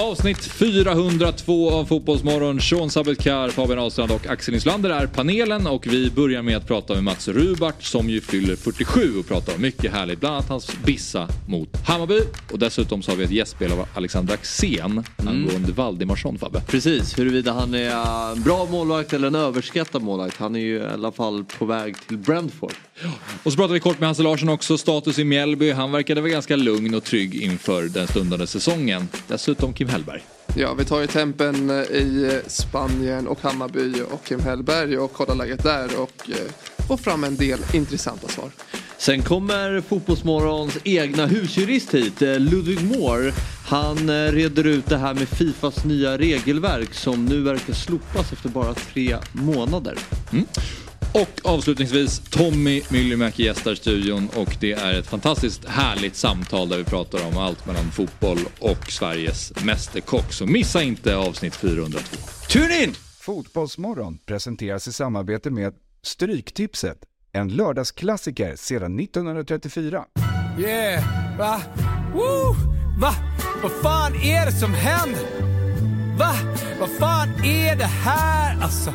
Avsnitt 402 av Fotbollsmorgon. Sean Sabelkar, Fabian Ahlstrand och Axel Inslander är panelen och vi börjar med att prata med Mats Rubart som ju fyller 47 och pratar om mycket härligt. Bland annat hans bissa mot Hammarby och dessutom så har vi ett gästspel av Alexander Axén angående Valdimarsson Fabbe. Precis, huruvida han är en bra målvakt eller en överskattad målvakt. Han är ju i alla fall på väg till Brentford. Och så pratar vi kort med Hasse Larsson också, status i Mjällby. Han verkade väl ganska lugn och trygg inför den stundande säsongen. Dessutom Kim Hellberg. Ja, vi tar ju tempen i Spanien och Hammarby och Kim Hellberg och kollar läget där och eh, får fram en del intressanta svar. Sen kommer Fotbollsmorgons egna husjurist hit, eh, Ludvig Moore. Han eh, reder ut det här med Fifas nya regelverk som nu verkar slopas efter bara tre månader. Och avslutningsvis Tommy Myllymäki gästar studion och det är ett fantastiskt härligt samtal där vi pratar om allt mellan fotboll och Sveriges Mästerkock. Så missa inte avsnitt 402. Tune in! Fotbollsmorgon presenteras i samarbete med Stryktipset, en lördagsklassiker sedan 1934. Yeah, va? Woo! Va? Vad fan är det som händer? Va? Vad fan är det här alltså?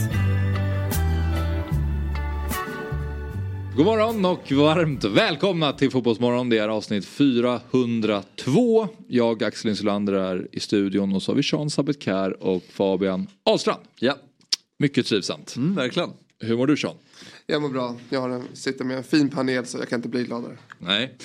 God morgon och varmt välkomna till Fotbollsmorgon. Det är avsnitt 402. Jag, Axel Insulander, är i studion och så har vi Sean Sabetkar och Fabian Ahlstrand. Ja, Mycket trivsamt. mm, verkligen. Hur mår du Sean? Jag mår bra. Jag har en, sitter med en fin panel så jag kan inte bli gladare. Nej,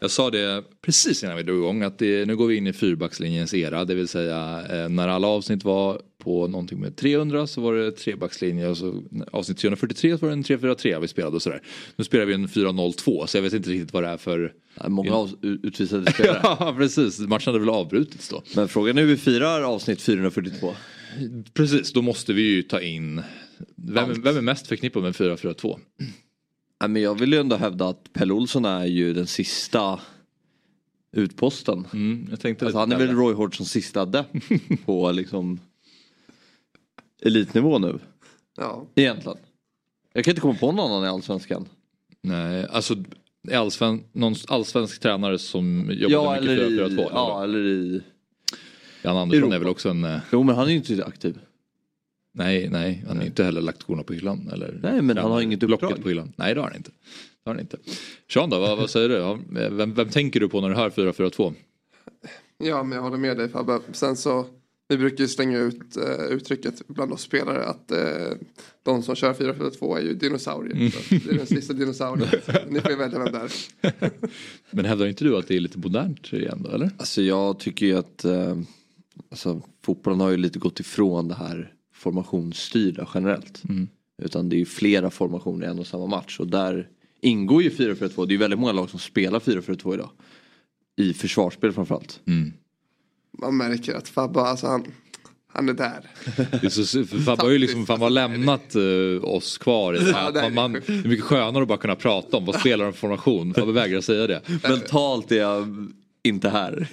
jag sa det precis innan vi drog igång att det, nu går vi in i fyrbackslinjens era. Det vill säga eh, när alla avsnitt var på någonting med 300 så var det trebackslinje och så avsnitt 343 så var det en 343 vi spelade och sådär. Nu spelar vi en 402 så jag vet inte riktigt vad det är för... Många av, utvisade spelare. ja precis, matchen hade väl avbrutits då. Men frågan är hur vi firar avsnitt 442. Precis, då måste vi ju ta in... Vem, vem är mest förknippad med 442? Ja, men jag vill ju ändå hävda att Pelle Olsson är ju den sista utposten. Mm, jag tänkte Alltså, han är väl. Roy Hodgsons sista adept på liksom elitnivå nu. Ja, Egentligen. Jag kan inte komma på någon annan i Allsvenskan. Nej, alltså allsven, någon allsvensk tränare som jobbar Ja mycket eller i... 442. Ja eller i... Jan Andersson Europa. är väl också en... eh, Jo men han är ju inte aktiv. Nej, nej, han har inte heller lagt skorna på hyllan. Eller Nej, men han har inget uppdrag. på hyllan. Nej, det har han inte. Det har han inte. Sean då, vad, vad säger du? Vem, vem tänker du på när du hör 442? ja men jag håller med dig Fabbe. Sen så, vi brukar ju slänga ut eh, uttrycket bland oss spelare att eh, de som kör 442 är ju dinosaurier. Så det är den sista dinosaurien. Ni får välja vem det är. Men hävdar inte du att det är lite modernt igen då, eller? Alltså jag tycker ju att eh, alltså, fotbollen har ju lite gått ifrån det här formationsstyrda generellt. Mm. Utan det är ju flera formationer i en och samma match och där ingår ju 4-4-2. Det är ju väldigt många lag som spelar 4-4-2 idag. I försvarsspel framförallt. Mm. Man märker att Fabbe, alltså han, han är där. Det är så, för Fabbe har ju liksom fan bara lämnat eh, oss kvar. I, det är man, man, det är mycket skönare att bara kunna prata om vad spelar de för formation. Fabbe vägrar säga det. Mentalt är jag inte här.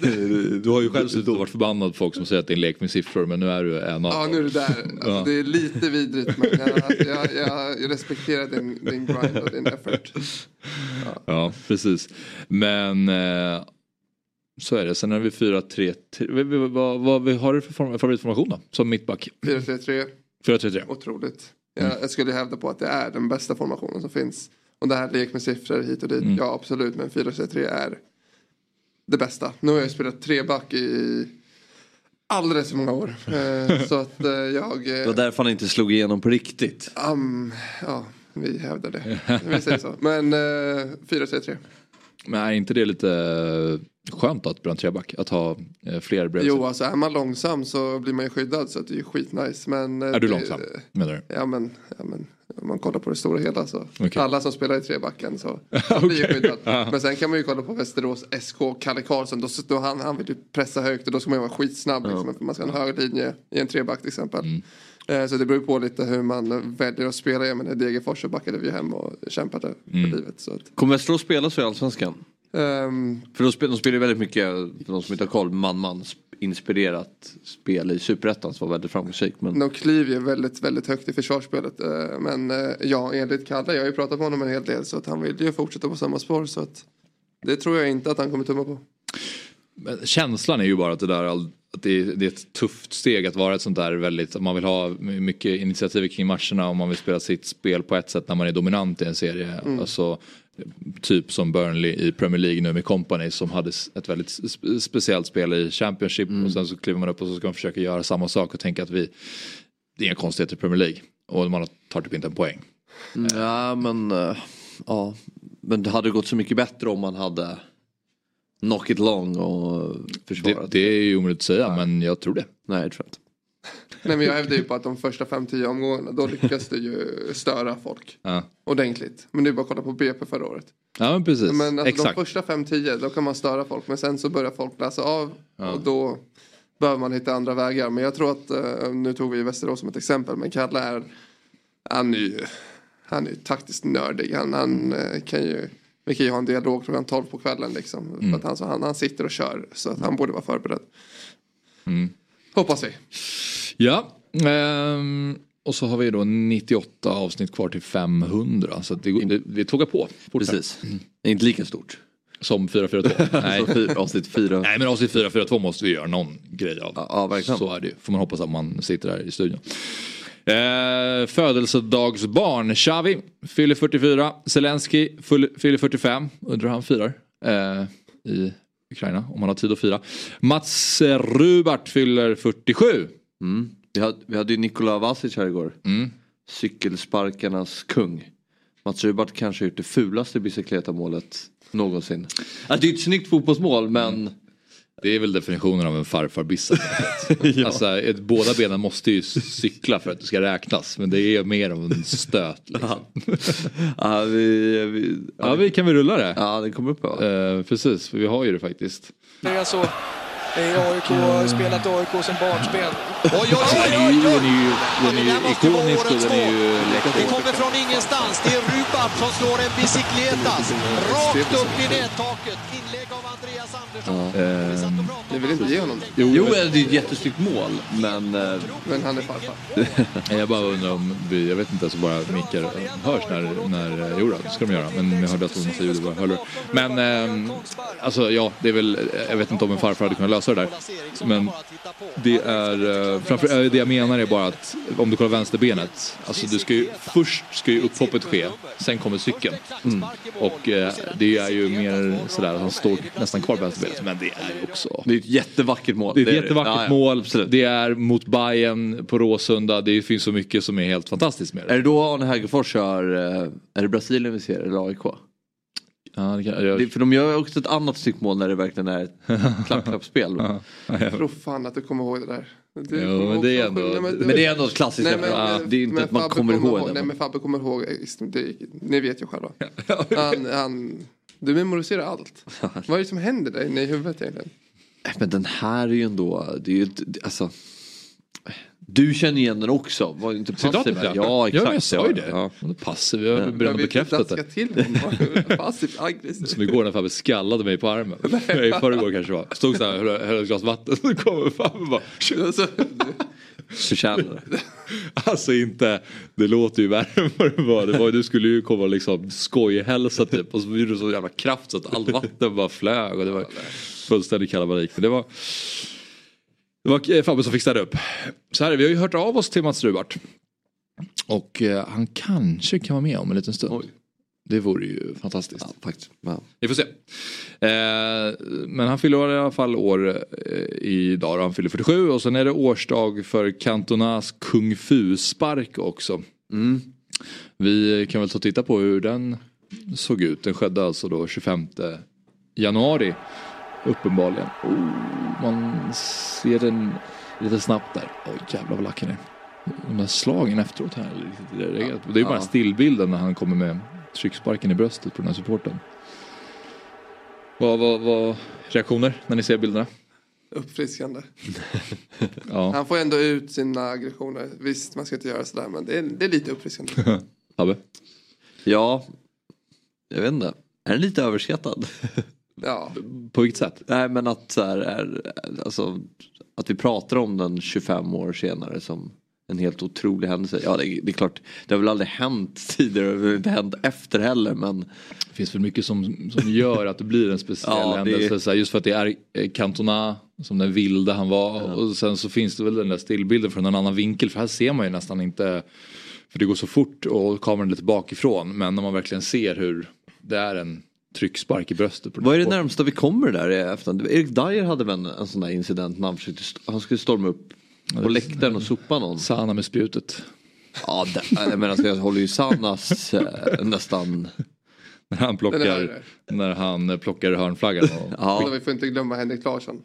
Du har ju själv suttit och varit förbannad på folk som säger att det är en lek med siffror men nu är du en av Ja nu är det där. Alltså, Ja. Det är lite vidrigt men jag, jag, jag, respekterar din, din grind och din effort. Ja, precis. Men eh, så är det. Sen har vi 4-3. Vad, vad, vad, har du för form, favoritformation då? Som mittback? 4-3-3, 4-3-3. otroligt. Jag, jag skulle hävda på att det är den bästa formationen som finns. Och det här lek med siffror hit och dit, ja absolut men 4-3-3 är det bästa. Nu har jag spelat treback i alldeles för många år. Eh, så att eh, jag... Det Eh, var därför han inte slog igenom på riktigt. um, ja, vi hävdar det. Vi säger så. Men eh, 4-3-3. Men är inte det lite eh, skönt att en treback? Att ha eh, fler bredvid Jo, alltså är man långsam så blir man ju skyddad så att det är ju skitnice. Men, eh, Är du det- långsam? Menar du? Ja men, ja, men om man kollar på det stora hela så. Okej. Alla som spelar i trebacken så blir ju skyddad. Men sen kan man ju kolla på Västerås SK, Kalle Karlsson. Då, då han, han vill ju pressa högt och då ska man ju vara skitsnabb. Liksom, man ska ha en hög linje i en treback till exempel. Mm. Eh, Så det beror på lite hur man väljer att spela. Jag menar Degerfors så backade vi hem och kämpade Mm. för livet. Så att, Kommer Västerås spela så i Allsvenskan? Ehm, För de spelar, de spelar väldigt mycket, för de som inte har koll, man-man inspirerat spel i Superettan som var väldigt framgångsrikt. Men de kliver ju väldigt, väldigt högt i försvarsspelet. Eh, men eh, ja, enligt Kalle, jag har ju pratat med honom en hel del så att han vill ju fortsätta på samma spår. Så att det tror jag inte att han kommer tumma på. Men känslan är ju bara att det där att det är, det är ett tufft steg att vara ett sånt där väldigt, man vill ha mycket initiativ kring matcherna och man vill spela sitt spel på ett sätt när man är dominant i en serie. Alltså, typ som Burnley i Premier League nu med Company som hade ett väldigt spe- speciellt spel i Championship och sen så kliver man upp och så ska man försöka göra samma sak och tänka att vi, det är inga konstigheter i Premier League. Och man tar typ inte en poäng. Ja men, eh, ja. Men det hade gått så mycket bättre om man hade knock it long och Det, försvarat. det är ju omöjligt att säga men jag tror det. Nej jag tror inte. Nej men jag hävdar ju på att de första 5-10 omgångarna då lyckas det ju störa folk. Ja, Ordentligt. Men det är bara att kolla på BP förra året. ja men precis. Men alltså, Exakt. de första 5-10 då kan man störa folk. Men sen så börjar folk läsa av. Och då behöver man hitta andra vägar. Men jag tror att, eh, nu tog vi Västerås som ett exempel. Men Kalle är, han är ju, han är ju taktiskt nördig. Han, han eh, kan ju, vi kan ju ha en dialog klockan 12 på kvällen liksom. För att han, så han, han sitter och kör. Så att han borde vara förberedd. Hoppas vi. Ja, ehm, och så har vi då 98 avsnitt kvar till 500. Så att det, det, vi tågar på fort här. Precis. Det är inte lika stort. Som 442. Nej. Avsnitt fyra. Nej men avsnitt 442 måste vi göra någon grej av. Ja, ja, verkligen. Så är det ju. Får man hoppas att man sitter där i studion. Eh, födelsedagsbarn. Xavi fyller 44. Zelensky fyll- fyller 45. Undrar hur han firar. Eh, I Ukraina. Om han har tid att fira. Mats Rubart fyller 47. Mm. Vi, hade, vi hade ju Nikola Vasic här igår. Mm. Cykelsparkarnas kung. Mats Rubart kanske har gjort det fulaste bicicleta-målet någonsin. Alltså, det är ett snyggt fotbollsmål men Det är väl definitionen av en farfarbissa. Ja. Alltså, ett, båda benen måste ju cykla för att det ska räknas. Men det är mer av en stöt. Liksom. ja, vi, vi, Ja, vi kan vi rulla det? ja, den kommer upp va? Eh, precis, för vi har ju det faktiskt. Det är så. Det är AIK, spelat AIK som barnsben. Oj, oj, oj, Den är oj, ju, oj. den är ju, Det ikonisk och den är ju läcker. Det kommer från ingenstans. Det är Rubart som slår en bicicletas rakt upp i nättaket. Inlägg av Andreas Och pratade Ni vill inte ge honom det. Jo, Jo, det är ett jättesnyggt mål men eh, Men han är farfar. jag bara undrar om vi, jag vet inte, så bara mickar hörs när, när, jo då, det ska de göra. Men jag hörde att de massa ljud i våra hörlurar. Men ehm, alltså ja, det är väl, jag vet inte om en farfar hade kunnat lösa det där. Men det är, eh, framför, eh, det jag menar är bara att om du kollar vänsterbenet, alltså du ska ju, först ska ju upphoppet ske, sen kommer cykeln. Och eh, det är ju mer sådär att han står nästan kvar på vänsterbenet, men det är också det är ett jättevackert mål. det är ett jättevackert Ja, ja, mål, absolut. det är mot Bayern på Råsunda, det finns så mycket som är helt fantastiskt med Är det. det då Arne Hägerfors kör, eh, är det Brasilien vi ser eller AIK? Ja, det kan, jag, Det, för de gör också ett annat snyggt mål när det verkligen är ett klapp-klapp-spel. Jag tror fan att du kommer ihåg det där. Du Jo, men det är ihåg- ändå- Nej, Men det är ändå ett klassiskt Nej, men, referat. Det är inte men att man Fabbe kommer ihåg det. Nej men- men Fabbe kommer ihåg, det, ni vet ju själva. Han, han, du memoriserar allt. Vad är det som händer inne i huvudet egentligen? Men den här är ju ändå, det är ju, alltså. Du känner igen den också, var inte passiv här. ja. Ja exakt. Ja, jag sa ju det. Ja. Ja. Passiv, jag har Jag redan bekräftat det. till honom. Passivt aggressivt. Som igår när Fabbe skallade mig på armen. I förrgår kanske var. Stod så här, höll ett glas vatten, så kommer Fabbe bara Förtjänar det. Alltså inte, det låter ju värre än vad det var. Det var du skulle ju komma och liksom skojhälsa typ. Och så gjorde du så jävla kraft så att allt vatten bara flög. Och det var fullständig kalabalik. Det var, det var eh, Fabbe som fick städa upp. Så här, vi har ju hört av oss till Mats Rubart. Och eh, han kanske kan vara med om en liten stund. Oj. Det vore ju fantastiskt. Ja, faktiskt. Ja. Vi får se. Eh, men han fyller i alla fall år eh, idag. då. Han fyller 47 och sen är det årsdag för Cantonas Kung Fu-spark också. Mm. Vi kan väl ta och titta på hur den såg ut. Den skedde alltså då 25 januari. Uppenbarligen. Oh, man ser den lite snabbt där. Oj jävlar vad lack han är. De där slagen efteråt här. Det är, bara Ja. stillbilden när han kommer med trycksparken i bröstet på den här supporten. Vad vad- vad reaktioner när ni ser bilderna? uppfriskande. Ja, Han får ändå ut sina aggressioner. Visst, man ska inte göra sådär men det är, det är lite uppfriskande. Fabbe? ja, jag vet inte. Är den lite överskattad? Ja. På vilket sätt? Nej men att så här är, alltså, att vi pratar om den 25 år senare som en helt otrolig händelse. Ja det, det är klart, det har väl aldrig hänt tidigare, väl inte hänt efter heller men Det finns väl mycket som, som gör att det blir en speciell Ja, händelse. Så här, just för att det är eh, Cantona som den vilde han var. Och sen så finns det väl den där stillbilden från en annan vinkel. För här ser man ju nästan inte. För det går så fort och kameran är lite bakifrån. Men när man verkligen ser hur det är en tryckspark i bröstet. Vad är det närmsta vi kommer där? Erik Dyer hade väl en, en sån där incident när han, försökte, han skulle storma upp på läktaren och sopa någon. Sana med spjutet. Ja, det, jag menar, alltså, jag håller ju Sanas eh, nästan... När han plockar, är- när han plockar hörnflaggan. Och, Ja, Vi får inte glömma Henrik Larsson.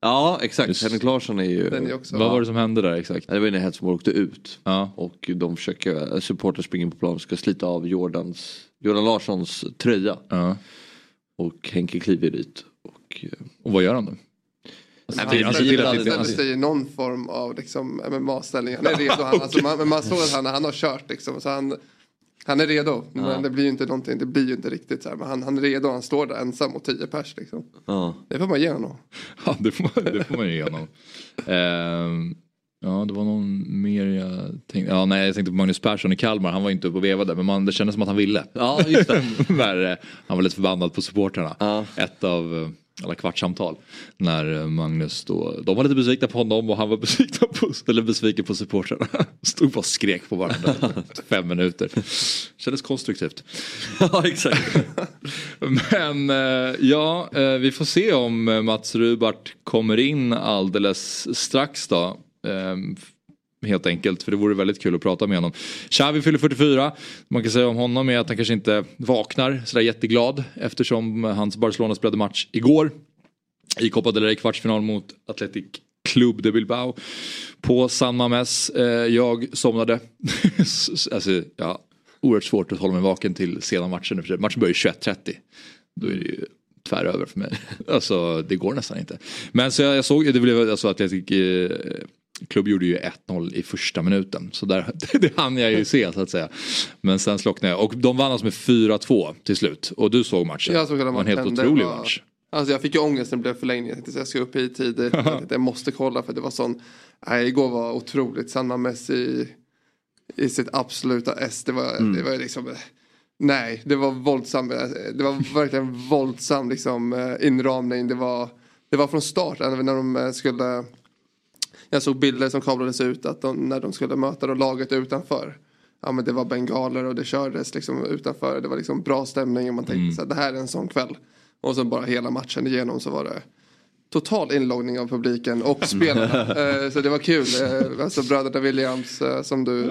ja exakt. Just. Henrik Larsson är ju... Den är också... Vad var det som hände där exakt? Det var när Hetsmål åkte ut. Ja. Och de försöker, supportrar springer in på plan och ska slita av Jordans, Jordan Larssons tröja. ja. Och Henke kliver dit. Och, eh, Och vad gör han då? Han han- inte- ställer sig i någon form av liksom, MMA-ställning. Han är redo. Han, alltså, man, men man såg att han, han har kört liksom. Så han, han är redo. Men det blir ju inte någonting. Det blir ju inte riktigt så här. Men han, han är redo. Han står där ensam mot tio pers liksom. ja. Det får man ge honom. Ja, det får man, det får man ju igenom. Ehm, ja, det var någon mer jag tänkte. Ja, nej, jag tänkte på Magnus Persson i Kalmar. Han var inte uppe och vevade, men man, det kändes som att han ville. ja, just det. Han var lite förbannad på supporterna. Ja. Ett av eh, alla kvartssamtal. När eh, Magnus då, de var lite besvikna på honom och han var besviken på, eller besviken på supportrarna. Stod bara och skrek på varandra fem minuter. Kändes konstruktivt. ja, exakt. Men eh, ja, eh, vi får se om Mats Rubart kommer in alldeles strax då. Helt enkelt, för det vore väldigt kul att prata med honom. Xavi fyller 44. Man kan säga om honom är att han kanske inte vaknar sådär jätteglad eftersom hans Barcelona spelade match igår. I Copa del Rey kvartsfinal mot Athletic Club de Bilbao. På San Mames. Eh, jag somnade. alltså, ja, oerhört svårt att hålla mig vaken till sena matchen. Matchen börjar ju 21.30. Då är det ju tvär över för mig. Alltså det går nästan inte. Men så jag, jag såg, det blev alltså Atletic eh, Klubb gjorde ju 1-0 i första minuten. Så där, det hann jag ju se så att säga. Men sen slocknade jag. Och de vann alltså med 4-2 till slut. Och du såg matchen. Jag såg hela Det var en helt otrolig var- match. Alltså jag fick ju ångest när det blev förlängning. Jag tänkte jag ska upp hit tidigt. Jag, jag måste kolla för det var sån. Nej, igår var otroligt. Sanna Messi i sitt absoluta S. Det var, Mm. det var liksom. Nej, det var våldsam. Det var verkligen våldsam liksom, eh, inramning. Det var, det var från start. Även när de eh, skulle. Jag såg bilder som kablades ut att de, när de skulle möta då laget utanför. Ja men det var bengaler och det kördes liksom utanför. Det var liksom bra stämning och man tänkte så här, det här är en sån kväll. Och så bara hela matchen igenom så var det total inloggning av publiken och spelarna. Eh, så det var kul. Eh, alltså bröderna Williams eh, som du,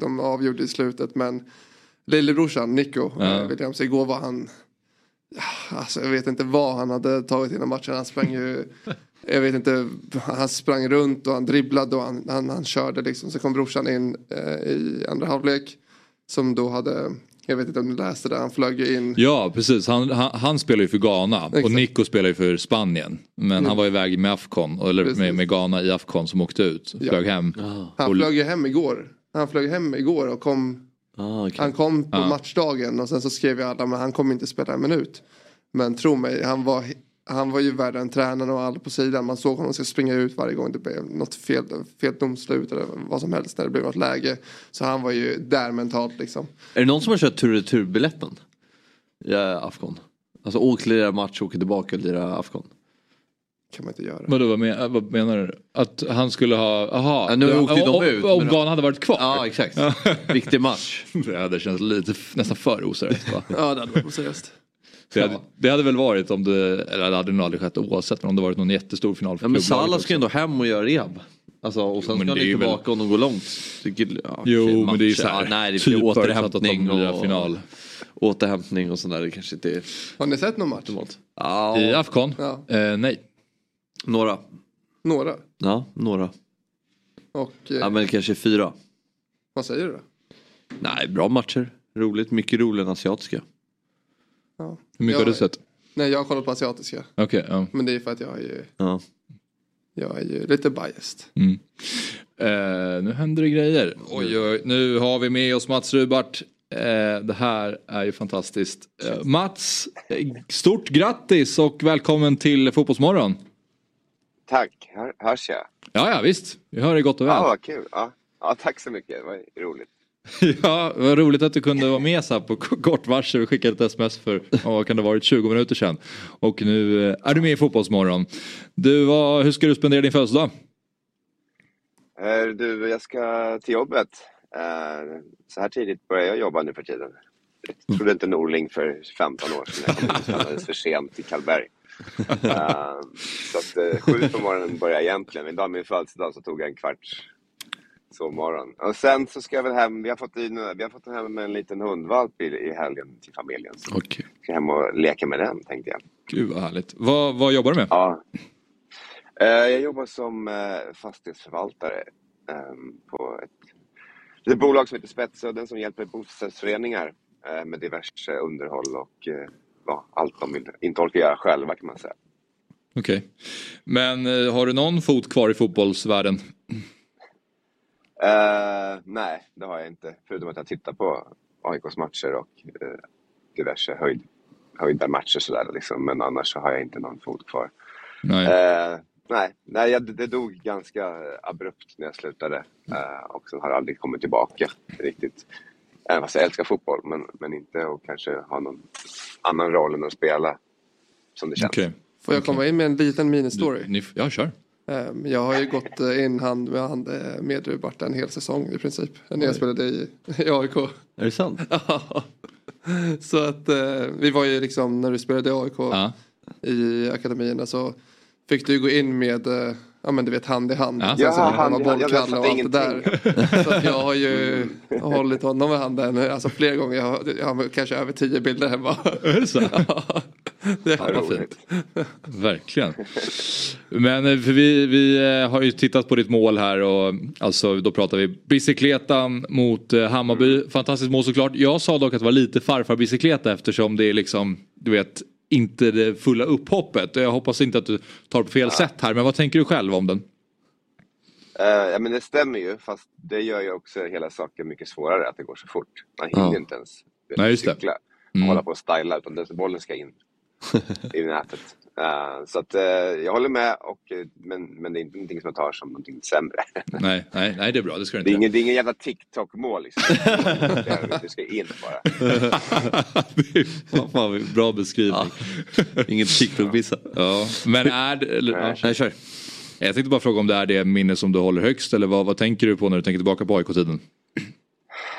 de avgjorde i slutet. Men lillebrorsan Nico eh, Williams, igår var han Alltså jag vet inte vad han hade tagit innan matchen. Han sprang ju Jag vet inte Han sprang runt och han dribblade och han, han, han körde liksom. Så kom brorsan in eh, i andra halvlek. Som då hade Jag vet inte om du läste det. Han flög ju in Ja precis, han, han, han spelar ju för Ghana och Exakt. Nico spelar ju för Spanien. Men han var iväg med Afcon, eller Precis. med, med Ghana i Afcon som åkte ut. Ja. Flög hem. Han Och- flög ju hem igår. Han flög hem igår och kom Ah, okej. Han kom på matchdagen och sen så skrev jag alla men han kommer inte spela en minut. Men tro mig, han var, han var ju värre än tränaren och alla på sidan. Man såg honom ska springa ut varje gång det blev något fel, fel domslut eller vad som helst när det blev något läge. Så han var ju där mentalt liksom. Är det någon som har kört tur och retur-biljetten? Ja, Afghan. Alltså åk, lira match, åka tillbaka och lira Afghan. kan man inte göra. Vadå, vad, men, vad menar du? Att han skulle ha, aha. Ja, nu åkte om, ut, Om Ghana hade varit kvar? Ja, exakt. Viktig match. Det hade känts lite, nästan för oseriöst va? Ja det hade varit Det hade, det hade väl varit om det, eller det hade nog aldrig skett oavsett, men om det varit någon jättestor final för Ja, men Salah ska ju ändå hem och göra rehab. Alltså, och sen men ska han ju ju väl- tillbaka om de går långt. Tycker, ja, Jo, men det är ju såhär, Ja, nej, det typ typ att de återhämtning och final. återhämtning och sådär. Det kanske inte är Har ni sett någon match? Ja, I Afcon? Ja. Eh, nej. några. Några. Ja, några. Och eh, Ja, men kanske fyra. vad säger du då? Nej, bra matcher. Roligt. Mycket roligare än asiatiska. Hur mycket Jag- har du sett? Nej jag har kollat på asiatiska. Okej, ja. Men det är för att jag är ju, Ja. jag är ju lite biased. Mm. Eh, nu händer det grejer. Oj, oj, nu har vi med oss Mats Rubart. Eh, det här är ju fantastiskt. Eh, Mats, eh, stort grattis och välkommen till Fotbollsmorgon. Tack, Hör, hörs jag? Ja, ja visst. Vi hör dig gott och väl. Ja, vad kul. Ja. ja, tack så mycket. Det var roligt. Ja, vad roligt att du kunde vara med så här på kort varsel. Vi skickade ett sms för, vad kan det ha varit, 20 minuter sedan. Och nu eh, är du med i Fotbollsmorgon. Du, vad, hur ska du spendera din födelsedag? Eh, du, jag ska till jobbet. Eh, så här tidigt börjar jag jobba nu för tiden. Jag trodde inte Norling för 15 år sedan. Jag kom alldeles för sent i Karlberg. Så att sju på morgonen börjar jag egentligen. Idag min födelsedag så tog jag en kvarts sovmorgon. Och sen så ska jag väl hem. Vi har fått, in, vi har fått hem en liten hundvalp i, i helgen till familjen. Så jag ska hem och leka med den tänkte jag. Gud vad härligt. Vad, vad jobbar du med? Ja. Eh, Jag jobbar som eh, fastighetsförvaltare eh, på ett litet bolag som heter Spetsudden som hjälper bostadsrättsföreningar eh, med diverse underhåll och ja, allt de inte orkar göra själva kan man säga. Okej. Men eh, har du någon fot kvar i fotbollsvärlden? Eh, nej, det har jag inte. Förutom att jag tittar på AIKs matcher och eh, diverse höjd, höjda matcher sådär liksom. Men annars så har jag inte någon fot kvar. Nej. Eh, nej, nej jag, det dog ganska abrupt när jag slutade. Eh, och sen har jag aldrig kommit tillbaka riktigt. Även fast jag älskar fotboll, men, men inte att kanske ha någon annan roll än att spela. Som det känns. Okej. Får jag komma in med en liten mini-story? Ni, ja, kör. Ehm, Jag har ju gått eh, in hand med hand eh, med Rubart en hel säsong i princip. När jag spelade i, i AIK. Är det sant? Ja. Så att eh, vi var ju liksom när du spelade i AIK Ja. i akademierna så fick du gå in med Ja men du vet hand i hand. Ja. Sen Ja, så han var i hand. Jag bollkalle och allt det där. Så jag har ju hållit honom i handen alltså flera gånger. Jag har, jag har kanske över tio bilder hemma. Är det så? Ja, det Vad var fint. Verkligen. Men eh, för vi, vi eh, har ju tittat på ditt mål här och alltså då pratar vi bicykleta mot eh, Hammarby. Fantastiskt mål såklart. Jag sa dock att det var lite farfar bicykleta eftersom det är liksom, du vet, inte det fulla upphoppet. Jag hoppas inte att du tar det på fel sätt här, men vad tänker du själv om den? Eh, ja, men det stämmer ju, fast det gör ju också hela saken mycket svårare att det går så fort. Man hinner Ja. inte ens Nej, cykla och Mm. hålla på och styla, utan bollen ska in i nätet. Eh, så att, eh, jag håller med, och, eh, men, men det är inte någonting som jag tar som någonting sämre. Nej, nej, nej det är bra, det ska du Det är inte. ingen, det är ingen jävla TikTok-mål liksom. Det- det ska in bara. Det är fan, fan, bra beskrivning. Ingen TikTok-vissa. Ja. Men är det, eller, Nej. ja, Nej, kör. jag tänkte bara fråga om det är det minne som du håller högst eller vad, vad tänker du på när du tänker tillbaka på AIK-tiden?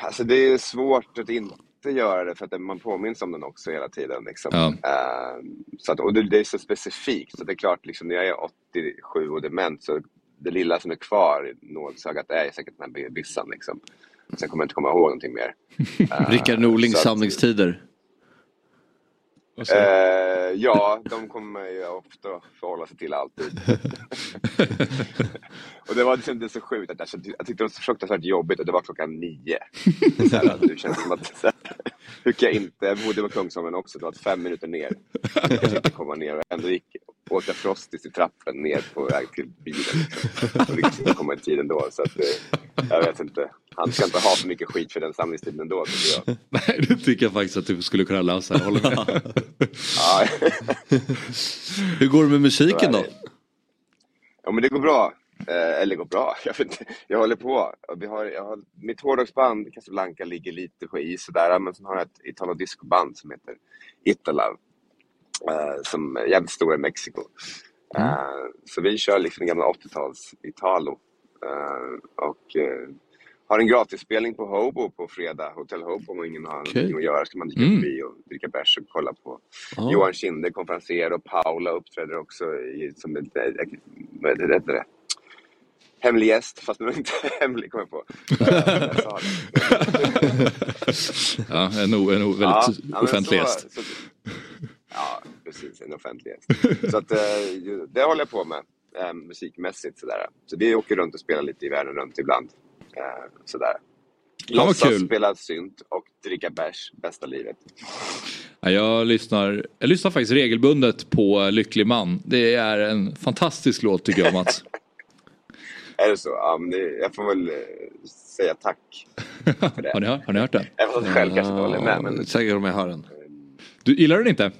Alltså det är svårt att inte göra det för att man påminns om den också hela tiden. Liksom. Ja. Eh, så att, och det, det är så specifikt så det är klart liksom, när jag är 87 och dement så det lilla som är kvar i nålsögat är säkert den här byssan. Liksom. Sen kommer jag inte komma ihåg någonting mer. Eh, Rickard Norlings samlingstider. Eh, ja, de kommer ju ofta förhålla sig till alltid. och det var liksom det så sjukt att alltså, jag tyckte det var så fruktansvärt jobbigt och det var klockan nio. Så här, det känns som att, så här, hur kan jag inte, jag bodde på Kungsholmen också, det var fem minuter ner. Jag kanske inte komma ner och ändå gick, åkte jag frostis i trappen ner på väg till bilen. Liksom. Och lyckades inte komma i tid ändå. Så att, eh, jag vet inte, han ska inte ha för mycket skit för den samlingstiden ändå jag. Nej, det tycker jag faktiskt att du skulle kunna lösa. Jag håller med. Hur går det med musiken då? Ja men det går bra. Eh, eller går bra. Jag, vet, inte. jag håller på. Vi har, jag har, mitt hårdrocksband Casablanca ligger lite på is sådär. Men sen har jag ett italo disco-band som heter Italove. Eh, som är jävligt stora i Mexiko. Eh, så vi kör liksom gamla 80-tals Italo. Eh, och eh, har en gratisspelning på Hobo på fredag. Hotell Hobo om ingen har Okej. någonting att göra. ska man dyka Mm. förbi och dricka bärs och kolla på Ja. Johan Kinde, konferenser och Paula uppträder också i, som ett, eh, vad heter det? Hemlig gäst, fast nu är inte hemlig kommer jag på. Ja, en, o, en o, väldigt Ja, offentlig gäst. så- Ja, precis. En offentlig gäst. Så att, eh, det håller jag på med eh, musikmässigt. Sådär. Så vi åker runt och spelar lite i världen runt ibland. Eh, sådär. Låtsas kul. spela synt och dricka bärs, bästa livet. Ja, jag, lyssnar, jag lyssnar faktiskt regelbundet på Lycklig man. Det är en fantastisk låt tycker jag Mats. Är det så? Ja, men det, jag får väl eh, säga tack. för det. har, ni hört, har ni hört det? Även fast jag själv kanske inte håller med. Men, Säkert om jag hör den. Du gillar den inte?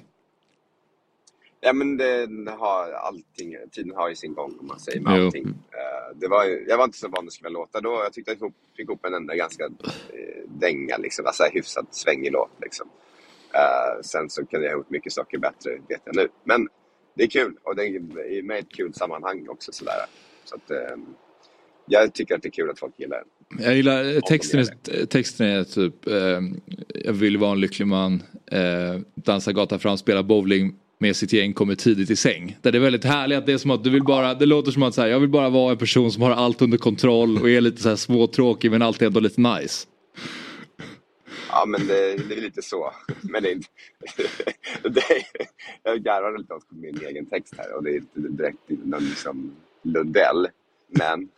Ja, men det har allting, tiden har ju sin gång om man säger med Jo. allting. Eh, det var, ju- jag var inte så van att skriva låtar då. Jag tyckte att jag fick ihop en enda ganska uh, dänga, liksom. alltså, hyfsat svängig låt. Liksom. Eh, sen så kunde jag ha gjort mycket saker bättre, vet jag nu. Men det är kul och det är med i ett kul sammanhang också. Sådär. Så att, eh, jag tycker att det är kul att folk gillar den. Jag gillar texten, är, texten är typ eh, Jag vill vara en lycklig man Dansa gata fram, spela bowling med sitt gäng, kommer tidigt i säng. Det är väldigt härligt att det är som att du vill bara Det låter som att så här, jag vill bara vara en person som har allt under kontroll och är lite så här småtråkig men alltid ändå lite nice. Ja, men det, det är lite så. Men det är. Det är, jag garvar lite åt min egen text här och det är inte direkt någon liksom Lundell. Men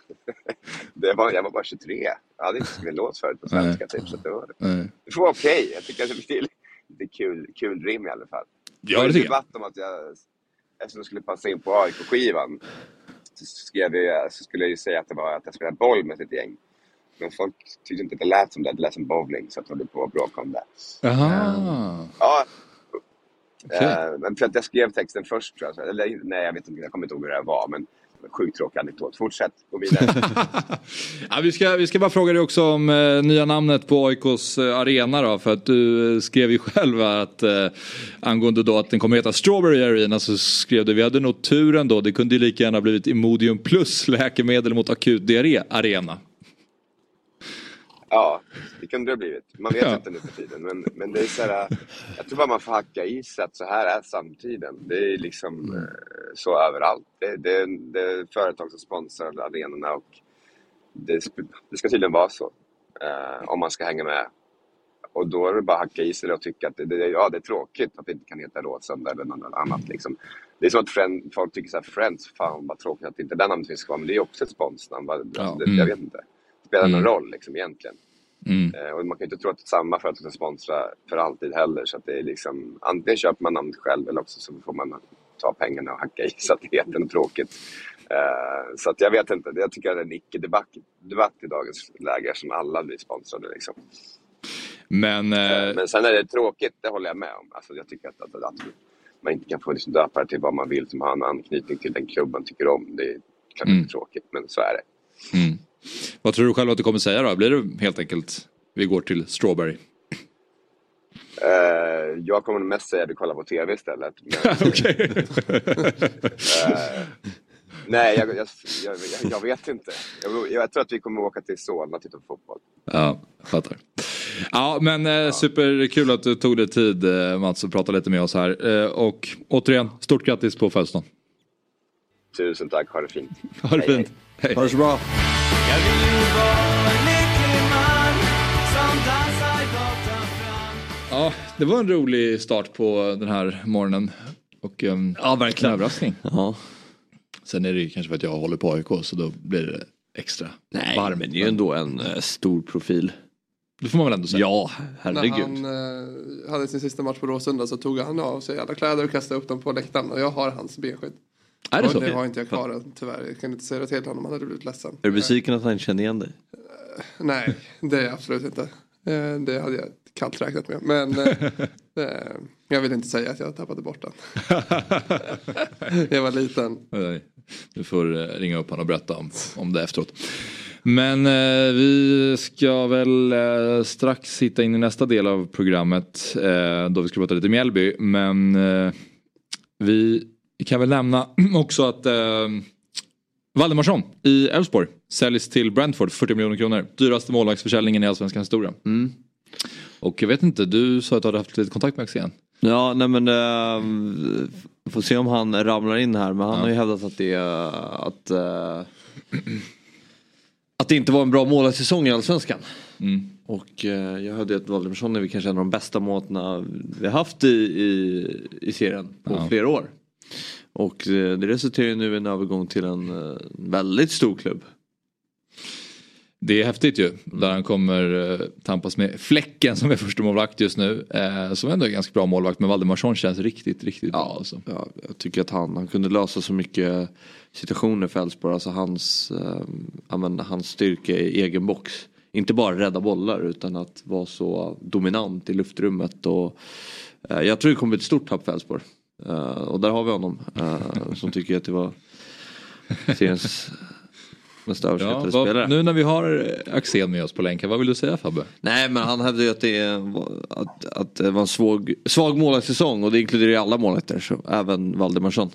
det var, jag var bara 23. Jag hade inte skrivit en låt förut på svenska typ. Så det, var, det vara okej. Jag tycker att det blir lite kul, kul rim i alla fall. Ja det tycker jag. om att jag, eftersom jag skulle passa in på AIK-skivan, så, skrev jag, så skulle jag ju säga att det var att jag spelade boll med ett gäng. Men folk tyckte inte att det lät som det, det lät som bowling så jag höll på att bråka om det. Jaha. Ja, Okej. eh, men för att jag skrev texten först tror jag. Eller nej, jag vet inte, jag kommer inte ihåg hur det var. Men sjukt tråkig anekdot. Fortsätt, gå vidare. Ja, vi, ska, vi ska bara fråga dig också om eh, nya namnet på AIKs eh, arena då. För att du eh, skrev ju själv att eh, angående då att den kommer heta Strawberry Arena så skrev du vi hade nog turen då. Det kunde ju lika gärna blivit Imodium plus läkemedel mot akut diarré arena. Ja, det kunde det ha blivit. Man vet Ja. inte nu för tiden. Men, men det är så här, jag tror bara man får hacka i sig att så här är samtiden. Det är liksom eh, så överallt. Det, det, det är företag som sponsrar arenorna och det, det ska tydligen vara så. eh, om man ska hänga med. Och då är det bara att hacka i sig det och tycka att det, det, ja, det är tråkigt att det inte kan heta Råsunda eller något annat. Liksom. Det är som att friend, folk tycker så här, Friends, fan vad tråkigt att inte den namnet finns kvar. Men det är också ett sponsnamn. Ja. det, Mm. Jag vet inte. Spelar någon Mm. roll liksom, egentligen. Mm. Eh, och man kan ju inte tro att är samma företag som sponsrar för alltid heller. Så att det är liksom, antingen köper man namnet själv eller också så får man ta pengarna och hacka i så att det heter något tråkigt. Eh, så att jag vet inte, jag tycker att det är en icke-debatt debatt i dagens läge som alla blir sponsrade. Liksom. Men Eh, eh, Men sen är det tråkigt, det håller jag med om. Alltså, jag tycker att, att, att man inte kan få liksom döpa det till vad man vill som har en anknytning till den klubb man tycker om. Det är kanske Mm. tråkigt, men så är det. mm. Vad tror du själv att du kommer säga då? Blir det helt enkelt vi går till Strawberry? Eh, jag kommer mest säga att vi kollar på TV istället. Men. Eh, nej, jag, jag, jag, jag vet inte. Jag, jag tror att vi kommer åka till Solna och titta på fotboll. Ja, fattar. Ja, men eh, superkul att du tog dig tid eh, Mats och pratade lite med oss här. Eh, och återigen, stort grattis på födelsedagen. Tusen tack, ha det fint. Ha det Hej, fint. Hej. Ha det så bra. Ja, det var en rolig start på den här morgonen. Och um, ja, verkligen. En överraskning. Ja. Sen är det ju kanske för att jag håller på AIK så då blir det extra Nej, varmt. men det är ju ändå en eh, stor profil. Det får man väl ändå säga. Ja, När herregud. han eh, hade sin sista match på Råsunda så tog han av sig alla kläder och kastade upp dem på läktaren och jag har hans benskydd. Är det så? det har inte jag kvar än, tyvärr. Jag kan inte säga det till honom, han hade blivit ledsen. Är du besviken att han inte känner igen dig? Nej, det är jag absolut inte. Eh, Det hade jag kallt räknat med. Men eh, eh, jag vill inte säga att jag tappade bort den. jag var liten. Nej, Du får eh, ringa upp honom och berätta om, om det efteråt. Men eh, vi ska väl eh, strax hitta in i nästa del av programmet eh, då vi ska prata lite Mjällby. Men eh, vi kan väl nämna också att eh, Valdemarsson i Elfsborg säljs till Brentford 40 miljoner kronor. Dyraste målvaktsförsäljningen i allsvenskans historia. Mm. Och jag vet inte, du sa att du hade haft lite kontakt med Axén. Ja, nej men uh, får se om han ramlar in här men han Ja. har ju hävdat att det är att eh, att det inte var en bra målarsäsong i Allsvenskan. Mm. Och eh, jag hörde att Valdemarsson är kanske en av de bästa målvakterna vi har haft i, i, i serien på Ja. flera år. Och eh, det resulterar nu i en övergång till en eh, väldigt stor klubb. Det är häftigt ju. Där han kommer eh, tampas med Fläcken som är första målvakt just nu. Eh, som ändå är ganska bra målvakt. Men Valdemarsson känns riktigt, riktigt bra. Alltså. Ja, jag tycker att han, han kunde lösa så mycket situationer för Elfsborg. Alltså hans, eh, ja, hans styrka i egen box. Inte bara rädda bollar utan att vara så dominant i luftrummet. Och, eh, jag tror det kommer bli ett stort tapp för Elfsborg. Eh, och där har vi honom eh, som tycker att det var seriens mest överskattade Ja, vad, spelare. nu när vi har Axén med oss på länken, vad vill du säga Fabbe? Nej men han hävdade ju att det, att, att det var en svag, svag målvaktssäsong och det inkluderar ju alla målvakter, även Valdemarsson.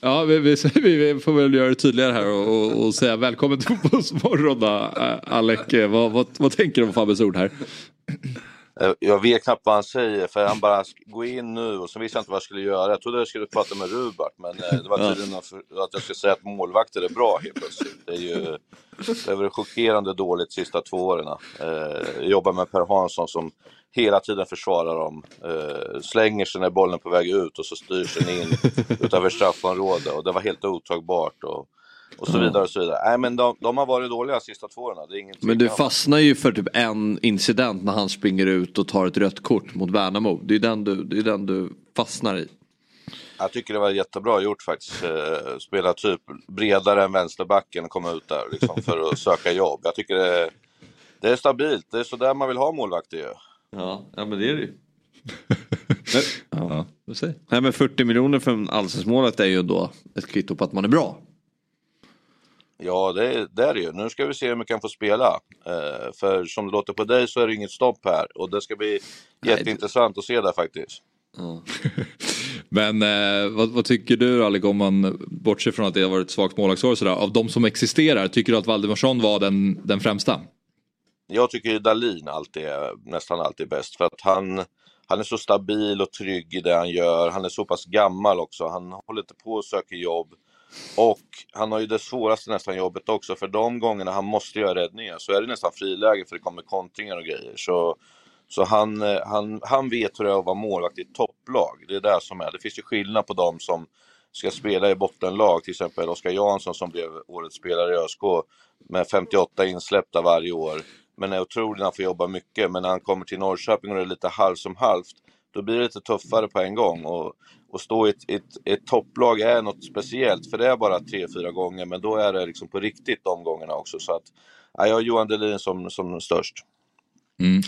Ja, vi, vi, vi får väl göra det tydligare här och, och, och säga välkommen till Fotbollsmorgon Ä- Alec. eh, Vad, vad, vad tänker du om Fabbes ord här? Eh, Jag vet knappt vad han säger för han bara gå in nu och så visste jag inte vad jag skulle göra. Jag trodde jag skulle prata med Rubart men eh, det var tydligen att jag skulle säga att målvakter är bra helt plötsligt. Det är ju det varit chockerande dåligt de sista två åren. Eh, Jag jobbar med Per Hansson som hela tiden försvarar dem. Slänger sig när bollen är på väg ut och så styrs den in utanför straffområdet och det var helt otagbart. Och, och så Ja. vidare och så vidare. Nej men de, de har varit dåliga de sista två åren. Det är Men du fastnar ju för typ en incident när han springer ut och tar ett rött kort mot Värnamo. Det är den du, det är den du fastnar i. Jag tycker det var jättebra gjort faktiskt. Eh, spela typ bredare än vänsterbacken och komma ut där liksom, för att söka jobb. Jag tycker det, det är stabilt. Det är så där man vill ha målvakter ju. Ja, ja men det är det ju. Ja, vad säger Nej men 40 miljoner för en allsvensk är ju då ett kvitto på att man är bra. Ja, det, är- det är det ju. Nu ska vi se hur mycket han får spela. Eh, för som det låter på dig så är det inget stopp här. Och det ska bli jätteintressant att se där faktiskt. Men eh, vad, vad tycker du Alec om man bortser från att det har varit ett svagt målvaktsår sådär. Av de som existerar, tycker du att Valdemarsson var den, den främsta? Jag tycker Dalin alltid är nästan alltid bäst för att han, han är så stabil och trygg i det han gör. Han är så pass gammal också. Han håller inte på och söker jobb. Och han har ju det svåraste nästan jobbet också för de gångerna han måste göra räddningar så är det nästan friläge för det kommer kontringar och grejer. Så, så han, eh, han, han vet hur det är att vara målvakt i ett topplag. Det är det som är. Det finns ju skillnad på de som ska spela i bottenlag, till exempel Oskar Jansson som blev årets spelare i ÖSK med 58 insläppta varje år. Men är otrolig när han får jobba mycket. Men när han kommer till Norrköping och det är lite halvt som halvt, då blir det lite tuffare på en gång. Och, och stå i ett, ett, ett topplag är något speciellt, för det är bara tre, fyra gånger, men då är det liksom på riktigt de gångerna också. Så att, ja, jag har Johan Delin som, som störst. Mm.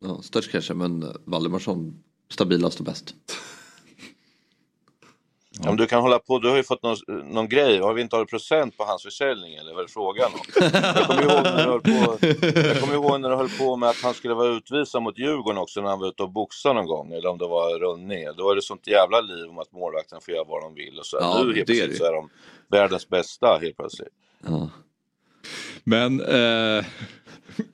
Ja, störst kanske men Valdemarsson stabilast och bäst. Ja. men du kan hålla på, du har ju fått någon, någon grej, har vi inte har procent på hans försäljning eller vad är frågan om? Jag kommer ihåg när du höll på, jag kommer ihåg när du höll på med att han skulle vara utvisad mot Djurgården också när han var ute och boxade någon gång, eller om det var rundning. Då är det sånt jävla liv om att målvakten får göra vad de vill och så. Ja, nu helt plötsligt det. så är de världens bästa helt plötsligt. Ja. Men... Eh,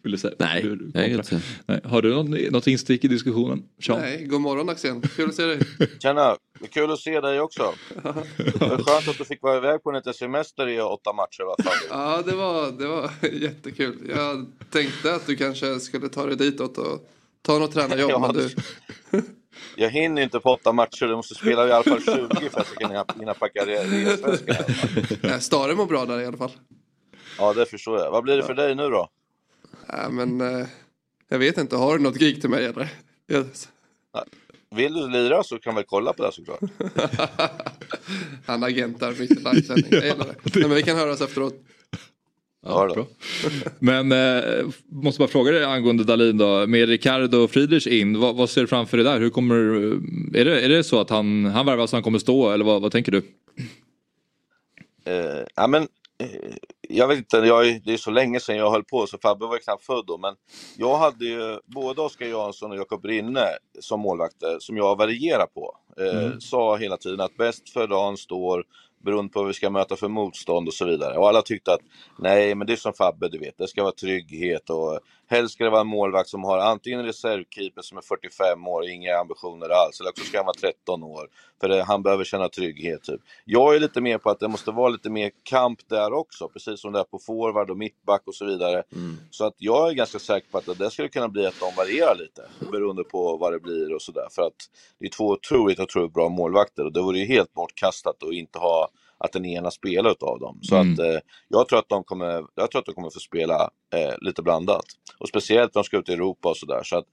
vill du säga? Nej, hur- jag inte. Nej. Har du något, något instick i diskussionen? Sean? Nej, god morgon Axén. Kul att se dig. Tjena, det är kul att se dig också. Det är skönt att du fick vara iväg på en liten semester i åtta matcher. Vad fan. Ja, det var, det var jättekul. Jag tänkte att du kanske skulle ta dig ditåt och ta något tränarjobb. Ja, men du, Jag hinner inte på åtta matcher, du måste spela i alla fall 20 för att jag ska hinna, packa re- resväskan. Stare mår bra där i alla fall. Ja, det förstår jag. Vad blir det för dig nu då? Ja, men eh, jag vet inte, har du något gig till mig eller? Jag, Vill du lira så kan vi kolla på det såklart. han agentar mitt i livesändning. Jag gillar det. Nej, men vi kan höras efteråt. Ja. Bra. Men eh, måste bara fråga dig angående Dalin då. Med Ricardo och Friedrich in, vad, vad ser du framför dig där? Hur kommer, är, det, är det så att han, han värvas så han kommer stå eller vad, vad tänker du? Eh, ja, men, eh, jag vet inte, jag, det är så länge sedan jag höll på så Fabbe var knappt född då. Men jag hade ju både Oskar Jansson och Jakob Rinne som målvakter som jag varierar på. Eh, Mm. Sa hela tiden att bäst för dagen står beroende på vad vi ska möta för motstånd och så vidare. Och alla tyckte att nej, men det är som Fabbe, du vet, det ska vara trygghet och helst ska det vara en målvakt som har antingen en reservkeeper som är 45 år, inga ambitioner alls, eller också ska han vara 13 år. För det, han behöver känna trygghet. Typ. Jag är lite mer på att det måste vara lite mer kamp där också, precis som det är på forward och mittback och så vidare. Så att jag är ganska säker på att det skulle kunna bli att de varierar lite, beroende på vad det blir och sådär. För att det är två otroligt, otroligt bra målvakter och det vore ju helt bortkastat att inte ha att den ena spelar utav dem. Så Mm. att eh, jag tror att de kommer, jag tror att de kommer få spela eh, lite blandat. Och speciellt när de ska ut i Europa och sådär. Så att,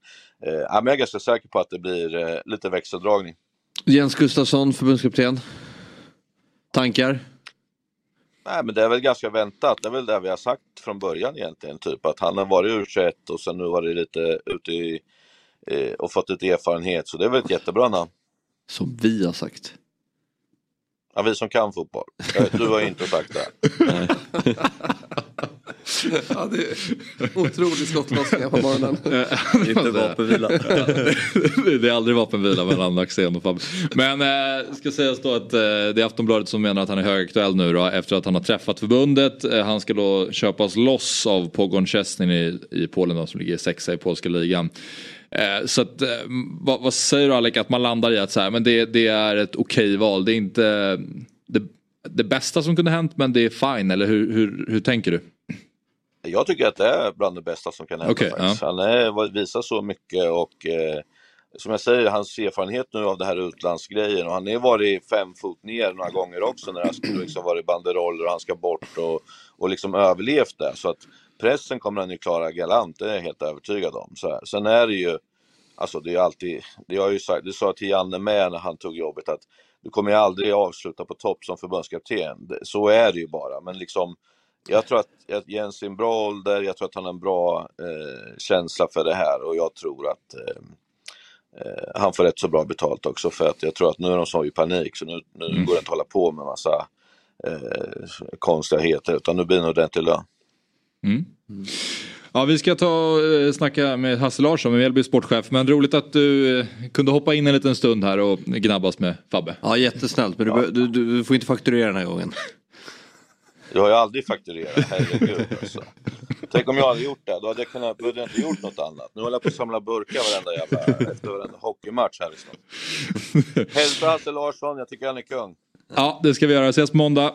eh, jag är ganska säker på att det blir eh, lite växeldragning. Jens Gustafsson, förbundskapten. Tankar? Nej, men det är väl ganska väntat. Det är väl det vi har sagt från början egentligen. Typ att han har varit ur 21 och sen nu var det lite ute i, eh, och fått lite erfarenhet. Så det är väl ett jättebra namn. Som vi har sagt. Ja, vi som kan fotboll. Du har ju inte sagt det. Ja, det är otrolig skottlossning på morgonen. Inte vapenvila. det är aldrig vapenvila mellan Axén och Fabbe. Men eh, ska sägas då att eh, det är Aftonbladet som menar att han är högaktuell nu då efter att han har träffat förbundet. Eh, han ska då köpas loss av Pogon Szczesny i, i Polen då, som ligger sexa i polska ligan. Eh, så att, eh, vad, vad säger du Alec att man landar i att så här, men det, det är ett okej val. Det är inte det, det bästa som kunde hänt men det är fine eller hur, hur, hur tänker du? Jag tycker att det är bland det bästa som kan hända Okej, faktiskt. Han är, visar så mycket och eh, som jag säger, hans erfarenhet nu av det här utlandsgrejen och han har varit fem fot ner några gånger också när det har liksom varit banderoller och han ska bort och, och liksom överlevt det. Så att pressen kommer han ju klara galant, det är jag helt övertygad om. Så här. Sen är det ju, alltså det är alltid, det har jag ju sagt, det sa jag till Janne med när han tog jobbet att du kommer ju aldrig avsluta på topp som förbundskapten. Så är det ju bara, men liksom jag tror att, Jens är en bra ålder, jag tror att han har en bra eh, känsla för det här och jag tror att eh, eh, han får rätt så bra betalt också för att jag tror att nu är de så i panik så nu, nu går det inte att hålla på med massa eh, konstigheter utan nu blir det en ordentlig lön. Ja, vi ska ta och eh, snacka med Hasse Larsson, Mjällby sportchef. Men roligt att du eh, kunde hoppa in en liten stund här och gnabbas med Fabbe. Ja, jättesnällt. Men du, du, du får inte fakturera den här gången. Jag har ju aldrig fakturerat, herregud alltså. Tänk om jag hade gjort det, då hade jag kunnat, då hade jag inte gjort något annat. Nu håller jag på att samla burkar varenda jävla, efter varenda hockeymatch här i snart. Hälsa Hasse Larsson, jag tycker han är kung. Ja, det ska vi göra. Ses på måndag.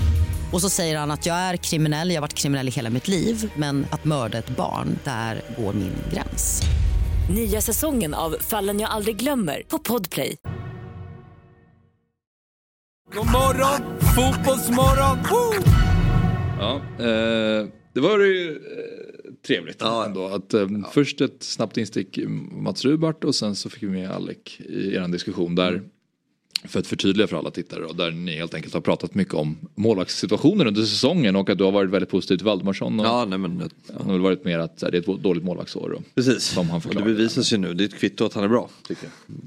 Och så säger han att jag är kriminell, jag har varit kriminell i hela mitt liv men att mörda ett barn, där går min gräns. Nya säsongen av Fallen jag aldrig glömmer på Podplay. God morgon, fotbollsmorgon! Woo! Ja, eh, det var ju eh, trevligt ändå. Att, eh, Först ett snabbt instick Mats Rubart och sen så fick vi med Alec i er diskussion där. För att förtydliga för alla tittare då, där ni helt enkelt har pratat mycket om målvaktssituationen under säsongen och att du har varit väldigt positiv till Valdemarsson. Och, Ja, nej men Han har väl varit mer att det är ett dåligt målvaktsår. Och, precis. Som han Och det bevisas ju nu. Det är ett kvitto att han är bra, tycker jag.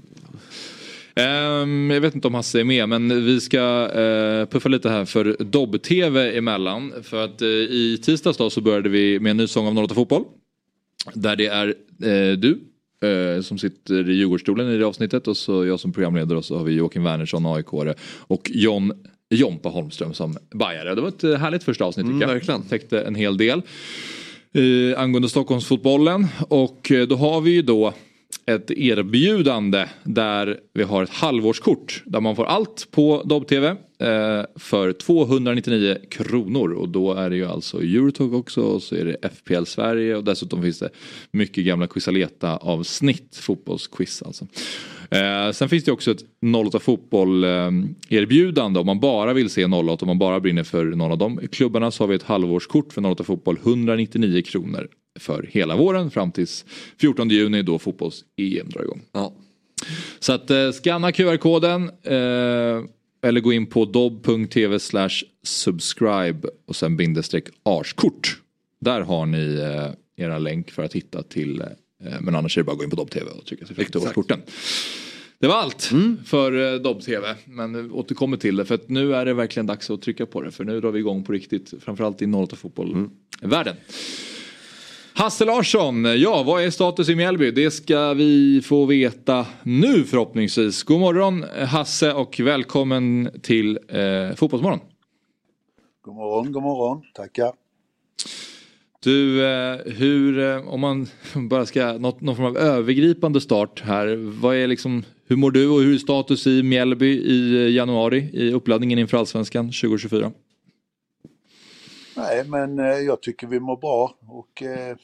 Ehm, jag vet inte om Hasse är med men vi ska eh, puffa lite här för Dobb-TV emellan. För att eh, i tisdags då så började vi med en ny sång av 08 Fotboll. Där det är eh, du som sitter i Djurgårdsstolen i det avsnittet och så jag som programledare och så har vi Joakim Wernersson, aik och John Jompa Holmström som bajare. Det var ett eh, härligt första avsnitt tycker jag. verkligen. Täckte en hel del. Eh, angående Stockholmsfotbollen och eh, då har vi ju då ett erbjudande där vi har ett halvårskort där man får allt på Dobb-TV eh, för 299 kronor. Och då är det ju alltså Eurotalk också och så är det FPL Sverige och dessutom finns det mycket gamla Quisaleta avsnitt, fotbollsquiz alltså. Eh, sen finns det också ett 08 fotboll eh, erbjudande. Om man bara vill se 08 om man bara brinner för någon av de klubbarna så har vi ett halvårskort för 08 fotboll 199 kronor för hela våren fram tills 14 juni då fotbolls-EM drar igång. Ja. Så att eh, scanna QR-koden eh, eller gå in på dobb.tv slash subscribe och sen bindestreck arskort. Där har ni eh, era länk för att hitta till eh, men annars är det bara att gå in på Dobb-TV och trycka sig för årskorten. Det var allt för eh, Dobb-TV. Men återkommer till det för att nu är det verkligen dags att trycka på det. För nu drar vi igång på riktigt. Framförallt i 08 fotboll-världen. Hasse Larsson, ja vad är status i Mjällby? Det ska vi få veta nu förhoppningsvis. God morgon Hasse och välkommen till eh, Fotbollsmorgon. God morgon, god morgon. Tackar. Du, eh, hur, eh, om man bara ska, något, någon form av övergripande start här. Vad är liksom, hur mår du och hur är status i Mjällby i januari i uppladdningen inför Allsvenskan 2024? Nej, men eh, jag tycker vi mår bra och eh,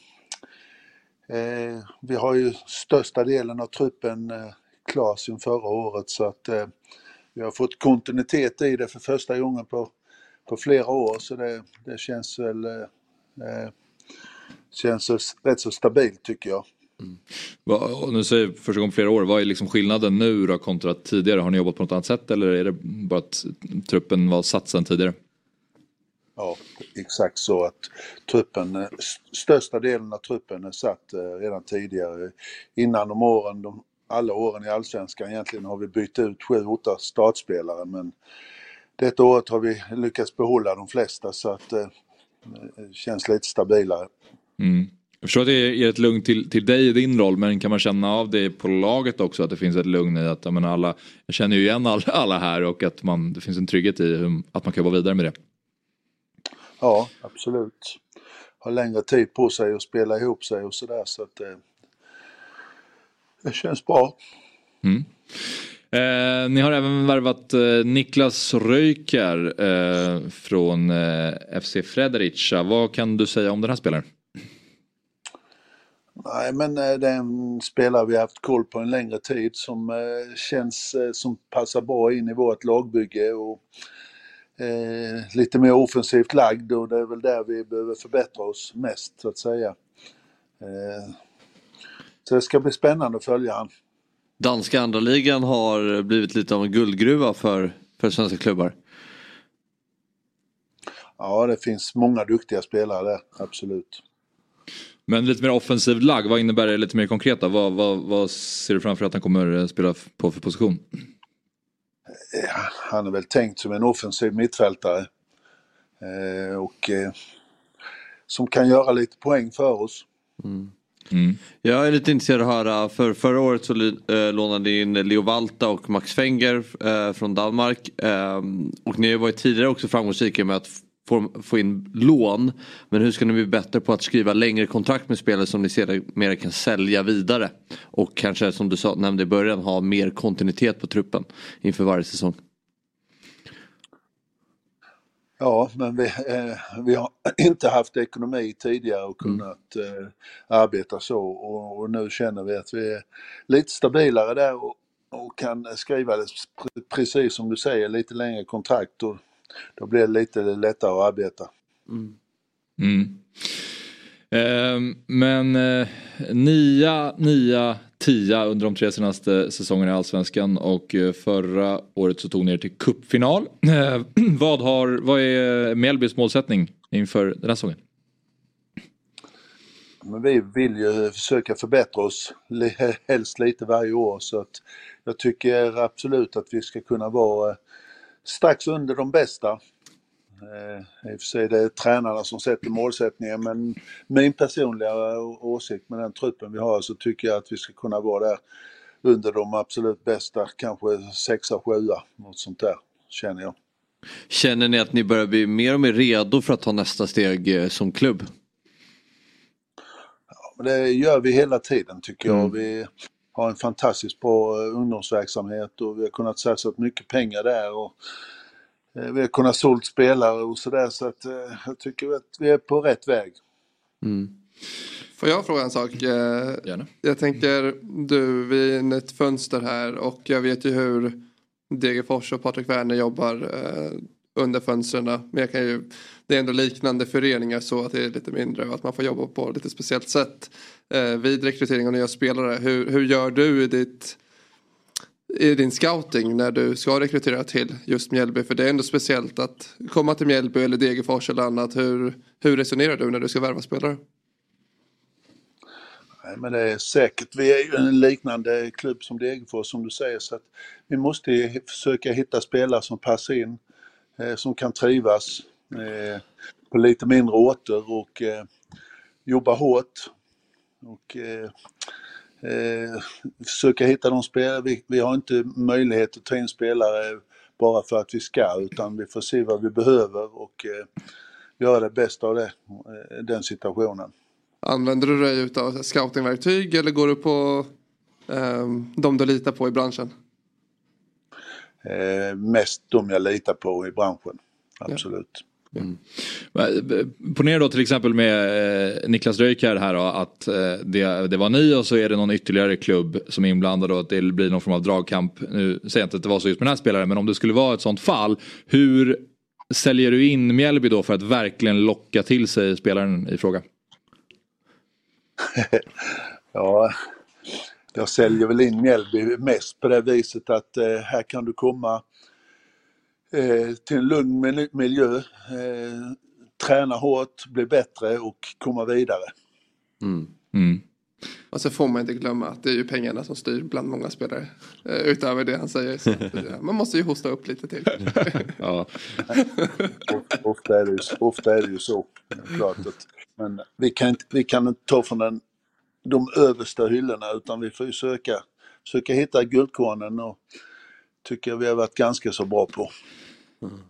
eh, vi har ju största delen av truppen eh, klar sedan förra året så att eh, vi har fått kontinuitet i det för första gången på, på flera år så det, det känns väl eh, eh känns rätt så stabilt tycker jag. Mm. Och nu säger första gången på flera år, vad är liksom skillnaden nu då kontra tidigare? Har ni jobbat på något annat sätt eller är det bara att truppen var satt sedan tidigare? Ja, exakt så att truppen, eh, största delen av truppen är satt eh, redan tidigare. Innan de åren, de, alla åren i Allsvenskan egentligen har vi bytt ut sju, åtta startspelare men detta året har vi lyckats behålla de flesta så att eh, det känns lite stabilare. Mm. Jag förstår att det ger ett lugn till, till dig i din roll men kan man känna av det på laget också att det finns ett lugn i att jag, menar, alla, jag känner ju igen alla, alla här och att man, det finns en trygghet i hur, att man kan jobba vidare med det. Ja, absolut. Har längre tid på sig att spela ihop sig och sådär så att det, det känns bra. Mm. Eh, ni har även värvat eh, Niklas Röjker eh, från eh, FC Fredericia. Vad kan du säga om den här spelaren? Nej, men eh, det är en spelare vi har haft koll på en längre tid som eh, känns som passar bra in i vårt lagbygge och eh, lite mer offensivt lagd och det är väl där vi behöver förbättra oss mest så att säga. Eh, så det ska bli spännande att följa han. Danska andra ligan har blivit lite av en guldgruva för, för svenska klubbar. Ja, det finns många duktiga spelare där, absolut. Men lite mer offensivt lag, vad innebär det lite mer konkret Vad, vad, vad ser du framför att han kommer spela på för position? Han är väl tänkt som en offensiv mittfältare. Eh, och eh, som kan göra lite poäng för oss. Mm. Mm. Jag är lite intresserad av att höra, för förra året så äh, lånade ni in Leo Valta och Max Fenger äh, från Danmark. Äh, och ni har varit tidigare också framgångsrika med att få, få in lån. Men hur ska ni bli bättre på att skriva längre kontrakt med spelare som ni sedermera kan sälja vidare? Och kanske som du sa, nämnde i början ha mer kontinuitet på truppen inför varje säsong. Ja, men vi, eh, vi har inte haft ekonomi tidigare och mm. kunnat eh, arbeta så och, och, nu känner vi att vi är lite stabilare där och, och kan skriva precis som du säger lite längre kontrakt och då blir det lite lättare att arbeta. Mm. Mm. Eh, men eh, nia, nia, tia under de tre senaste säsongerna i Allsvenskan och eh, förra året så tog ni er till cupfinal. Eh, vad, har, vad är Mjällbys målsättning inför den här säsongen? Men vi vill ju försöka förbättra oss, helst lite varje år så att jag tycker absolut att vi ska kunna vara strax under de bästa. Eh, I och för sig det är tränarna som sätter målsättningen men min personliga åsikt med den truppen vi har så tycker jag att vi ska kunna vara där under de absolut bästa, kanske sexa, sjua, något sånt där känner jag. Känner ni att ni börjar bli mer och mer redo för att ta nästa steg eh, som klubb? Ja, det gör vi hela tiden tycker jag. Mm. Vi har en fantastiskt bra eh, ungdomsverksamhet och vi har kunnat satsa mycket pengar där. Och eh, vi har kunnat sålt spelare och sådär så att eh, jag tycker att vi är på rätt väg. Mm. Får jag fråga en sak? Gärna. Jag tänker, du, vi är i ett fönster här och jag vet ju hur Degerfors och Patrik Werner jobbar under fönstren. Men jag kan ju, det är ändå liknande föreningar så att det är lite mindre och att man får jobba på lite speciellt sätt eh, vid rekrytering av nya spelare. Hur, hur gör du i, ditt, i din scouting när du ska rekrytera till just Mjällby? För det är ändå speciellt att komma till Mjällby eller Degerfors eller annat. Hur, hur resonerar du när du ska värva spelare? Nej, men det är säkert, vi är ju en liknande klubb som Degerfors som du säger så att vi måste försöka hitta spelare som passar in, eh, Eh, som kan trivas eh, på lite mindre orter och eh, jobba hårt och försöka hitta de spelare. Vi, vi, har inte möjlighet att ta in spelare bara för att vi ska utan vi får se vad vi behöver och eh, göra det bästa av det, den situationen. Använder du dig av scoutingverktyg eller går du på de du litar på i branschen? Eh, mest de jag litar på i branschen, absolut. Mm. Ponera då till exempel med eh, Niklas Röjkär här då, att eh, det, det var ni och så är det någon ytterligare klubb som är inblandad och att det blir någon form av dragkamp. Nu säger jag inte att det var så just med den här spelaren men om det skulle vara ett sånt fall. Hur säljer du in Mjällby då för att verkligen locka till sig spelaren i fråga? ja, jag säljer väl in Mjällby mest på det viset att eh, här kan du komma eh, till en lugn miljö, eh, träna hårt, bli bättre och komma vidare. Mm. Mm. Och så får man inte glömma att det är ju pengarna som styr bland många spelare. Eh, utöver det han säger. Så, ja, man måste ju hosta upp lite till. ja. ofta, är det ju, ofta är det ju så. Klart att, men vi kan, inte, vi kan inte ta från den, de översta hyllorna utan vi får ju söka, söka hitta guldkornen och tycker jag vi har varit ganska så bra på.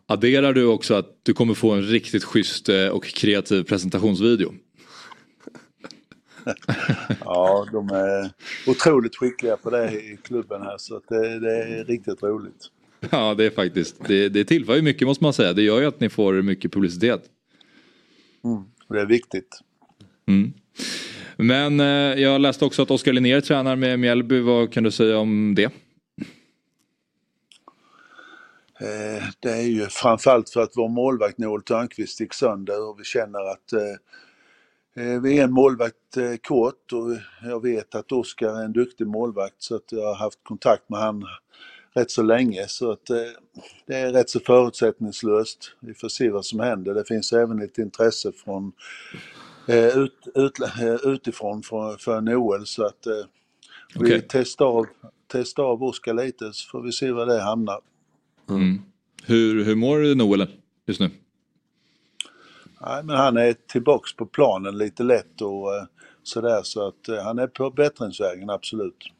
Adderar du också att du kommer få en riktigt schysst eh, och kreativ presentationsvideo? ja, de är otroligt skickliga på det i klubben här så det, det, är riktigt roligt. Ja, det är faktiskt. Det, det tillför ju mycket måste man säga. Det gör ju att ni får mycket publicitet. Mm, det är viktigt. Mm. Men eh, jag läste också att Oskar Linnér tränar med Mjällby. Vad kan du säga om det? Eh, det är ju framförallt för att vår målvakt Noel Törnqvist gick sönder och vi känner att eh, eh vi är en målvakt eh, kort och jag vet att Oskar är en duktig målvakt så att jag har haft kontakt med han rätt så länge så att eh, det är rätt så förutsättningslöst. Vi får se vad som händer. Det finns även ett intresse från ut, ut, utifrån för, för Noel så att vi okay. testar av, testar av Oskar lite så får vi se var det hamnar. Mm. Hur, hur mår Noel just nu? Nej, men han är tillbaks på planen lite lätt och eh, sådär så att eh, han är på bättringsvägen absolut.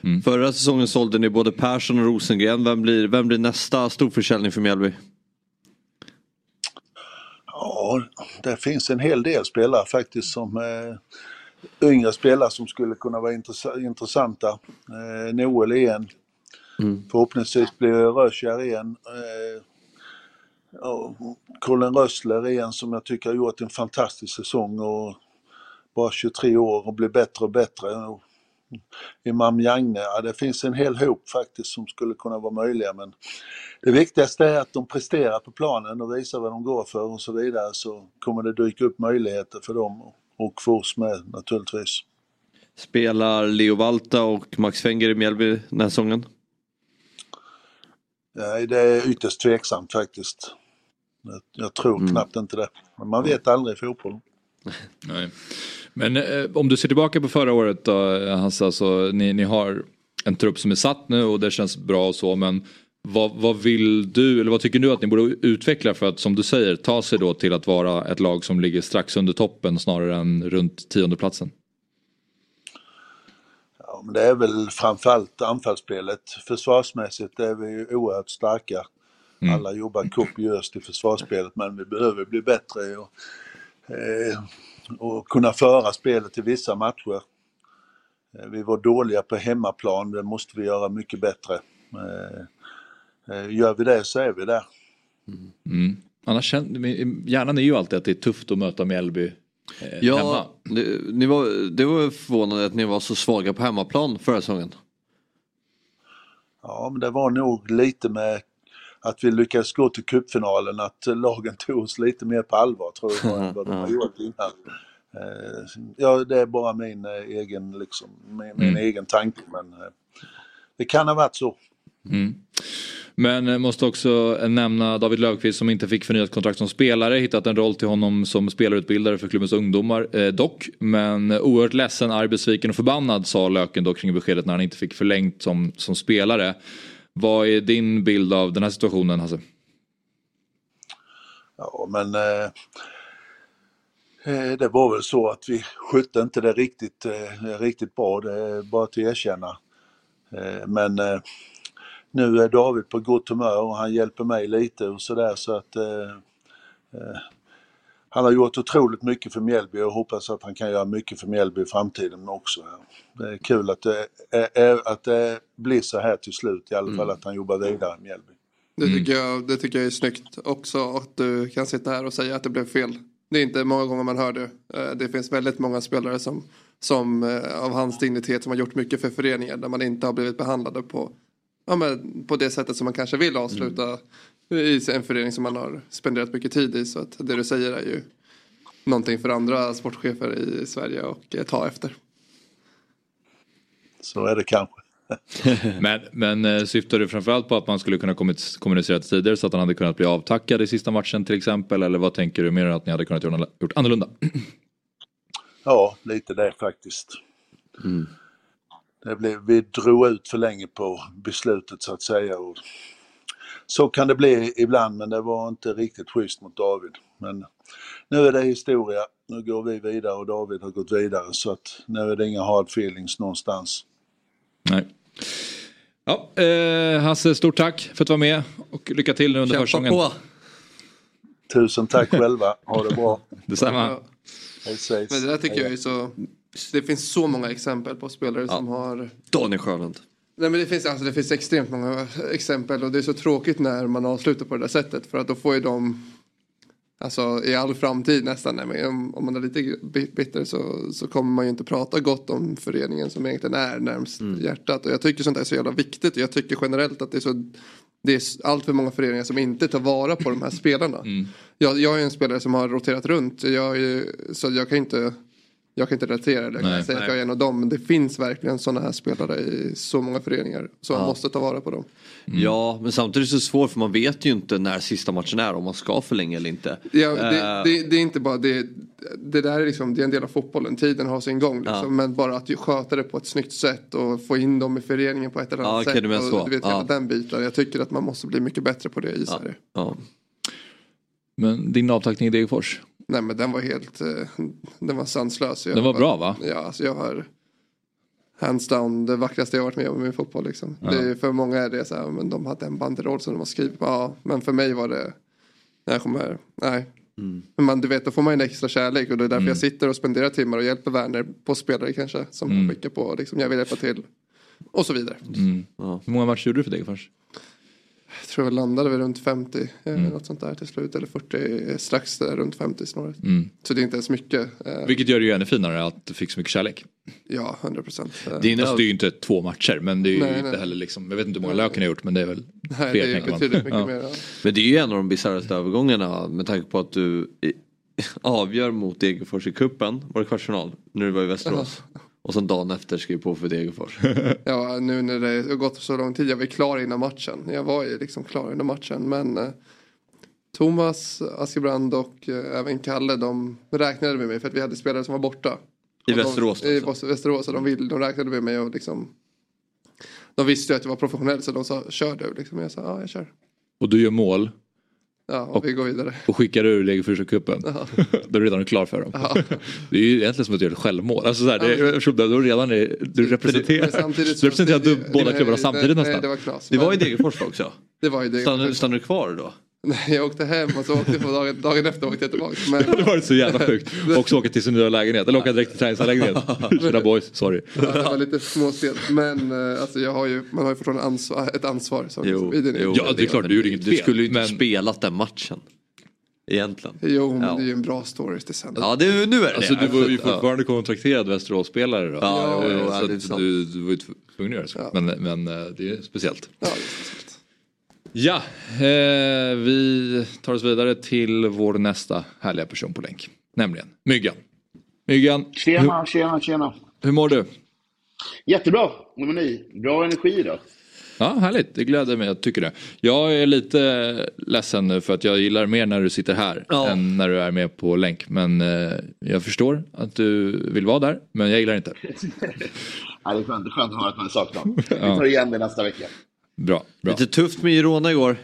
Mm. Förra säsongen sålde ni både Persson och Rosengren. Vem blir, vem blir nästa storförsäljning för Mjällby? Ja, det finns en hel del spelare faktiskt som eh, yngre spelare som skulle kunna vara intressanta. Eh, Noel är en. Mm. Förhoppningsvis blir Röskär igen. Eh, Colin Rössler är en som jag tycker har gjort en fantastisk säsong och bara 23 år och blir bättre och bättre. Och Imam Jagne, ja, det finns en hel hop faktiskt som skulle kunna vara möjliga men det viktigaste är att de presterar på planen och visar vad de går för och så vidare så kommer det dyka upp möjligheter för dem och för oss med naturligtvis. Spelar Leo Valta och Max Fenger i Mjällby den här säsongen? Nej, det är ytterst tveksamt faktiskt. Jag, tror mm. knappt inte det. Men man vet aldrig i fotboll. Nej. Men eh, om du ser tillbaka på förra året då, Hasse, alltså, ni, ni har en trupp som är satt nu och det känns bra och så men vad, vad, vill du, eller vad tycker du att ni borde utveckla för att som du säger ta sig då till att vara ett lag som ligger strax under toppen snarare än runt tiondeplatsen? men det är väl framförallt anfallsspelet. Försvarsmässigt är vi ju oerhört starka. Mm. Alla jobbar kopiöst i försvarsspelet men vi behöver bli bättre och, eh, och kunna föra spelet i vissa matcher. Eh, vi var dåliga på hemmaplan, det måste vi göra mycket bättre. Eh, eh gör vi det så är vi där. Mm. Annars hjärnan är ju alltid att det är tufft att möta Mjällby ja, hemma. Det, ni var, det var förvånande att ni var så svaga på hemmaplan förra säsongen. Ja, men det var nog lite med att vi lyckades gå till cupfinalen, att lagen tog oss lite mer på allvar tror jag än vad de har gjort innan. Eh, ja, det är bara min eh, egen, liksom, min, min mm. egen tanke men eh, det kan ha varit så. Mm. Men måste också nämna David Löfqvist som inte fick förnyat kontrakt som spelare. Hittat en roll till honom som spelarutbildare för klubbens ungdomar eh, dock. Men oerhört ledsen, arg, besviken och förbannad sa Löken då kring beskedet när han inte fick förlängt som, som spelare. Vad är din bild av den här situationen Hasse? Ja men eh, eh, det var väl så att vi skötte inte det riktigt, eh, riktigt bra, det är bara att erkänna. Eh, men eh, nu är David på gott humör och han hjälper mig lite och sådär så att eh, eh, han har gjort otroligt mycket för Mjällby och hoppas att han kan göra mycket för Mjällby i framtiden också. Det är kul att det, är, att det blir så här till slut, i alla fall att han jobbar vidare i Mjällby. Det tycker, jag, det tycker jag är snyggt också att du kan sitta här och säga att det blev fel. Det är inte många gånger man hör det. Eh, Det finns väldigt många spelare som, som eh, av hans dignitet som har gjort mycket för föreningen där man inte har blivit behandlade på, ja, men på det sättet som man kanske vill avsluta i en förening som man har spenderat mycket tid i. Så att det du säger är ju någonting för andra sportchefer i Sverige och eh, ta efter. Så är det kanske. Men, men eh, syftar du framförallt på att man skulle kunna kommunicera tidigare så att han hade kunnat bli avtackad i sista matchen till exempel? Eller vad tänker du mer att ni hade kunnat göra gjort annorlunda? Ja, lite det faktiskt. Det blev, vi drog ut för länge på beslutet så att säga. Och så kan det bli ibland men det var inte riktigt schysst mot David. Men nu är det historia. Nu går vi vidare och David har gått vidare så att nu är det inga hard feelings någonstans. Nej. Ja, eh, Hasse, stort tack för att du var med och lycka till nu under Kämpa försäsongen. på. Tusen tack själva. Ha det bra. Detsamma. Men det där tycker jag är så... Det finns så många exempel på spelare som har... Daniel Sjölund. Nej men det finns, alltså, det finns extremt många exempel och det är så tråkigt när man avslutar på det där sättet för att då får ju de Alltså i all framtid nästan, nej, om, om man är lite bit- bitter så, så kommer man ju inte prata gott om föreningen som egentligen är närmst hjärtat. Och jag tycker sånt där är så jävla viktigt och jag tycker generellt att det är så det är allt för många föreningar som inte tar vara på de här spelarna. Jag, jag är en spelare som har roterat runt jag är, så jag kan inte jag kan inte relatera eller jag kan säga att jag är en av dem. Men det finns verkligen sådana här spelare i så många föreningar. Så man Ja. måste ta vara på dem. Ja, men samtidigt är det så svårt för man vet ju inte när sista matchen är om man ska förlänga eller inte. Ja, det, Eh, det, det är inte bara det. Det där är liksom, det är en del av fotbollen. Tiden har sin gång. Liksom. Ja. Men bara att sköta det på ett snyggt sätt och få in dem i föreningen på ett eller Ja, annat okej, sätt. du menar och, så. du vet, Ja. den biten. Jag tycker att man måste bli mycket bättre på det i Sverige. Ja. Men din avtackning i Degerfors? Nej men den var helt, eh, den var sanslös. Jag Den var bra, va? Ja, alltså jag har hands down det vackraste jag varit med om i fotboll liksom. Ja. Det är, för många är det så här, men de hade en banderoll som de har skrivit på. Ja, men för mig var det, jag kommer, nej. Men man, du vet, då får man en extra kärlek och det är därför Mm. jag sitter och spenderar timmar och hjälper Werner på spelare kanske. Som Mm. skickar på, liksom, jag vill hjälpa till. Och så vidare. Mm. Hur många matcher gjorde du för Degerfors? Jag tror jag landade väl runt 50, eh, Mm. något sånt där till slut. Eller 40, eh, strax där, runt 50 snarare. Mm. Så det är inte ens mycket. eh, Vilket gör det ju ännu finare att du fick så mycket kärlek. Ja, 100 procent. Det är, alltså, det är ju inte två matcher men det är ju Nej, inte nej. heller liksom, jag vet inte hur många Löken har gjort men det är väl Nej, fler det är tänker man. mycket Ja. mer. ja. Men det är ju en av de bisarraste övergångarna med tanke på att du avgör mot Degerfors i kuppen var det kvartsfinal, när du var i Västerås. Och sen dagen efter skrev på för Degerfors. Ja, nu när det har gått så lång tid. Jag var klar innan matchen. Jag var ju liksom klar innan matchen. Men eh, Thomas Askebrand och eh, även Kalle de räknade med mig för att vi hade spelare som var borta. I Och de, Västerås I Väs- Västerås. Och de, vill, de räknade med mig och liksom. De visste ju att jag var professionell så de sa kör du. Liksom. Jag sa ja jag kör. Och du gör mål Ja, och, vi går vidare. och skickar ur Degerfors-cupen. Ja. Då är du redan klar för dem. Ja. Det är ju egentligen som att göra ett självmål. Alltså så här, det, är- du redan är, du representerar, samtidigt du representerar det- båda nej, klubbarna nej, samtidigt nej, nästan. det var knas. Det var i Degerfors också. Det var stannar du kvar då? Nej, jag åkte hem och så åkte jag på dagen, dagen efter åkte jag tillbaka. Men... Det varit så jävla sjukt. Också åka till sin nya lägenhet. Eller åka direkt till träningsanläggningen. Tjena boys, sorry. Ja, det var lite småstelt. Men eh, alltså, jag har ju, man har ju fortfarande ansvar, ett ansvar. Som, Jo, jo, Ja, det är klart, du gjorde inget Du fel, skulle ju inte men- spelat den matchen. Egentligen. Jo, men Ja. det är ju en bra story till sen. Ja, det, nu är det Alltså det. du var ju Ja. fortfarande kontrakterad Västerås-spelare då. Ja, jo, jo, ja, så det är du, du var ju tvungen att göra så. Ja. Men, men eh, det är speciellt. Ja, det är speciellt. Ja, eh, vi tar oss vidare till vår nästa härliga person på länk. Nämligen Myggan. Myggan, Tjena, tjena, tjena. hur mår du? Jättebra. Hur mår ni? Bra energi då? Ja, härligt. Det gläder mig, jag tycker det. Jag är lite ledsen nu för att jag gillar mer när du sitter här Ja. än när du är med på länk. Men eh, jag förstår att du vill vara där, men jag gillar inte. Ja, det är skönt, det är skönt att höra att man är saknad. Vi tar igen det nästa vecka. Bra, bra. Lite tufft med Girona igår.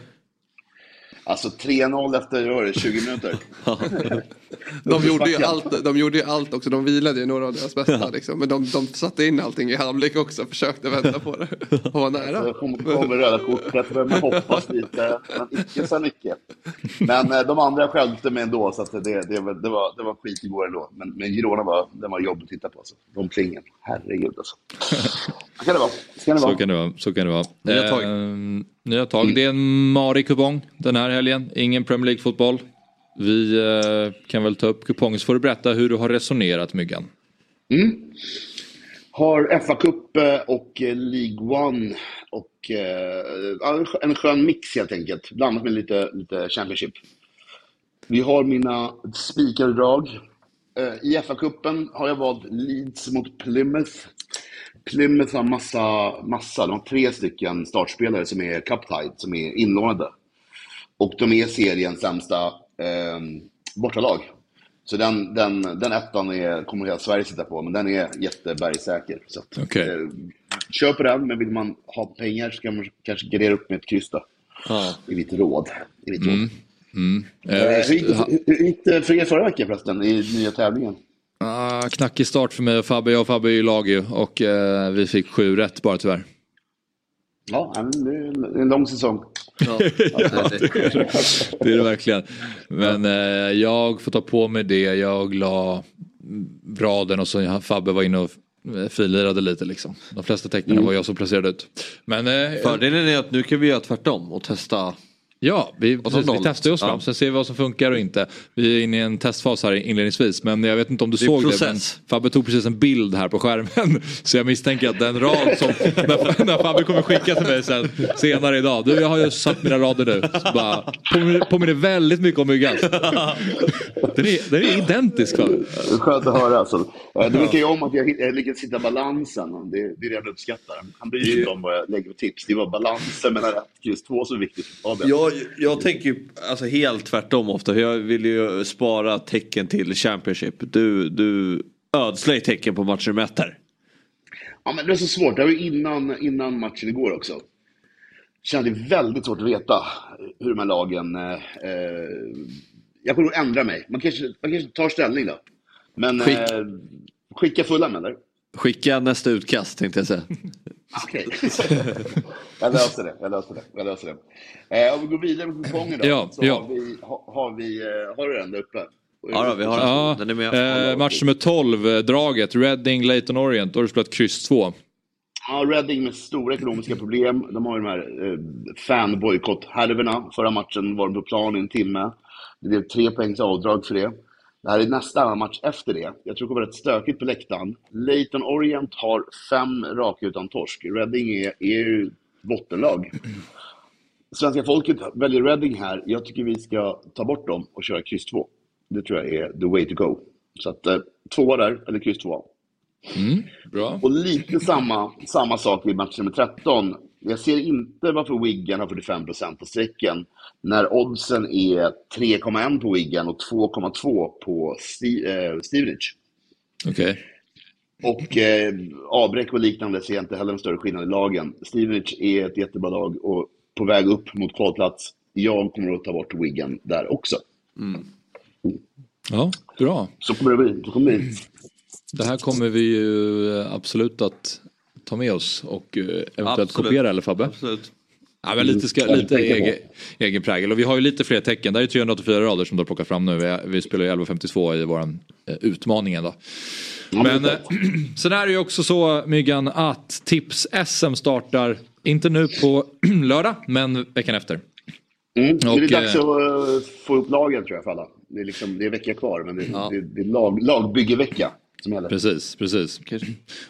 Alltså 3-0 efter det, 20 minuter. De gjorde, ju allt, de gjorde ju allt också, de vilade ju några av deras bästa liksom. Men de, de satte in allting i halvlek också, försökte vänta på det. Och var nära. Så kommer kom röda kortet, man hoppas lite, men icke sa Nicke. Men eh, de andra skälpte mig ändå, så att det, det, var, det, var, det var skit igår ändå. Men, men Girona var, den var jobbig att titta på. Alltså. De plingen, herregud alltså. Så kan det vara. Så kan det Så vara. kan det vara. Så kan det vara. Nya tag. Mm. Det är en marig kupong den här helgen. Ingen Premier League-fotboll. Vi eh, kan väl ta upp kupongen så får du berätta hur du har resonerat Myggan. Mm. Har FA-cup eh, och eh, League One och eh, en skön mix helt enkelt. Blandat med lite, lite Championship. Vi har mina spikardrag. Eh, I FA-cupen har jag valt Leeds mot Plymouth. Plymouth har massa, massa, de har tre stycken startspelare som är cup-tied, som är inlånade. Och de är seriens sämsta eh, bortalag. Så den, den, den ettan är, kommer hela Sverige sitta på, men den är jättebergsäker. Så att, Okej. eh, kör på den, men vill man ha pengar så kan man kanske gardera upp med ett kryss då. I mitt råd. I mitt råd. Mm. Mm. Eh, Eh, hur gick det- hur- hur gick det för er förra veckan förresten, i nya tävlingen? Ah, knackig start för mig och Fabbe. Jag och Fabbe är ju lag ju och eh, vi fick sju rätt bara tyvärr. Ja, det är en lång säsong. det är det verkligen. Men eh, jag får ta på mig det. Jag la raden och så Fabbe var inne och finlirade lite liksom. De flesta tecknen Mm. var jag som placerade ut. Men, eh, Fördelen är att nu kan vi göra tvärtom och testa. Ja, vi, precis, vi testar oss fram. Ja. Sen ser vi vad som funkar och inte. Vi är inne i en testfas här inledningsvis. Men jag vet inte om du Det såg process. det. Men Fabbe tog precis en bild här på skärmen. Så jag misstänker att den rad som när, när Fabbe kommer skicka till mig sen, senare idag. Du, jag har ju satt mina rader nu. Så bara, påminner, påminner väldigt mycket om myggan. Den är, den är identisk Fabbe. Det Skönt att höra. Alltså. Eh, Du tycker ju om att jag, jag lyckats hitta balansen. Det, det är det jag uppskattar. Han bryr sig inte om vad jag lägger för tips. Det var balansen mellan rätt kryss två som är viktigt för Fabian. Jag, jag tänker ju alltså helt tvärtom ofta. För jag vill ju spara tecken till Championship. Du, du ödslar ju tecken på matcher du mäter. Ja, men det är så svårt. Det var ju innan, innan matchen igår också. Kände det väldigt svårt att veta hur de här lagen... Eh, eh, jag kommer nog ändra mig. Man kanske, man kanske tar ställning då. Men Skick. eh, skicka fulla med eller? Skicka nästa utkast tänkte jag säga. Okej. jag löser det. Jag löser det. Jag löser det. Eh, om vi går vidare med kupongen då. Ja, så ja. Har, vi, har, vi... eh, Har du den där uppe? Ja, då, vi har. Ja, Den är med. eh, match nummer 12, eh, draget. Reading, Leighton Orient. Då har du spelat kryss 2. Ja, Reading med stora ekonomiska problem. De har ju de här eh, fanbojkott-härvorna. Förra matchen var de på plan i en timme. Det blev tre poängs avdrag för det. Det här är nästa match efter det. Jag tror det kommer rätt stökigt på läktaren. Leighton Orient har fem raka utan torsk. Reading är, är ju bottenlag. Svenska folket väljer Reading här. Jag tycker vi ska ta bort dem och köra kryss 2. Det tror jag är the way to go. Så att eh, tvåa där, eller kryss 2. Mm, bra. Och lite samma, samma sak i match nummer 13. Jag ser inte varför Wigan har 45% på strecken när oddsen är 3,1 på Wigan och 2,2 på eh, Stevenage. Okej. Och eh, avbräck och liknande ser jag inte heller en större skillnad i lagen. Stevenage är ett jättebra lag och på väg upp mot kvalplats. Jag kommer att ta bort Wigan där också. Ja, bra. Så kommer det bli. Så kommer det bli. Det här kommer vi ju absolut att ta med oss och eh, eventuellt Absolut. kopiera eller Fabbe? Absolut. Ja, men lite, ska, lite egen, egen prägel. Och vi har ju lite fler tecken. Det här är 384 rader som du har plockat fram nu. Vi, spelar ju 1152 i vår eh, utmaningen då. Men eh, sen är det ju också så Myggan att Tips-SM startar, inte nu på lördag, men veckan efter. Mm, det är Och, dags eh, att eh, få upp lagen tror jag för alla. Det är, liksom, det är vecka kvar, men det, det, det är lag, lagbyggevecka som gäller. Precis, precis.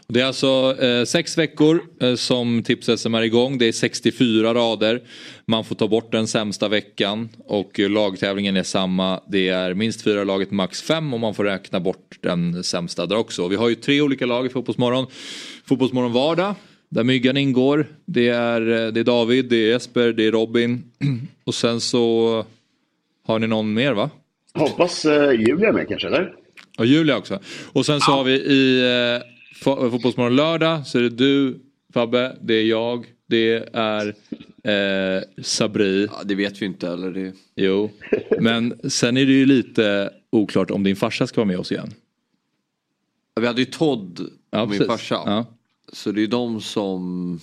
Det är alltså eh, sex veckor eh, som Tips-SM är igång. Det är 64 rader. Man får ta bort den sämsta veckan och eh, lagtävlingen är samma. Det är minst fyra laget, max fem och man får räkna bort den sämsta där också. Vi har ju tre olika lag i Fotbollsmorgon. Fotbollsmorgon vardag. Där Myggan ingår. Det är, eh, det är David, det är Jesper, det är Robin. Och sen så har ni någon mer va? Hoppas eh, Julia är med kanske, eller? Och Julia också. Och sen så har vi i eh, Fo- Fotbollsmorgon lördag så är det du Fabbe, det är jag, det är eh, Sabri. Ja, det vet vi inte eller det... Jo, men sen är det ju lite oklart om din farsa ska vara med oss igen. Vi hade ju Todd Ja, och min precis. farsa. Ja. Så det är ju de som...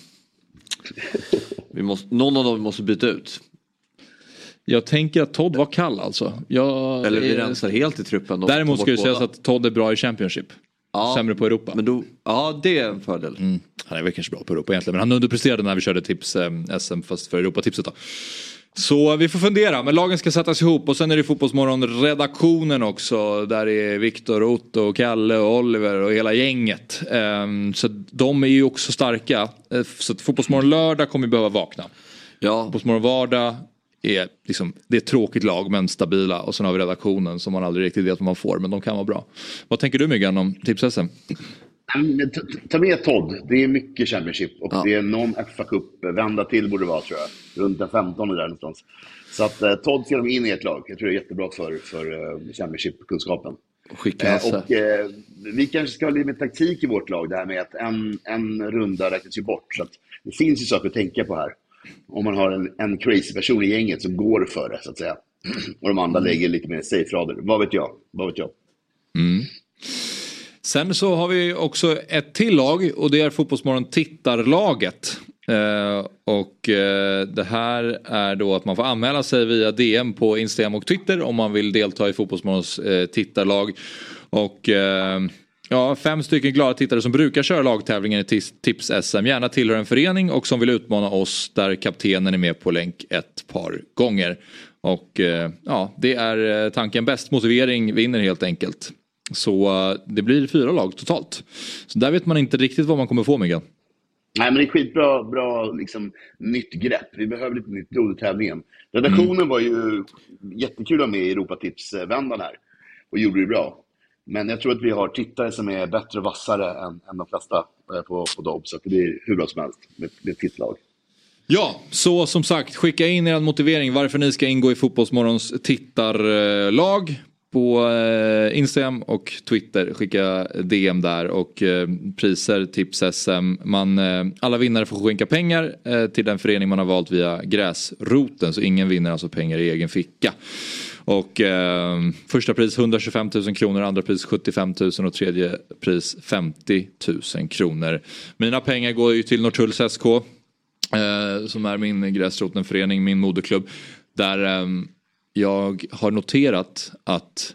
Vi måste, någon av dem måste byta ut. Jag tänker att Todd var kall alltså. Jag, Eller vi rensar helt i truppen. och Däremot ska ju bort sägas att Todd är bra i Championship. Ja, Sämre på Europa. Men då, ja, det är en fördel. Mm. Han är väl kanske bra på Europa egentligen. Men han underpresterade när vi körde tips eh, SM fast för Europatipset då. Så vi får fundera, men lagen ska sättas ihop och sen är det Fotbollsmorgon-redaktionen också. Där är Viktor, Otto, och Kalle och Oliver och hela gänget. Ehm, så de är ju också starka. Eh, Så att Fotbollsmorgon lördag kommer vi behöva vakna. Ja. Fotbollsmorgon vardag är liksom, det är ett tråkigt lag men stabila. Och sen har vi redaktionen som man aldrig riktigt vet vad man får men de kan vara bra. Vad tänker du Myggan om tips-SM? Men ta- med Todd. Det är mycket Championship och det är någon fa Cup vända till borde det vara tror jag. Runt den 15 där någonstans. Så att eh, Todd ska de in i ett lag. Jag tror det är jättebra för, för eh, Championship-kunskapen. Eh, och eh, vi kanske ska ha lite mer taktik i vårt lag. Det här med att en, en runda räknas ju bort. Så det finns ju saker att tänka på här. Om man har en, en crazy person i gänget som går för det så att säga. Och de andra lägger lite mer safe-rader. Vad vet jag? Vad vet jag? Mm. Sen så har vi också ett till lag och det är Fotbollsmorgon tittarlaget. Eh, och eh, det här är då att man får anmäla sig via DM på Instagram och Twitter om man vill delta i Fotbollsmorgons eh, tittarlag. Och eh, ja, fem stycken glada tittare som brukar köra lagtävlingen i Tips-SM gärna tillhör en förening och som vill utmana oss där kaptenen är med på länk ett par gånger. Och eh, ja, det är eh, tanken. Bäst motivering vinner helt enkelt. Så eh, det blir fyra lag totalt. Så där vet man inte riktigt vad man kommer få Miguel. Nej, men det är skitbra bra, liksom, nytt grepp. Vi behöver lite nytt blod i tävlingen. Redaktionen var ju jättekul att med i Europatips-vändan här och gjorde det bra. Men jag tror att vi har tittare som är bättre och vassare än, än de flesta eh, på, på Dobb, så det blir hur bra som helst med, med ett tittlag. Ja, så som sagt skicka in er motivering varför ni ska ingå i Fotbollsmorgons tittarlag på eh, Instagram och Twitter. Skicka DM där och eh, priser, tips, SM. Man, eh, alla vinnare får skänka pengar eh, till den förening man har valt via gräsroten så ingen vinner alltså pengar i egen ficka. Och eh, första pris 125 000 kronor, andra pris 75 000 och tredje pris 50 000 kronor. Mina pengar går ju till Norrtulls SK eh, som är min gräsrotenförening, min moderklubb. Där eh, jag har noterat att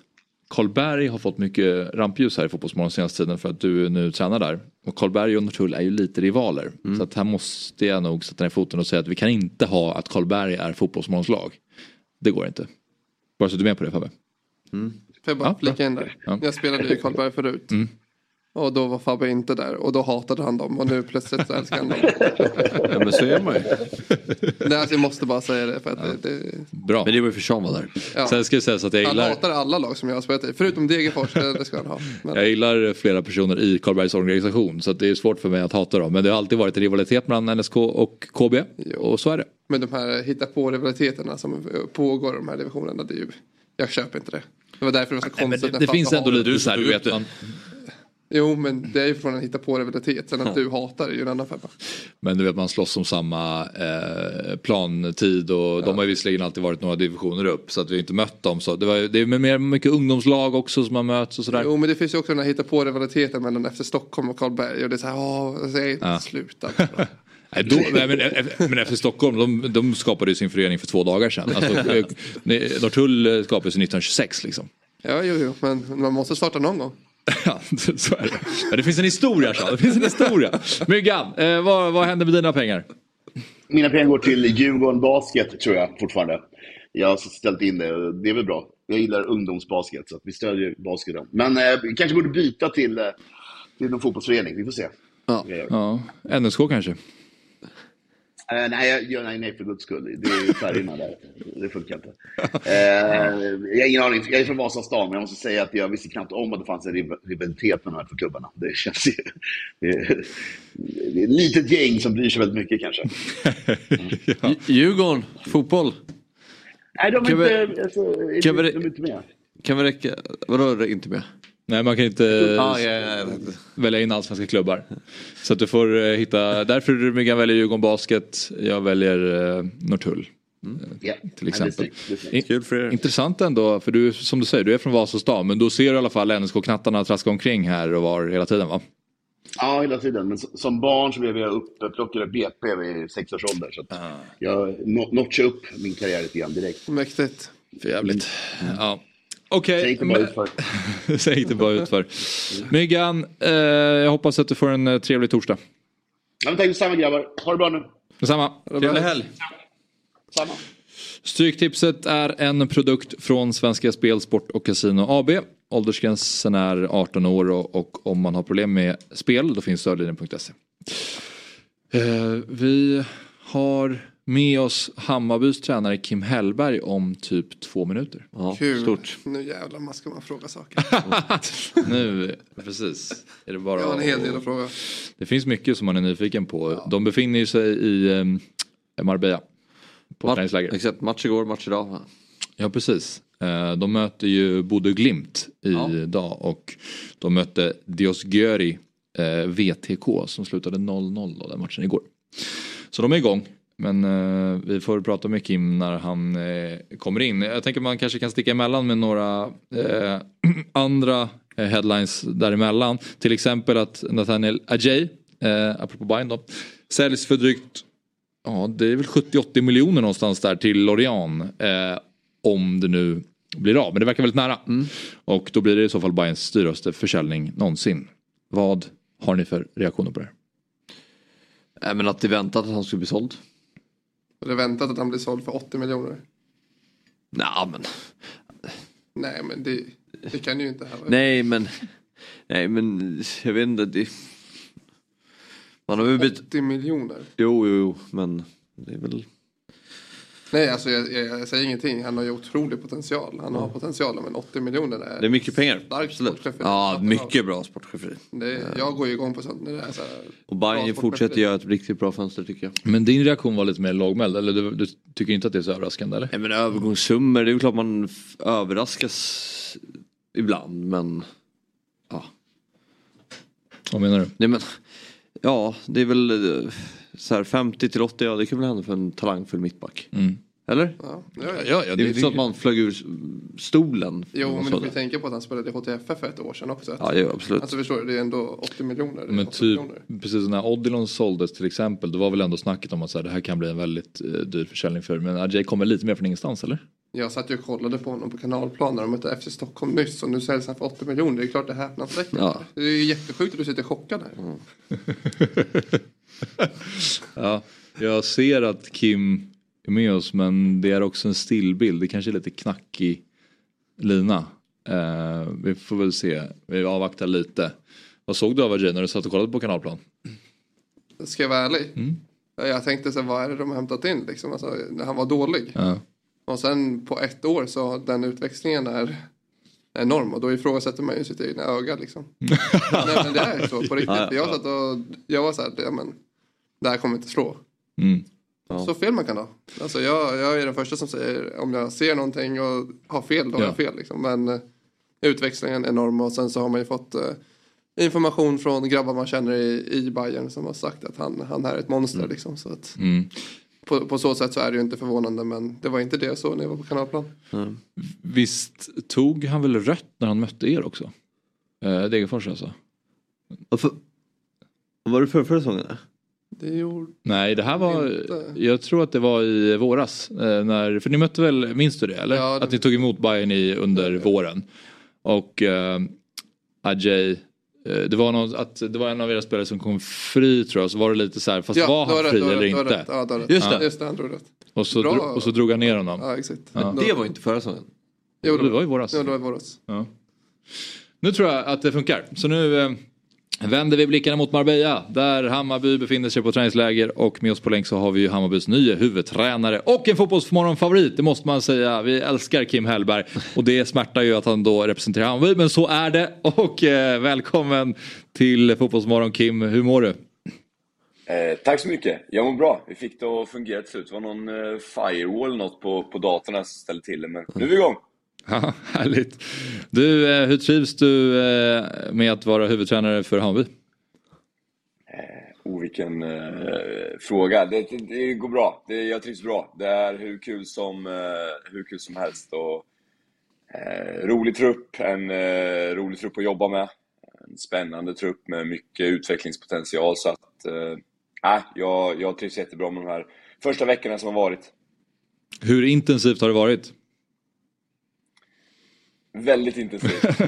Karlberg har fått mycket rampljus här i Fotbollsmorgon senaste tiden för att du nu tränar där. Och Karlberg och Norrtull är ju lite rivaler. Så att här måste jag nog sätta ner foten och säga att vi kan inte ha att Karlberg är Fotbollsmorgons lag. Det går inte. Bara så du är med på det Fabbe. Får jag bara Ja, flika in där? Ja. Jag spelade ju Karlberg förut. Mm. Och då var Fabbe inte där och då hatade han dem och nu plötsligt så älskar han dem. Ja, men så är man ju. Nej, alltså, jag måste bara säga det för att det, det, Bra. Men det var ju för Sean var där. Ja. Sen ska jag säga så att jag han gillar, hatar alla lag som jag har spelat i. Förutom Degerfors, det, det ska han ha. Men, jag gillar flera personer i Karlbergs organisation så att det är svårt för mig att hata dem. Men det har alltid varit en rivalitet mellan NSK och KB och så är det. men de här hitta på rivaliteterna som pågår i de här divisionerna, det är ju, jag köper inte det. Det var därför det var så Nej, men konstigt. det, när det finns ändå lite så här, du vet. Man, Jo, men det är ju från en hitta på rivalitet. Sen att du hatar är ju en annan femma. Men du vet man slåss om samma eh, plantid och de har ju visserligen alltid varit några divisioner upp så att vi har inte mött dem. Så det, var, det är med mer mycket ungdomslag också som har möts och sådär. Jo, men det finns ju också den här hitta på rivaliteten mellan FC Stockholm och Karlberg. Och det är så här, åh, säger, Ja. sluta. Nej, då, nej, men, men efter Stockholm, de, de skapade ju sin förening för två dagar sedan. Alltså, eh, Norrtull skapades 1926 liksom. Ja, jo, jo, men man måste starta någon gång. Ja, så är det. Men det finns en historia, Sean. Det finns en historia. Myggan, eh, vad, vad händer med dina pengar? Mina pengar går till Djurgården Basket tror jag fortfarande. Jag har ställt in det det är väl bra. Jag gillar ungdomsbasket så vi stödjer basketen. Men eh, vi kanske borde byta till, eh, till någon fotbollsförening, vi får se. Ja. Ja, NSK kanske? Eh, nej, jag, nej, nej, för guds skull. Det är ju färgerna där. Det funkar inte. Eh, jag har ingen aning. Jag är från Vasastan, men jag måste säga att jag visste knappt om att det fanns en riv- rivalitet med de här två klubbarna. Det känns ju... Det är, det är ett litet gäng som bryr sig väldigt mycket kanske. Dj- Djurgården, fotboll. Nej, de är Kan vi- inte, alltså, kan vi- de är inte med. Kan vi räcka... Vadå inte med? Nej, man kan inte Ja, ja, ja, ja. välja in allsvenska klubbar. Så att du får eh, hitta, därför Myggan väljer Djurgården Basket, jag väljer eh, Norrtull. Ja. Till exempel. Ja, det är snyggt. In. Intressant ändå, för du som du säger, du är från Vasastan men då ser du i alla fall NSK-knattarna traska omkring här och var hela tiden va? Ja, hela tiden. Men som barn så blev jag upplockad av BP vid sex års ålder. Så att jag no- notchade upp min karriär lite grann direkt. Mäktigt. För jävligt. Ja. Okej. Sen gick det bara utför. Bara. Myggan, eh, jag hoppas att du får en eh, trevlig torsdag. Ja, men tack detsamma grabbar. Ha det bra nu. Detsamma. Trevlig helg. Samma. Stryktipset är en produkt från Svenska Spel, Sport och Casino AB. Åldersgränsen är 18 år och, och om man har problem med spel då finns stödlinjen.se. Eh, vi har med oss Hammarbys tränare Kim Hellberg om typ två minuter. Ja, Kul. stort. Nu jävlar man ska man fråga saker. nu, precis. Är det bara Jag har en hel del att- fråga. Det finns mycket som man är nyfiken på. De befinner sig i eh, Marbella. På Match, träningsläger. exakt, match igår, match idag. Ja precis. Eh, De möter ju Bodø Glimt idag och de mötte Diosgyöri eh, VTK som slutade 0-0 då, den matchen igår. Så de är igång. Men eh, vi får prata med Kim när han eh, kommer in. Jag tänker man kanske kan sticka emellan med några eh, andra eh, headlines däremellan. Till exempel att Nathaniel Ajay, eh, apropå Bayern då, säljs för drygt Ja, det är väl 70-80 miljoner någonstans där till Lorient. Eh, om det nu blir av. Men det verkar väldigt nära. Och då blir det i så fall Bayerns dyraste försäljning någonsin. Vad har ni för reaktioner på det här? Nej, men att det väntat att han skulle bli såld. Och det väntat att han blir såld för 80 miljoner. Nej, men. Nej men det, det kan ju inte heller. Nej, men. Nej, men jag vet inte. Det... Man har väl blivit... 80 miljoner. Jo, jo, jo, men det är väl... Nej alltså jag, jag, jag säger ingenting. Han har ju otrolig potential. Han har potentialen men 80 miljoner är Det är mycket pengar. sportcheferi. Ja, mycket bra sportcheferi. Det, jag går ju igång på sånt det är så. Och Bayern fortsätter göra ett riktigt bra fönster tycker jag. Men din reaktion var lite mer lågmäld. Eller du, du tycker inte att det är så överraskande eller? Nej men övergångssummor, det är väl klart man överraskas ibland men... Ja. Vad menar du? Nej men... Ja, det är väl eh, så här 50 till 80, ja det kan väl hända för en talangfull mittback. Mm. Eller? Ja, ja, ja. Det är inte så att man flög ur stolen. Jo men du får ju tänka på att han spelade i HTFF för ett år sedan också. Ja, jo, absolut. Alltså förstår du, det är ändå 80 miljoner. Men 80 typ, miljoner. precis när Odilon såldes till exempel, då var väl ändå snacket om att så här, det här kan bli en väldigt eh, dyr försäljning för. Men Ajay kommer lite mer från ingenstans eller? Jag satt ju och kollade på honom på kanalplan när de mötte FC Stockholm nyss och nu säljs han för 80 miljoner. Det är klart det är häpnadsväckande. Ja. Det är ju jättesjukt att du sitter chockad här. Ja, jag ser att Kim är med oss men det är också en stillbild. Det kanske är lite knackig lina. Eh, vi får väl se. Vi avvaktar lite. Vad såg du av Ajay när du satt och kollade på kanalplan? Ska jag vara ärlig? Mm. Jag tänkte så här, vad är det de har hämtat in liksom? Alltså, han var dålig. Ja. Och sen på ett år så den utväxlingen är enorm och då ifrågasätter man ju sitt egna öga liksom. Nej men det är så på riktigt. Jag ja. satt och jag var så här, ja, men det här kommer inte slå. Mm. Ja. Så fel man kan ha. Alltså jag, jag är den första som säger om jag ser någonting och har fel, då har Ja. jag fel. Liksom. Men eh, utväxlingen är enorm och sen så har man ju fått eh, information från grabbar man känner i, i Bayern som har sagt att han, han är ett monster. Liksom. Så att, Mm. på, på så sätt så är det ju inte förvånande men det var inte det jag såg när jag var på kanalplan. Mm. Visst tog han väl rött när han mötte er också? Eh, Degerfors alltså? Varför? Var det för förra säsongen? Det gjorde Nej, det här var, Inte. jag tror att det var i våras. eh, När, för ni mötte väl, minns du det eller? Ja, det- Att ni tog emot Bayern i, under våren. Och eh, Ajay, eh, det var, någon, att, det var en av era spelare som kom fri tror jag. Så var det lite så här, fast var du har han rätt, fri eller rätt, inte? rätt. Ja, rätt. Just det. Just det, han drog rätt. Och, så Bra. dro, och så drog han ner honom. Ja, exakt. Ja. Det var inte förra säsongen. Jo, Det var i våras. Ja, det var i våras. Ja. Nu tror jag att det funkar. Så nu eh, vänder vi blickarna mot Marbella där Hammarby befinner sig på träningsläger och med oss på länk så har vi ju Hammarbys nya huvudtränare och en fotbollsmorgonfavorit, det måste man säga. Vi älskar Kim Hellberg och det smärtar ju att han då representerar Hammarby men så är det och eh, välkommen till Fotbollsmorgon Kim, hur mår du? Eh, tack så mycket. Jag mår bra. Vi fick det att fungera till slut. Det var någon eh, firewall något på, på datorn som ställde till det, men nu är vi igång. Ja, härligt. Du, eh, hur trivs du eh, med att vara huvudtränare för Hammarby? Oh, vilken eh, fråga. Det, det, det går bra. Det, jag trivs bra. Det är hur kul som, eh, hur kul som helst. Och, eh, rolig trupp, en eh, rolig trupp att jobba med. En spännande trupp med mycket utvecklingspotential. Så att, eh, jag, jag trivs jättebra med de här första veckorna som har varit. Hur intensivt har det varit? Väldigt intensivt.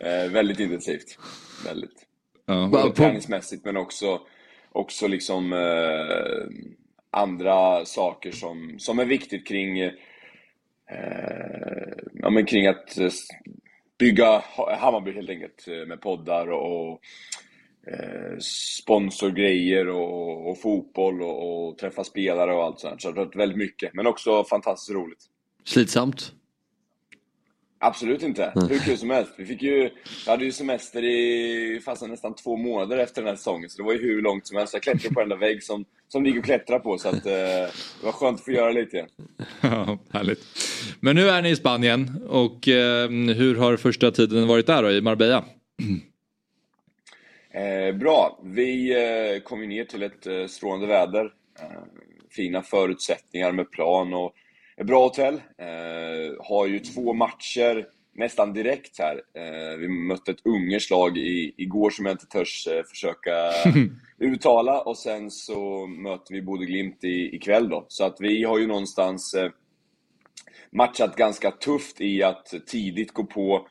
eh, väldigt intensivt. Väldigt. Ja. Både träningsmässigt men också, också liksom eh, andra saker som, som är viktigt kring, eh, ja, men kring att eh, bygga Hammarby helt enkelt eh, med poddar och eh, sponsorgrejer och, och fotboll och, och, träffa spelare och allt sånt. Så det har varit väldigt mycket, men också fantastiskt roligt. Slitsamt? Absolut inte. Mm. Hur kul som helst. Vi fick ju, jag hade ju semester i fast nästan två månader efter den här säsongen, så det var ju hur långt som helst. Jag klättrade på den där vägg som, som gick att klättra på, så att, eh, det var skönt att få göra lite igen. Ja, härligt. Men nu är ni i Spanien och eh, hur har första tiden varit där då, i Marbella? Eh, bra. Vi eh, kom ju ner till ett eh, strålande väder. Eh, fina förutsättningar med plan och ett bra hotell. Eh, har ju två matcher nästan direkt här. Eh, vi mötte ett ungerskt lag i, igår som jag inte törs eh, försöka uttala och sen så möter vi Bode Glimt i, ikväll då. Så att vi har ju någonstans eh, matchat ganska tufft i att tidigt gå på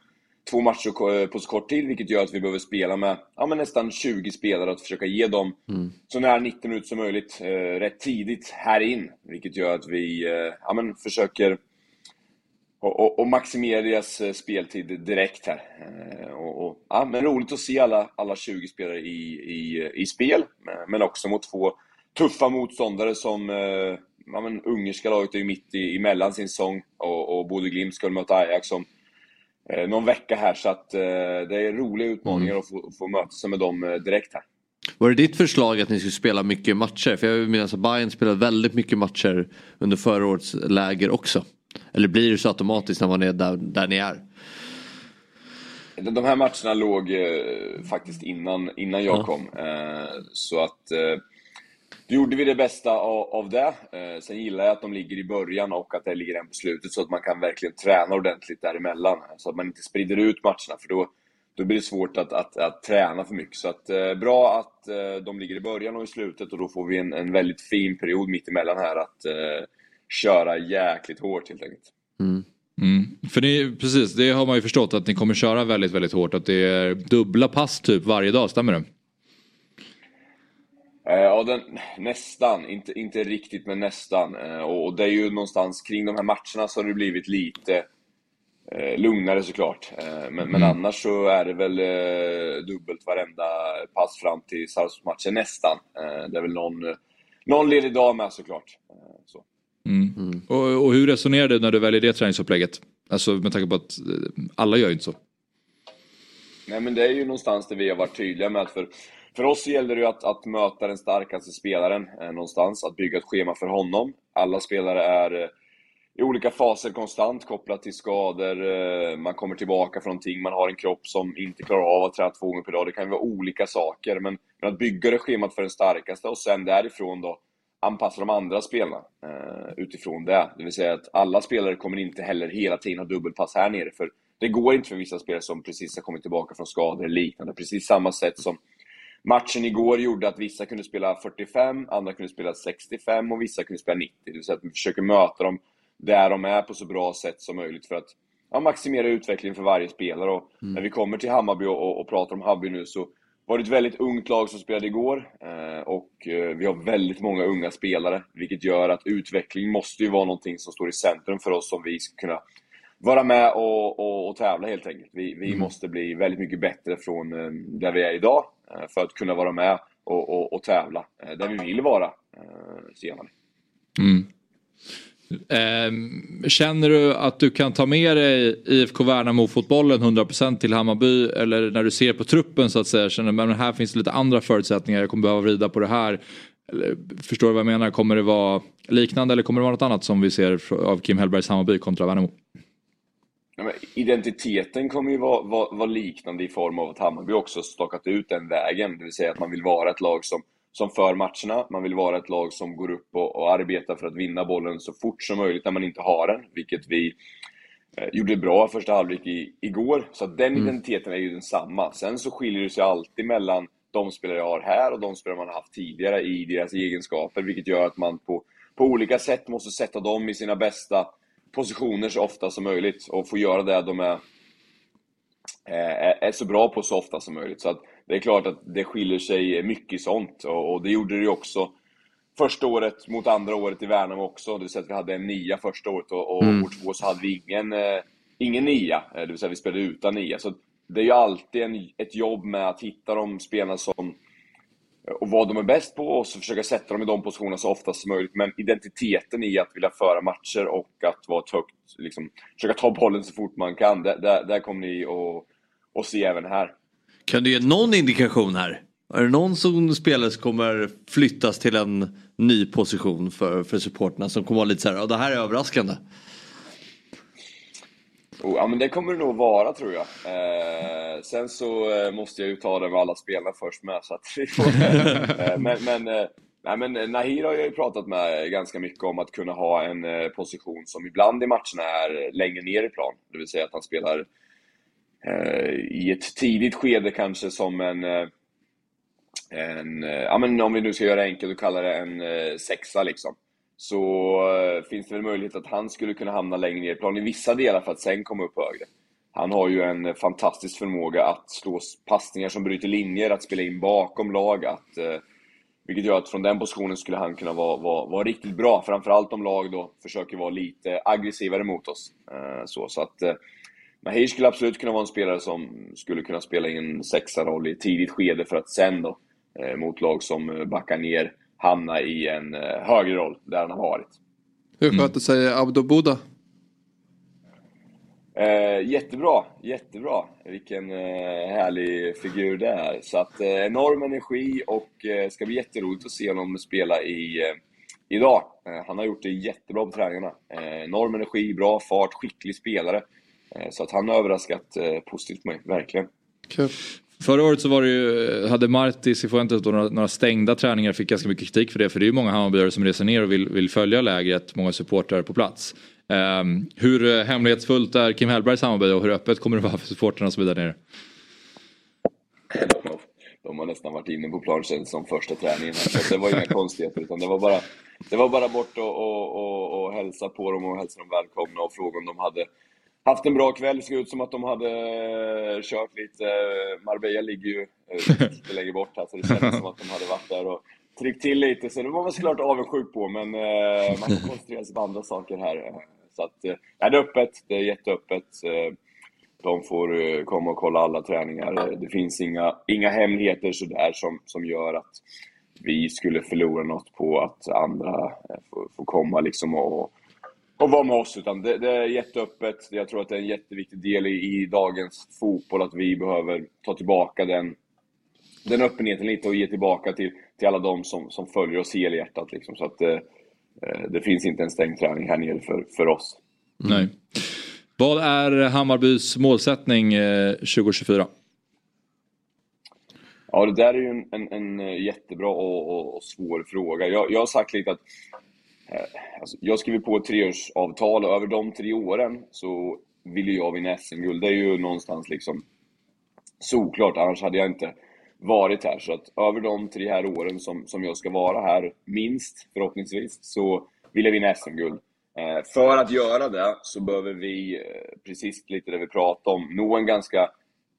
två matcher på så kort tid, vilket gör att vi behöver spela med ja, men nästan 20 spelare och försöka ge dem mm. så nära 90 minuter som möjligt eh, rätt tidigt här in. Vilket gör att vi eh, ja, men försöker och, och, och, maximera deras eh, speltid direkt här. Eh, och, och, ja, men roligt att se alla, alla 20 spelare i, i, i spel, men också mot två tuffa motståndare som eh, ja, men ungerska laget är ju mitt i, emellan sin säsong och, och Bodø Glimt ska möta Ajax som eh, någon vecka här så att eh, det är roliga utmaningar mm. att få, få möta sig med dem eh, direkt här. Var det ditt förslag att ni skulle spela mycket matcher? För jag minns att Bayern spelade väldigt mycket matcher under förra årets läger också. Eller blir det så automatiskt när man är där, där ni är? De här matcherna låg eh, faktiskt innan, innan jag ja. kom. Eh, så att eh, då gjorde vi det bästa av, av det. Eh, sen gillar jag att de ligger i början och att det ligger en på slutet så att man kan verkligen träna ordentligt däremellan. Så att man inte sprider ut matcherna för då, då blir det svårt att, att, att träna för mycket. Så att, eh, bra att eh, de ligger i början och i slutet och då får vi en, en väldigt fin period mittemellan här att eh, köra jäkligt hårt helt enkelt. Mm. Mm. För ni, precis, det har man ju förstått att ni kommer köra väldigt, väldigt hårt. Att det är dubbla pass typ varje dag, stämmer det? Eh, ja, den, nästan. Inte, inte riktigt, men nästan. Eh, och det är ju någonstans kring de här matcherna så har det blivit lite eh, lugnare såklart. Men, mm. men annars så är det väl dubbelt varenda pass fram till Sarpsborgsmatchen, nästan. Det är väl någon, någon ledig dag med såklart. Så. Mm. Mm. Och, och, hur resonerar du när du väljer det träningsupplägget? Alltså med tanke på att alla gör ju inte så. Nej men det är ju någonstans det vi har varit tydliga med. För för oss gäller det att, att möta den starkaste spelaren eh, någonstans, att bygga ett schema för honom. Alla spelare är eh, i olika faser konstant kopplat till skador, eh, man kommer tillbaka från någonting, man har en kropp som inte klarar av att träna två gånger per dag. Det kan ju vara olika saker, men, men att bygga det schemat för den starkaste och sen därifrån då anpassa de andra spelarna eh, utifrån det. Det vill säga att alla spelare kommer inte heller hela tiden ha dubbelpass här nere, för det går inte för vissa spelare som precis har kommit tillbaka från skador eller liknande. Precis samma sätt som Matchen igår gjorde att vissa kunde spela 45, andra kunde spela 65 och vissa kunde spela 90. Det vill säga att vi försöker möta dem där de är på så bra sätt som möjligt för att ja, maximera utvecklingen för varje spelare. Och mm. När vi kommer till Hammarby och, och, och pratar om Hammarby nu så var det ett väldigt ungt lag som spelade igår eh, och eh, vi har väldigt många unga spelare vilket gör att utveckling måste ju vara någonting som står i centrum för oss om vi ska kunna vara med och, och, och tävla helt enkelt. Vi, vi mm. måste bli väldigt mycket bättre från eh, där vi är idag Eh, för att kunna vara med och, och, och tävla eh, där vi vill vara senare. Mm. känner du att du kan ta med dig IFK Värnamo-fotbollen 100% till Hammarby? Eller när du ser på truppen så att säga, känner du att här finns lite andra förutsättningar, jag kommer behöva vrida på det här. eller, förstår du vad jag menar? Kommer det vara liknande eller kommer det vara något annat som vi ser av Kim Hellbergs Hammarby kontra Värnamo? Identiteten kommer ju vara, vara, vara, liknande i form av att Hammarby också stakat ut den vägen. Det vill säga att man vill vara ett lag som, som för matcherna. Man vill vara ett lag som går upp och, och arbetar för att vinna bollen så fort som möjligt när man inte har den. Vilket vi eh, gjorde bra första halvlek i, igår. Så den mm. identiteten är ju densamma. Sen så skiljer det sig alltid mellan de spelare jag har här och de spelare man har haft tidigare i deras egenskaper. Vilket gör att man på, på olika sätt måste sätta dem i sina bästa positioner så ofta som möjligt och få göra det de är, eh, är, är så bra på så ofta som möjligt. Så det är klart att det skiljer sig mycket i sånt och, och det gjorde det ju också första året mot andra året i Värnamo också. Det vill säga att vi hade en nia första året och, och mm. år två så hade vi ingen, eh, ingen nia. Eh, det vill säga vi spelade utan nia. Så det är ju alltid en, ett jobb med att hitta de spelarna som och vad de är bäst på och så försöka sätta dem i de positionerna så ofta som möjligt. Men identiteten i att vilja föra matcher och att vara ett högt, liksom, försöka ta bollen så fort man kan, där, där, där kommer ni att, att se även här. Kan du ge någon indikation här? Är det någon som spelare som kommer flyttas till en ny position för, för supporterna som kommer vara lite så här, ja det här är överraskande? Oh, ja men det kommer det nog vara tror jag. Eh, sen så eh, måste jag ju ta det med alla spelarna först med. Så att vi får, eh, men men, eh, nej, men eh, Nahir har jag ju pratat med ganska mycket om att kunna ha en eh, position som ibland i matcherna är längre ner i plan. Det vill säga att han spelar i ett tidigt skede kanske som en en, ja men om vi nu ska göra det enkelt och kalla det en sexa liksom så eh, finns det väl möjlighet att han skulle kunna hamna längre ner i planen i vissa delar för att sen komma upp högre. Han har ju en eh, fantastisk förmåga att slå passningar som bryter linjer, att spela in bakom lag, att, eh, vilket gör att från den positionen skulle han kunna vara, vara, vara riktigt bra. Framförallt om lag då försöker vara lite aggressivare mot oss. Eh, så, så att eh, Mahir skulle absolut kunna vara en spelare som skulle kunna spela in en sexa-roll i ett tidigt skede för att sen då, mot lag som backar ner, hamna i en eh, högre roll där han har varit. Hur sköter mm. sig Abdo Buda? Eh, jättebra, jättebra. Vilken eh, härlig figur det är. Så att eh, enorm energi och eh, ska bli jätteroligt att se honom spela i, eh, idag. Eh, han har gjort det jättebra på träningarna. Eh, enorm energi, bra fart, skicklig spelare. så att han har överraskat positivt mig, verkligen. Kul. Förra året så var det ju, hade Marti Cifuentes några, några stängda träningar, fick ganska mycket kritik för det. För det är ju många Hammarbyare som reser ner och vill, vill följa lägret, många supportrar på plats. Um, hur eh, hemlighetsfullt är Kim Hellbergs Hammarby och hur öppet kommer det vara för supportrarna som är där nere? De har, de har nästan varit inne på planen som första träningen. Så det var inga konstigheter utan det var bara, det var bara bort och, och, och, och hälsa på dem och hälsa dem välkomna och fråga om de hade haft en bra kväll. Det såg ut som att de hade eh, kört lite. Eh, Marbella ligger ju eh, lite längre bort här, så det kändes som att de hade varit där och tryckt till lite. Så det var man såklart avundsjuk på, men man får koncentrera sig på andra saker här. Så att, det är öppet, det är jätteöppet. De får komma och kolla alla träningar. Det finns inga, inga hemligheter sådär som, som gör att vi skulle förlora något på att andra får, får komma liksom och och vara med oss. Utan det, det, är jätteöppet. Jag tror att det är en jätteviktig del i, i, dagens fotboll att vi behöver ta tillbaka den, den öppenheten lite och ge tillbaka till, till alla de som, som följer oss helhjärtat. Liksom. Så att det, eh, det finns inte en stängd träning här nere för, för oss. Nej. Vad är Hammarbys målsättning eh, 2024? Ja, det där är ju en, en, en jättebra och, och, och, svår fråga. Jag, jag har sagt lite att Eh, Eh, alltså, jag skriver på ett treårsavtal och över de tre åren så vill jag vinna SM-guld. Det är ju någonstans liksom såklart, annars hade jag inte varit här. Så att över de tre här åren som, som jag ska vara här, minst förhoppningsvis, så vill jag vinna SM-guld. Eh, för att göra det så behöver vi, eh, precis lite det vi pratade om, nå en ganska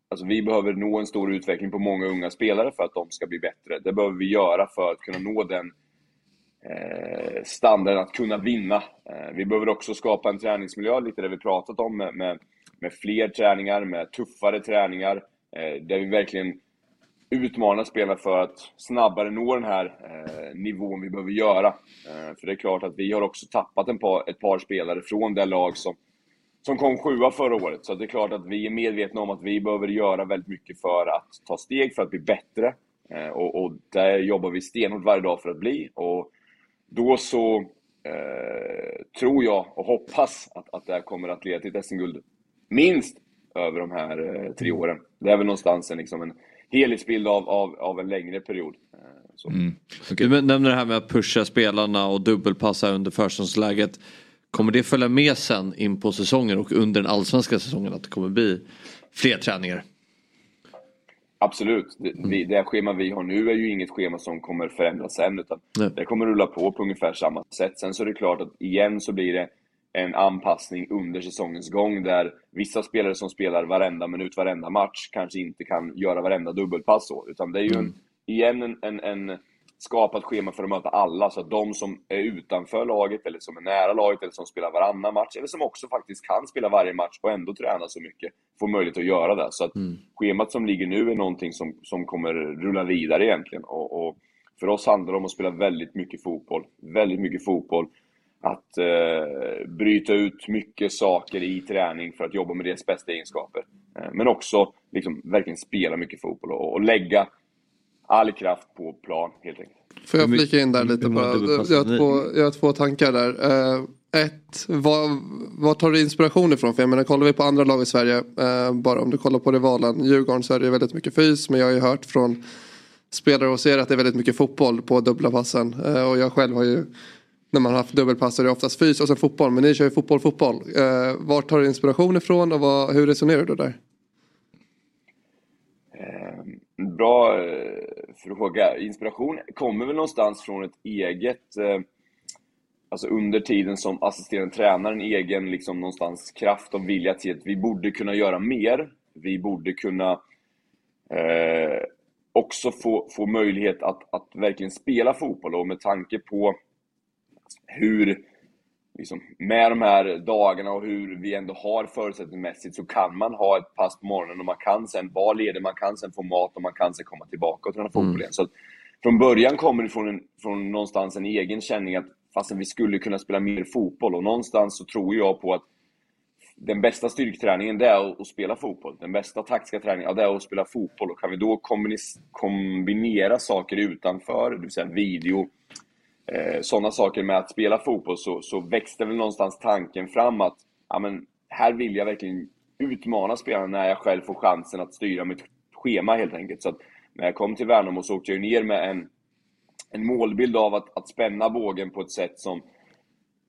Alltså vi behöver nå en stor utveckling på många unga spelare för att de ska bli bättre. Det behöver vi göra för att kunna nå den Eh, standarden att kunna vinna. Eh, vi behöver också skapa en träningsmiljö, lite det vi pratat om, med, med, med fler träningar, med tuffare träningar, eh, där vi verkligen utmanar spelarna för att snabbare nå den här eh, nivån vi behöver göra. Eh, för det är klart att vi har också tappat en par, ett par spelare från det lag som, som kom sjua förra året. Så det är klart att vi är medvetna om att vi behöver göra väldigt mycket för att ta steg för att bli bättre Eh, och, och där jobbar vi stenhårt varje dag för att bli. Och då så eh, tror jag och hoppas att, att det här kommer att leda till ett SM-guld minst över de här eh, tre åren. Det är väl någonstans en, liksom en helhetsbild av, av, av en längre period. Eh, så. Du nämner det här med att pusha spelarna och dubbelpassa under försäsongsläget. Kommer det följa med sen in på säsongen och under den allsvenska säsongen att det kommer bli fler träningar? Absolut. Det, vi, det schema vi har nu är ju inget schema som kommer förändras sen utan Nej. det kommer rulla på på ungefär samma sätt. Sen så är det klart att igen så blir det en anpassning under säsongens gång där vissa spelare som spelar varenda minut, varenda match kanske inte kan göra varenda dubbelpass så. Utan det är ju en, igen en, en, en skapat schema för att möta alla. Så att de som är utanför laget, eller som är nära laget, eller som spelar varannan match, eller som också faktiskt kan spela varje match och ändå träna så mycket, får möjlighet att göra det. Så att schemat som ligger nu är någonting som, som kommer rulla vidare egentligen. Och, och för oss handlar det om att spela väldigt mycket fotboll. Väldigt mycket fotboll. Att eh, bryta ut mycket saker i träning för att jobba med deras bästa egenskaper. Eh, men också liksom, verkligen spela mycket fotboll och, och lägga all kraft på plan helt enkelt. Får jag flika in där lite bara? Jag har två, jag har två tankar där. Eh, ett, vad, vad tar du inspiration ifrån? För jag menar, kollar vi på andra lag i Sverige, eh, bara om du kollar på rivalen Djurgården så är det väldigt mycket fys. Men jag har ju hört från spelare och ser att det är väldigt mycket fotboll på dubbla passen. Eh, och jag själv har ju, när man har haft dubbelpass är det oftast fys och sen fotboll. Men ni kör ju fotboll, fotboll. Eh, var tar du inspiration ifrån och vad, hur resonerar du där? Bra fråga. Inspiration kommer väl någonstans från ett eget, eh, alltså under tiden som assisterande tränare, en egen liksom någonstans kraft och vilja till att vi borde kunna göra mer. Vi borde kunna eh, också få, få möjlighet att, att verkligen spela fotboll och med tanke på hur liksom, med de här dagarna och hur vi ändå har förutsättningsmässigt så kan man ha ett pass på morgonen och man kan sen vara ledig, man kan sen få mat och man kan sen komma tillbaka och träna fotboll igen. Så att från början kommer det från, en, från någonstans en egen känning att fastän vi skulle kunna spela mer fotboll och någonstans så tror jag på att den bästa styrketräningen det är att, spela fotboll. Den bästa taktiska träningen ja, det är att spela fotboll. Och kan vi då kombinera saker utanför, det vill säga video, eh, sådana saker med att spela fotboll så, så växte väl någonstans tanken fram att ja, men, här vill jag verkligen utmana spelarna när jag själv får chansen att styra mitt schema helt enkelt. Så att när jag kom till Värnamo så åkte jag ner med en, en målbild av att, att spänna bågen på ett sätt som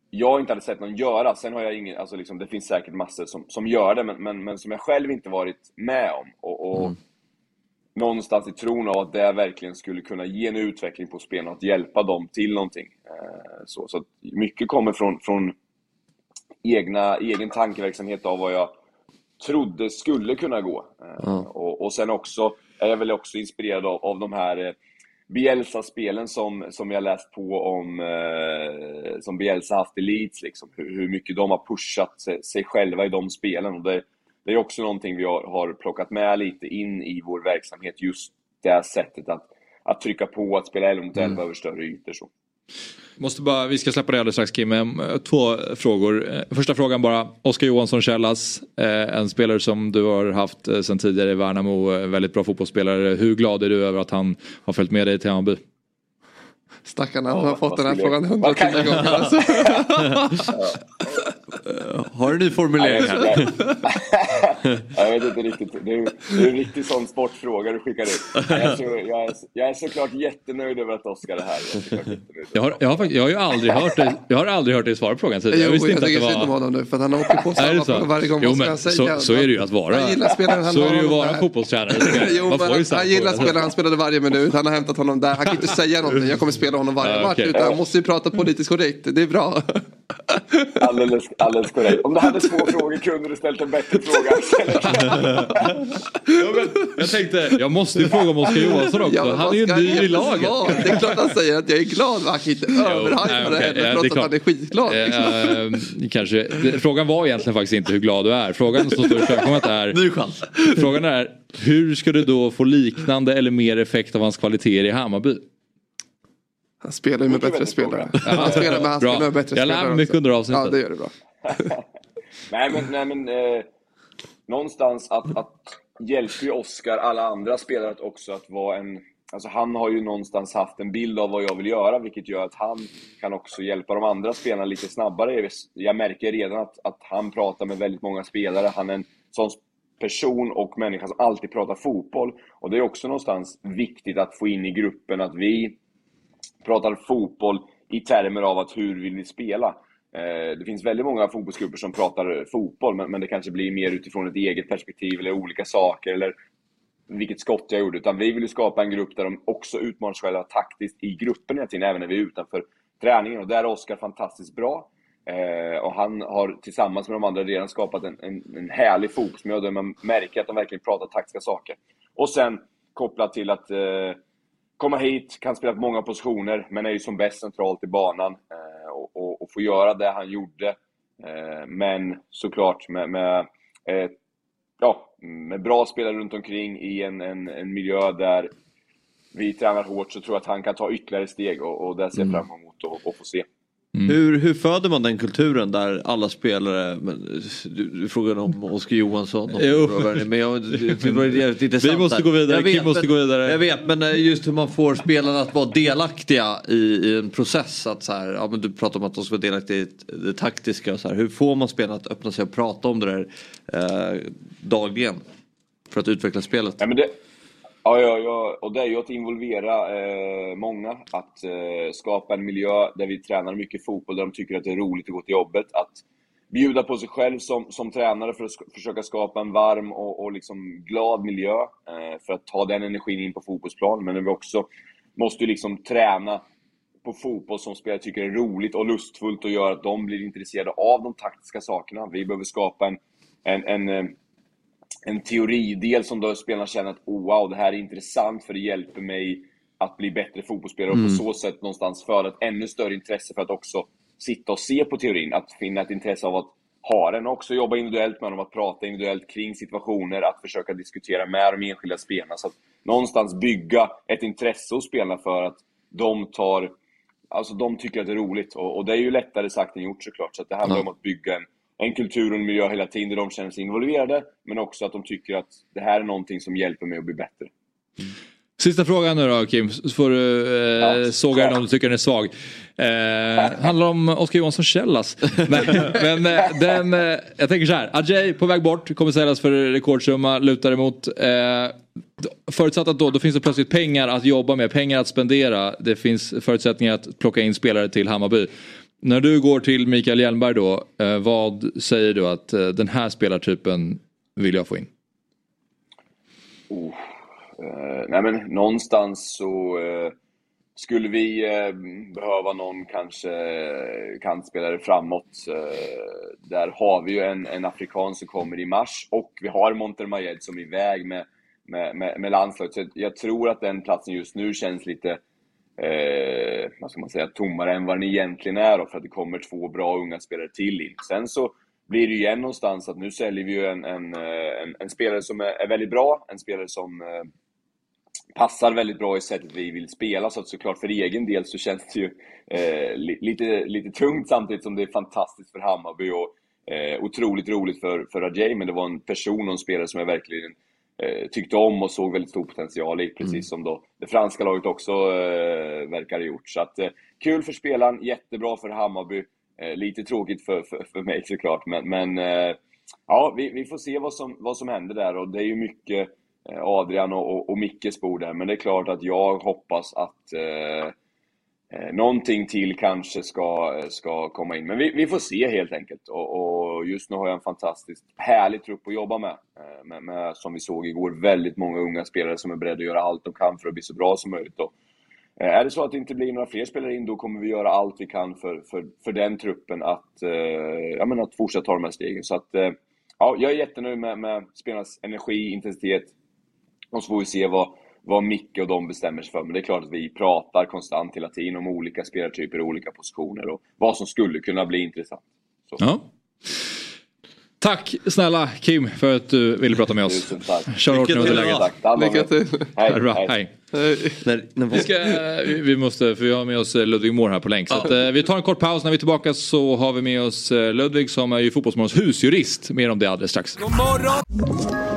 jag inte hade sett någon göra. Sen har jag ingen, alltså liksom, det finns säkert massor som, som gör det, men, men, men som jag själv inte varit med om. Och, och mm någonstans i tron av att det verkligen skulle kunna ge en utveckling på spelarna, att hjälpa dem till någonting. Eh, så, så mycket kommer från, från egna, egen tankeverksamhet av vad jag trodde skulle kunna gå. Ja. och, och sen också är jag väl också inspirerad av, av de här eh, Bielsa-spelen som, som jag läst på om, eh, som Bielsa haft i Leeds, liksom. hur, hur mycket de har pushat sig, sig själva i de spelen. Och det, det är också någonting vi har, har plockat med lite in i vår verksamhet, just det här sättet att, att trycka på, att spela 11 mot 11 över större ytor. Så. Måste bara, vi ska släppa det alldeles strax Kim, två frågor. Eh, Första frågan bara, Oskar Johansson Källas, eh, en spelare som du har haft eh, sedan tidigare i Värnamo, väldigt bra fotbollsspelare. Hur glad är du över att han har följt med dig till Hammarby? Stackarna, Ja, har fått den här frågan hundratio gånger. Alltså. Har du ny formulering här? jag vet inte riktigt. Det är, det är en riktig sån sportfråga du skickar ut. Jag är, så, jag, är, jag är såklart jättenöjd över att Oskar är här. Jag är. Jag har, jag har, jag har ju aldrig hört dig, jag har aldrig hört dig svara på frågan tidigare. Jag visste jag inte att tycker det synd om var... honom nu för han åker på samma fråga varje gång. Jo, men så, säga? så är det ju att vara. Gillar spelaren, han så har är det ju att vara fotbollstränare. Jo, men han gillar spelaren, han spelade varje minut. Han har hämtat honom där. Han kan inte säga någonting. Jag kommer spela honom varje Ja, match. Utan han måste ju prata politiskt korrekt. Det är bra. Alldeles, alldeles korrekt. Om du hade två frågor kunde du ställt en bättre fråga. Ja, men jag tänkte, jag måste ju fråga om Oskar Johansson också. Ja, han är ju ny i laget. svar? Det är klart han säger att jag är glad. men Han kan inte överhypa det heller trots att han är skitglad. liksom. Eh, kanske, frågan var egentligen faktiskt inte hur glad du är. Frågan som står i förkommet är, Ny chans. frågan är hur ska du då få liknande eller mer effekt av hans kvaliteter i Hammarby? Han spelar ju med bättre spelare. Han spelar, men han spelar med bättre Jag lär spelare mig mycket under avsnittet. Ja, det gör det bra. nej men, nej, men eh, någonstans att, att hjälper ju Oskar alla andra spelare att också att vara en, Alltså han har ju någonstans haft en bild av vad jag vill göra, vilket gör att han kan också hjälpa de andra spelarna lite snabbare. Jag märker redan att, att han pratar med väldigt många spelare. Han är en sån person och människa som alltid pratar fotboll. Och det är också någonstans viktigt att få in i gruppen att vi pratar fotboll i termer av att hur vill ni spela? Eh, det finns väldigt många fotbollsgrupper som pratar fotboll, men det kanske blir mer utifrån ett eget perspektiv eller olika saker eller vilket skott jag gjorde. Utan vi vill ju skapa en grupp där de också utmanar sig själva taktiskt i gruppen hela tiden, även när vi är utanför träningen. Och där är Oskar fantastiskt bra. Eh, och han har tillsammans med de andra redan skapat en, en, en härlig fotbollsmiljö där man märker att de verkligen pratar taktiska saker. Och sen kopplat till att eh, komma hit, kan spela på många positioner, men är ju som bäst centralt i banan. Eh, och, och, och, få göra det han gjorde. Eh, men såklart med, med eh, ja, med bra spelare runt omkring i en, en, en miljö där vi tränar hårt så tror jag att han kan ta ytterligare steg och, och det ser jag Mm. fram emot att få se. Mm. Hur, hur föder man den kulturen där alla spelare, men, du, du frågade om Oskar Johansson. och- Jo. Men jag, det, det var jävligt intressant Vi måste gå vidare, Jag vet, Kim måste men, gå vidare. Jag vet men eh, just hur man får spelarna att vara delaktiga i, i en process. Att så här, ja, men du pratar om att de ska vara delaktiga i det taktiska. Och så här. Hur får man spelarna att öppna sig och prata om det där eh, dagligen? För att utveckla spelet. Ja, men det, ja, ja, ja, och det är ju att involvera eh, många, att eh, skapa en miljö där vi tränar mycket fotboll, där de tycker att det är roligt att gå till jobbet. Att bjuda på sig själv som, som tränare för att sk- försöka skapa en varm och, och liksom glad miljö eh, för att ta den energin in på fotbollsplan. Men vi också måste ju liksom träna på fotboll som spelare tycker är roligt och lustfullt och gör att de blir intresserade av de taktiska sakerna. Vi behöver skapa en, en, en, eh, en teoridel som då spelarna känner att oh, wow, det här är intressant för det hjälper mig att bli bättre fotbollsspelare och Mm. på så sätt någonstans föda ett ännu större intresse för att också sitta och se på teorin. Att finna ett intresse av att ha den och också jobba individuellt med dem, att prata individuellt kring situationer, att försöka diskutera med de enskilda spelarna. Så att någonstans bygga ett intresse hos spelarna för att de tar Alltså de tycker att det är roligt och, och det är ju lättare sagt än gjort såklart. Så att det handlar Ja. om att bygga en, en kultur och en miljö hela tiden där de känner sig involverade. Men också att de tycker att det här är någonting som hjälper mig att bli bättre. Sista frågan nu då Kim, så får du eh, såga den om du tycker den är svag. Eh, handlar om Oskar Johansson Källas. men men eh, den, eh, jag tänker så här, Ajay på väg bort, kommer säljas för rekordsumma, lutar emot. Eh, förutsatt att då, då finns det plötsligt pengar att jobba med, pengar att spendera. Det finns förutsättningar att plocka in spelare till Hammarby. När du går till Mikael Hjelmberg då, eh, vad säger du att eh, den här spelartypen vill jag få in? Oh. Eh, nej men någonstans så eh, skulle vi eh, behöva någon kanske eh, kantspelare framåt. Eh, där har vi ju en, en afrikan som kommer i mars och vi har Montermayed som är iväg med, med, med, med landslaget. Så jag tror att den platsen just nu känns lite eh, vad ska man säga, tommare än vad den egentligen är då, för att det kommer två bra unga spelare till in. Sen så blir det ju igen någonstans att nu säljer vi ju en, en, eh, en, en spelare som är, är väldigt bra, en spelare som eh, passar väldigt bra i sättet vi vill spela. Så att såklart för egen del så känns det ju eh, lite, lite tungt samtidigt som det är fantastiskt för Hammarby och eh, otroligt roligt för, för Ajay. Men det var en person och en spelare som jag verkligen eh, tyckte om och såg väldigt stor potential i. Precis Mm. som då det franska laget också eh, verkar ha gjort. Så att, eh, kul för spelaren, jättebra för Hammarby. Eh, lite tråkigt för, för, för mig såklart. Men, men eh, ja, vi, vi får se vad som, vad som händer där. Och det är ju mycket eh, Adrian och, och, och Mickes bord där. Men det är klart att jag hoppas att eh, någonting till kanske ska, ska komma in. Men vi, vi får se helt enkelt. Och, och just nu har jag en fantastiskt härlig trupp att jobba med. Eh, med, med. Som vi såg igår, väldigt många unga spelare som är beredda att göra allt de kan för att bli så bra som möjligt. Och, eh, är det så att det inte blir några fler spelare in, då kommer vi göra allt vi kan för, för, för den truppen att, eh, jag menar, att fortsätta ta de här stegen. Så att, eh, ja, jag är jättenöjd med, med spelarnas energi, intensitet. Och så får vi se vad, vad Micke och de bestämmer sig för. Men det är klart att vi pratar konstant hela tiden om olika spelartyper och olika positioner och vad som skulle kunna bli intressant. Ja. Tack snälla Kim för att du ville prata med oss. Tusen tack. Kör hårt nu under läget. Lycka till. Det bra, hej. Vi, ska, vi- vi måste, för vi har med oss eh, Ludvig Mård här på länk. Så att, eh, vi tar en kort paus. När vi är tillbaka så har vi med oss eh, Ludvig som är ju Fotbollsmorgons husjurist. Mer om det alldeles strax. God morgon!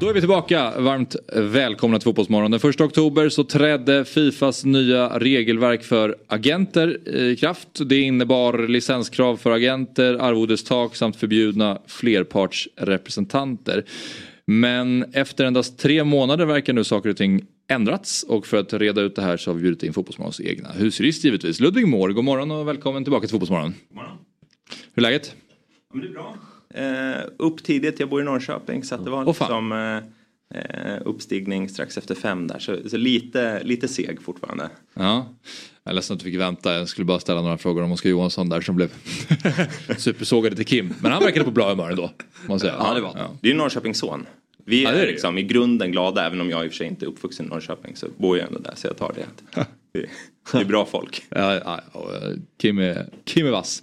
Då är vi tillbaka. Varmt välkomna till Fotbollsmorgon. Den 1 oktober så trädde Fifas nya regelverk för agenter i kraft. Det innebar licenskrav för agenter, arvodestak samt förbjudna flerpartsrepresentanter. Men efter endast tre månader verkar nu saker och ting ändrats och för att reda ut det här så har vi bjudit in Fotbollsmorgons egna husjurist givetvis. Ludvig Mård, god morgon och välkommen tillbaka till Fotbollsmorgon. God morgon. Hur är läget? Men det är bra. Eh, upp tidigt, jag bor i Norrköping så att det var liksom eh, eh, uppstigning strax efter fem där. Så, så lite, lite seg fortfarande. Ja, jag är ledsen att du fick vänta. Jag skulle bara ställa några frågor om Oskar Johansson där som blev supersågade till Kim. Men han verkade på bra humör ändå. Måste jag säga. Ja, det var Det är ju Norrköpings son. Vi Ja, är är, det. liksom i grunden glada, även om jag i och för sig inte är uppvuxen i Norrköping så bor jag ändå där så jag tar det. Det är, bra folk. Ja, ja, ja, Kim, är, Kim är vass.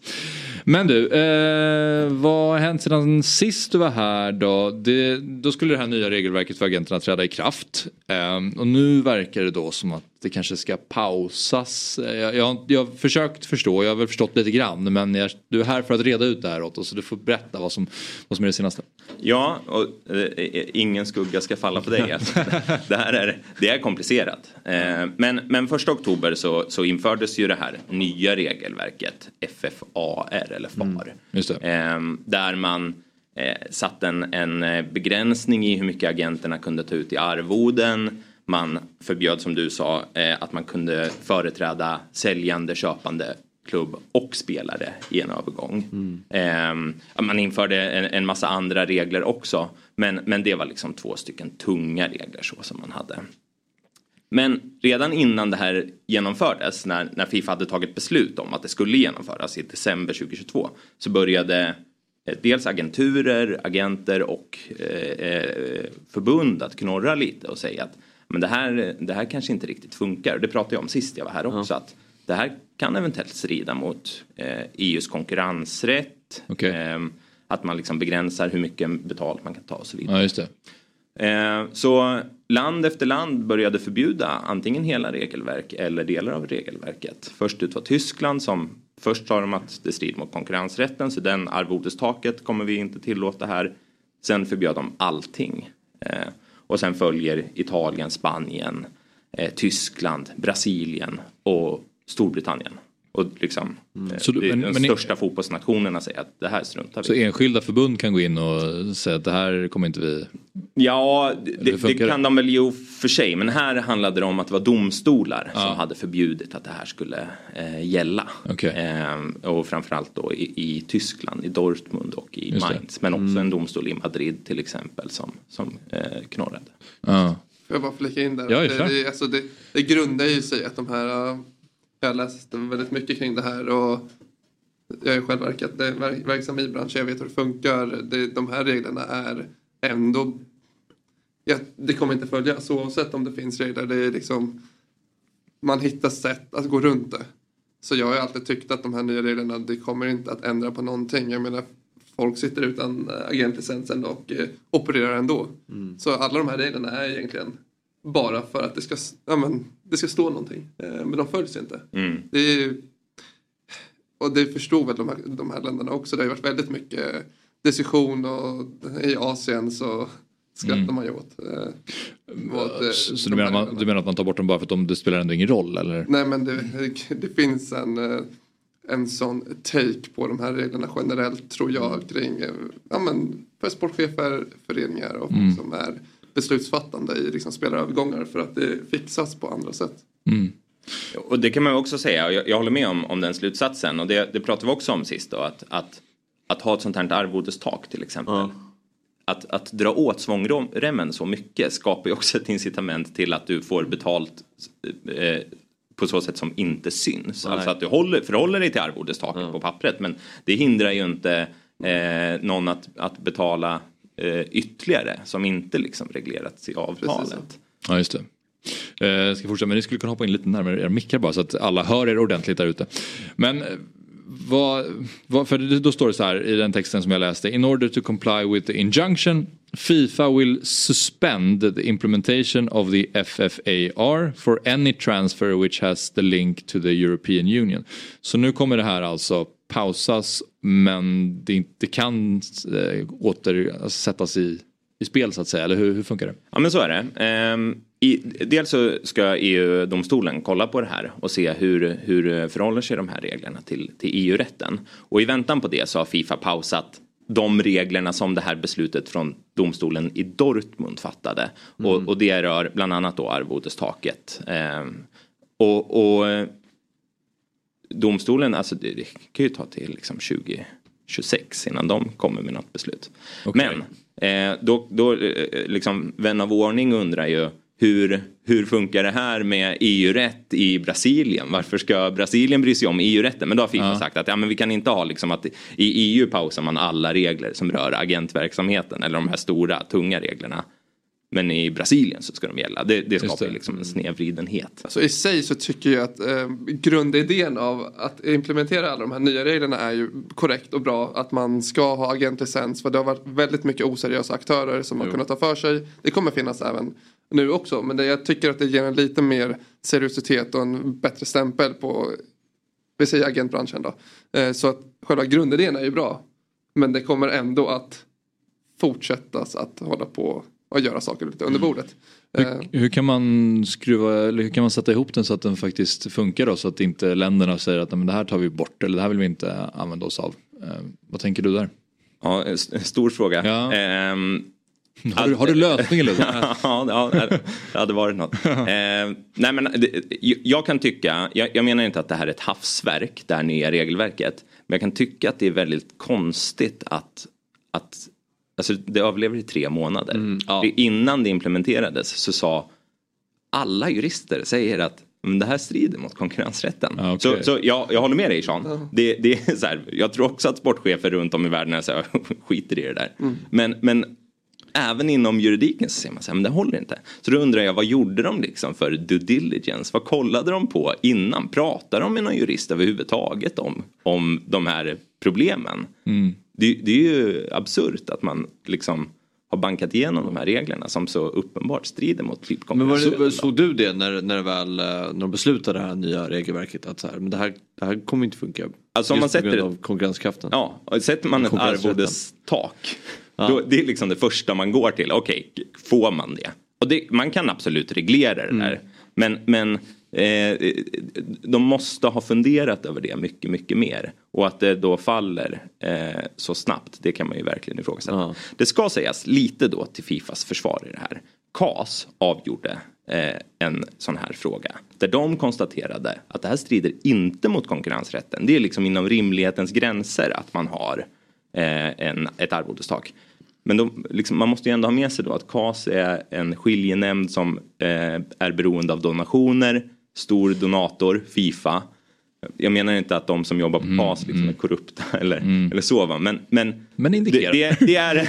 Men du, eh, vad har hänt sedan sist du var här då? Det, då skulle det här nya regelverket för agenterna träda i kraft. Eh, och nu verkar det då som att det kanske ska pausas. Eh, Jag, jag, jag har försökt förstå, jag har väl förstått lite grann. Men jag, du är här för att reda ut det här åt oss. Så du får berätta vad som, vad som är det senaste. Ja, och eh, ingen skugga ska falla på dig. Alltså. det här är, det är komplicerat. Eh, men, men första oktober så, så infördes ju det här nya regelverket FFAR eller FAR. Just det. Eh, där man eh, satt en, en eh, begränsning i hur mycket agenterna kunde ta ut i arvoden. Man förbjöd som du sa eh, att man kunde företräda säljande, köpande klubb och spelare i en övergång. Ehm, ja, man införde en, en massa andra regler också. Men, men det var liksom två stycken tunga regler så som man hade. Men redan innan det här genomfördes, när, när Fifa hade tagit beslut om att det skulle genomföras i december 2022, så började eh, dels agenturer, agenter och eh, eh, förbund att knorra lite och säga att men det, här, det här kanske inte riktigt funkar. Det pratade jag om sist jag var här också. Att det här kan eventuellt strida mot eh, EUs konkurrensrätt. Eh, att man liksom begränsar hur mycket betalt man kan ta och så vidare. Ja, just det. Eh, Så land efter land började förbjuda antingen hela regelverk eller delar av regelverket. Först ut var Tyskland som först sa de att det strider mot konkurrensrätten så den arvodestaket kommer vi inte tillåta här. Sen förbjöd de allting. Eh, Och sen följer Italien, Spanien, eh, Tyskland, Brasilien och Storbritannien. Och liksom, eh, Så du- det men- de men största fotbollsnationerna säger att det här struntar vi Så enskilda förbund kan gå in och säga att det här kommer inte vi... Ja, det, det, kan de väl ju för sig. Men här handlade det om att det var domstolar som hade förbjudit att det här skulle eh, gälla. Eh, och framförallt då i, i Tyskland, i Dortmund och i Just det. Mainz. Men också Mm. en domstol i Madrid till exempel som, som eh, knorrade. Ja. Får jag bara flika in där? Ja, det, det, alltså det, det grundar ju sig att de här, äh, jag har läst väldigt mycket kring det här och jag ju själv verkat, det är verk, verksam i branschen, jag vet hur det funkar. Det, de här reglerna är ändå, ja, det kommer inte följas oavsett om det finns regler. Det är liksom, man hittar sätt att gå runt det. Så jag har alltid tyckt att de här nya reglerna, det kommer inte att ändra på någonting. Jag menar, folk sitter utan äh, agentlicensen och eh, opererar ändå. Så alla de här reglerna är egentligen bara för att det ska, ja, men, det ska stå någonting. Eh, Men de följs inte. Mm. Det är, och det förstod väl de här, de här länderna också. Det har ju varit väldigt mycket diskussion och i Asien så skrattar Mm. man ju åt. eh, vad, eh, Så, du, menar, man, du menar att man tar bort dem bara för att de, det spelar ändå ingen roll eller? Nej men det, det finns en, eh, en sån take på de här reglerna generellt tror jag kring eh, ja, men för sportchefer, föreningar och folk Mm. som är beslutsfattande i liksom spelarövergångar för att det fixas på andra sätt. Och det kan man ju också säga, och jag, jag håller med om, om den slutsatsen. Och det, det pratade vi också om sist då, att, att, att ha ett sånt här arvodestak till exempel. Att, att dra åt svångremmen så mycket skapar ju också ett incitament till att du får betalt eh, på så sätt som inte syns. Alltså att du håller, förhåller dig till arvodestaket på pappret. Men det hindrar ju inte eh, någon att, att betala eh, ytterligare som inte liksom reglerats i avtalet. Ja, just det. Eh, Jag ska fortsätta, men ni skulle kunna hoppa in lite närmare era mickar bara så att alla hör er ordentligt där ute. Men eh, vad, vad, för då står det så här i den texten som jag läste. In order to comply with the injunction Fifa will suspend the implementation of the FFAR for any transfer which has the link to the European Union. Så nu kommer det här alltså pausas men det inte kan eh, åter sättas i, i spel så att säga. Eller hur, hur funkar det? Ja men så är det. Ehm, i, dels så ska EU-domstolen kolla på det här och se hur, hur förhåller sig de här reglerna till, till EU-rätten. Och i väntan på det så har Fifa pausat de reglerna som det här beslutet från domstolen i Dortmund fattade. Och, och det rör bland annat då arvodestaket. Ehm, och, och domstolen, alltså det, det kan ju ta till liksom 2026 innan de kommer med något beslut. Men eh, då, då eh, liksom vän av ordning undrar ju hur, hur funkar det här med EU-rätt i Brasilien? Varför ska Brasilien bry sig om EU-rätten? Men då har Fifa sagt att ja, men vi kan inte ha liksom att i EU pausar man alla regler som rör agentverksamheten eller de här stora tunga reglerna. Men i Brasilien så ska de gälla. Det, det skapar ju liksom en snedvridenhet. Alltså i sig så tycker jag att eh, grundidén av att implementera alla de här nya reglerna är ju korrekt och bra. Att man ska ha agentlicens för det har varit väldigt mycket oseriösa aktörer som har kunnat ta för sig. Det kommer finnas även nu också men det, jag tycker att det ger en lite mer seriositet och en bättre stämpel på vi säger agentbranschen då. Eh, så att själva grundidén är ju bra. Men det kommer ändå att fortsättas att hålla på och göra saker lite under bordet. Eh, Hur, hur kan man skruva, eller hur kan man sätta ihop den så att den faktiskt funkar då? Så att inte länderna säger att "Nej, men det här tar vi bort eller det här vill vi inte använda oss av. Eh, vad tänker du där? Ja, en st- stor fråga. Ehm, Har du- har du lösningen, Ludvig? ja, ja, det hade varit något. Ehm, nej men det, jag kan tycka, jag, jag menar inte att det här är ett havsverk, det här nya regelverket. Men jag kan tycka att det är väldigt konstigt att, att alltså det överlever i tre månader. För Innan det implementerades så sa alla jurister säger att "Men det här strider mot konkurrensrätten. okej. Så, så jag, jag håller med dig Sean. Det, det är så här, jag tror också att sportchefer runt om i världen är så här, skiter i det där. Men, men även inom juridiken så ser man så här, men det håller inte. Så då undrar jag, vad gjorde de liksom för due diligence? Vad kollade de på innan? Pratade de med någon jurist överhuvudtaget om, om de här problemen? Det, det är ju absurt att man liksom har bankat igenom de här reglerna som så uppenbart strider mot typ Men var det, såg du det när, när, det väl, eh, när de beslutade det här nya regelverket? Att så här, men det, här, det här kommer inte funka. Alltså om man sätter- av konkurrenskraften. Ja, sätter man ett Konkurrensrätten. Arvodestak. Då, det är liksom det första man går till. Okej, får man det? Och det, man kan absolut reglera det där. Men, men eh, de måste ha funderat över det mycket, mycket mer. Och att det då faller eh, så snabbt, det kan man ju verkligen ifrågasätta. Det ska sägas lite då till Fifas försvar i det här. CAS avgjorde eh, en sån här fråga. Där de konstaterade att det här strider inte mot konkurrensrätten. Det är liksom inom rimlighetens gränser att man har eh, en, ett arvodestak. Men de, liksom, man måste ju ändå ha med sig då att CAS är en skiljenämnd som eh, är beroende av donationer, stor donator, Fifa. Jag menar inte att de som jobbar på CAS liksom är korrupta eller, eller så va. Men, men, men indikerar. det, det, det är...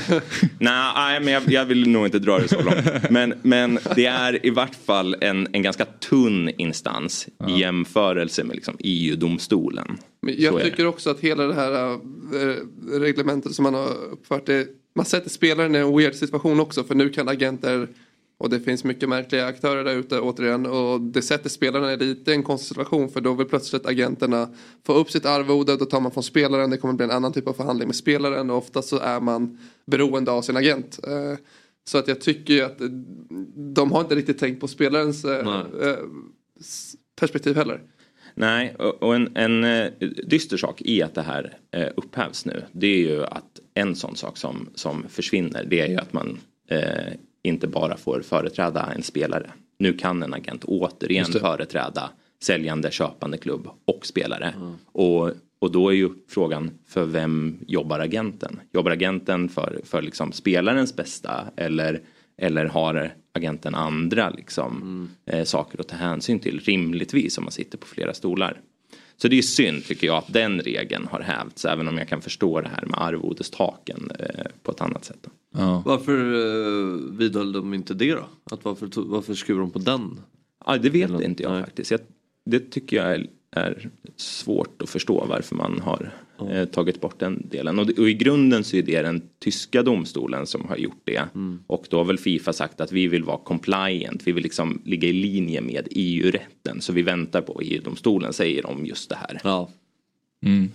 nej, men jag, jag vill nog inte dra det så långt. Men, men det är i vart fall en, en ganska tunn instans i jämförelse med liksom EU-domstolen. Jag tycker också att hela det här äh, reglementet som man har uppfört det, man sätter spelaren i en weird situation också för nu kan agenter och det finns mycket märkliga aktörer där ute återigen och det sätter spelarna i lite en konstig situation för då vill plötsligt agenterna få upp sitt arvode då tar man från spelaren det kommer bli en annan typ av förhandling med spelaren och ofta så är man beroende av sin agent. Eh, Så att jag tycker ju att eh, de har inte riktigt tänkt på spelarens eh, eh, s- perspektiv heller. Nej, och en, en eh, dyster sak i att det här eh, upphävs nu. Det är ju att en sån sak som, som försvinner. Det är ju att man eh, inte bara får företräda en spelare. Nu kan en agent återigen företräda säljande, köpande klubb och spelare. Och, och då är ju frågan för vem jobbar agenten? Jobbar agenten för, för liksom spelarens bästa eller, Eller har agenten andra liksom, eh, saker att ta hänsyn till rimligtvis om man sitter på flera stolar. Så det är synd tycker jag att den regeln har hävts även om jag kan förstå det här med arvodestaken eh, på ett annat sätt. Då. Varför eh, vidhöll de inte det då? Att varför, varför skruvar de på den? Ja, det vet inte jag faktiskt. Jag, det tycker jag är, är svårt att förstå varför man har eh, tagit bort den delen. Och, och i grunden så är det den tyska domstolen som har gjort det. Och då har väl Fifa sagt att vi vill vara compliant, vi vill liksom ligga i linje med EU-rätten. Så vi väntar på vad EU-domstolen säger om just det här. Ja. Mm.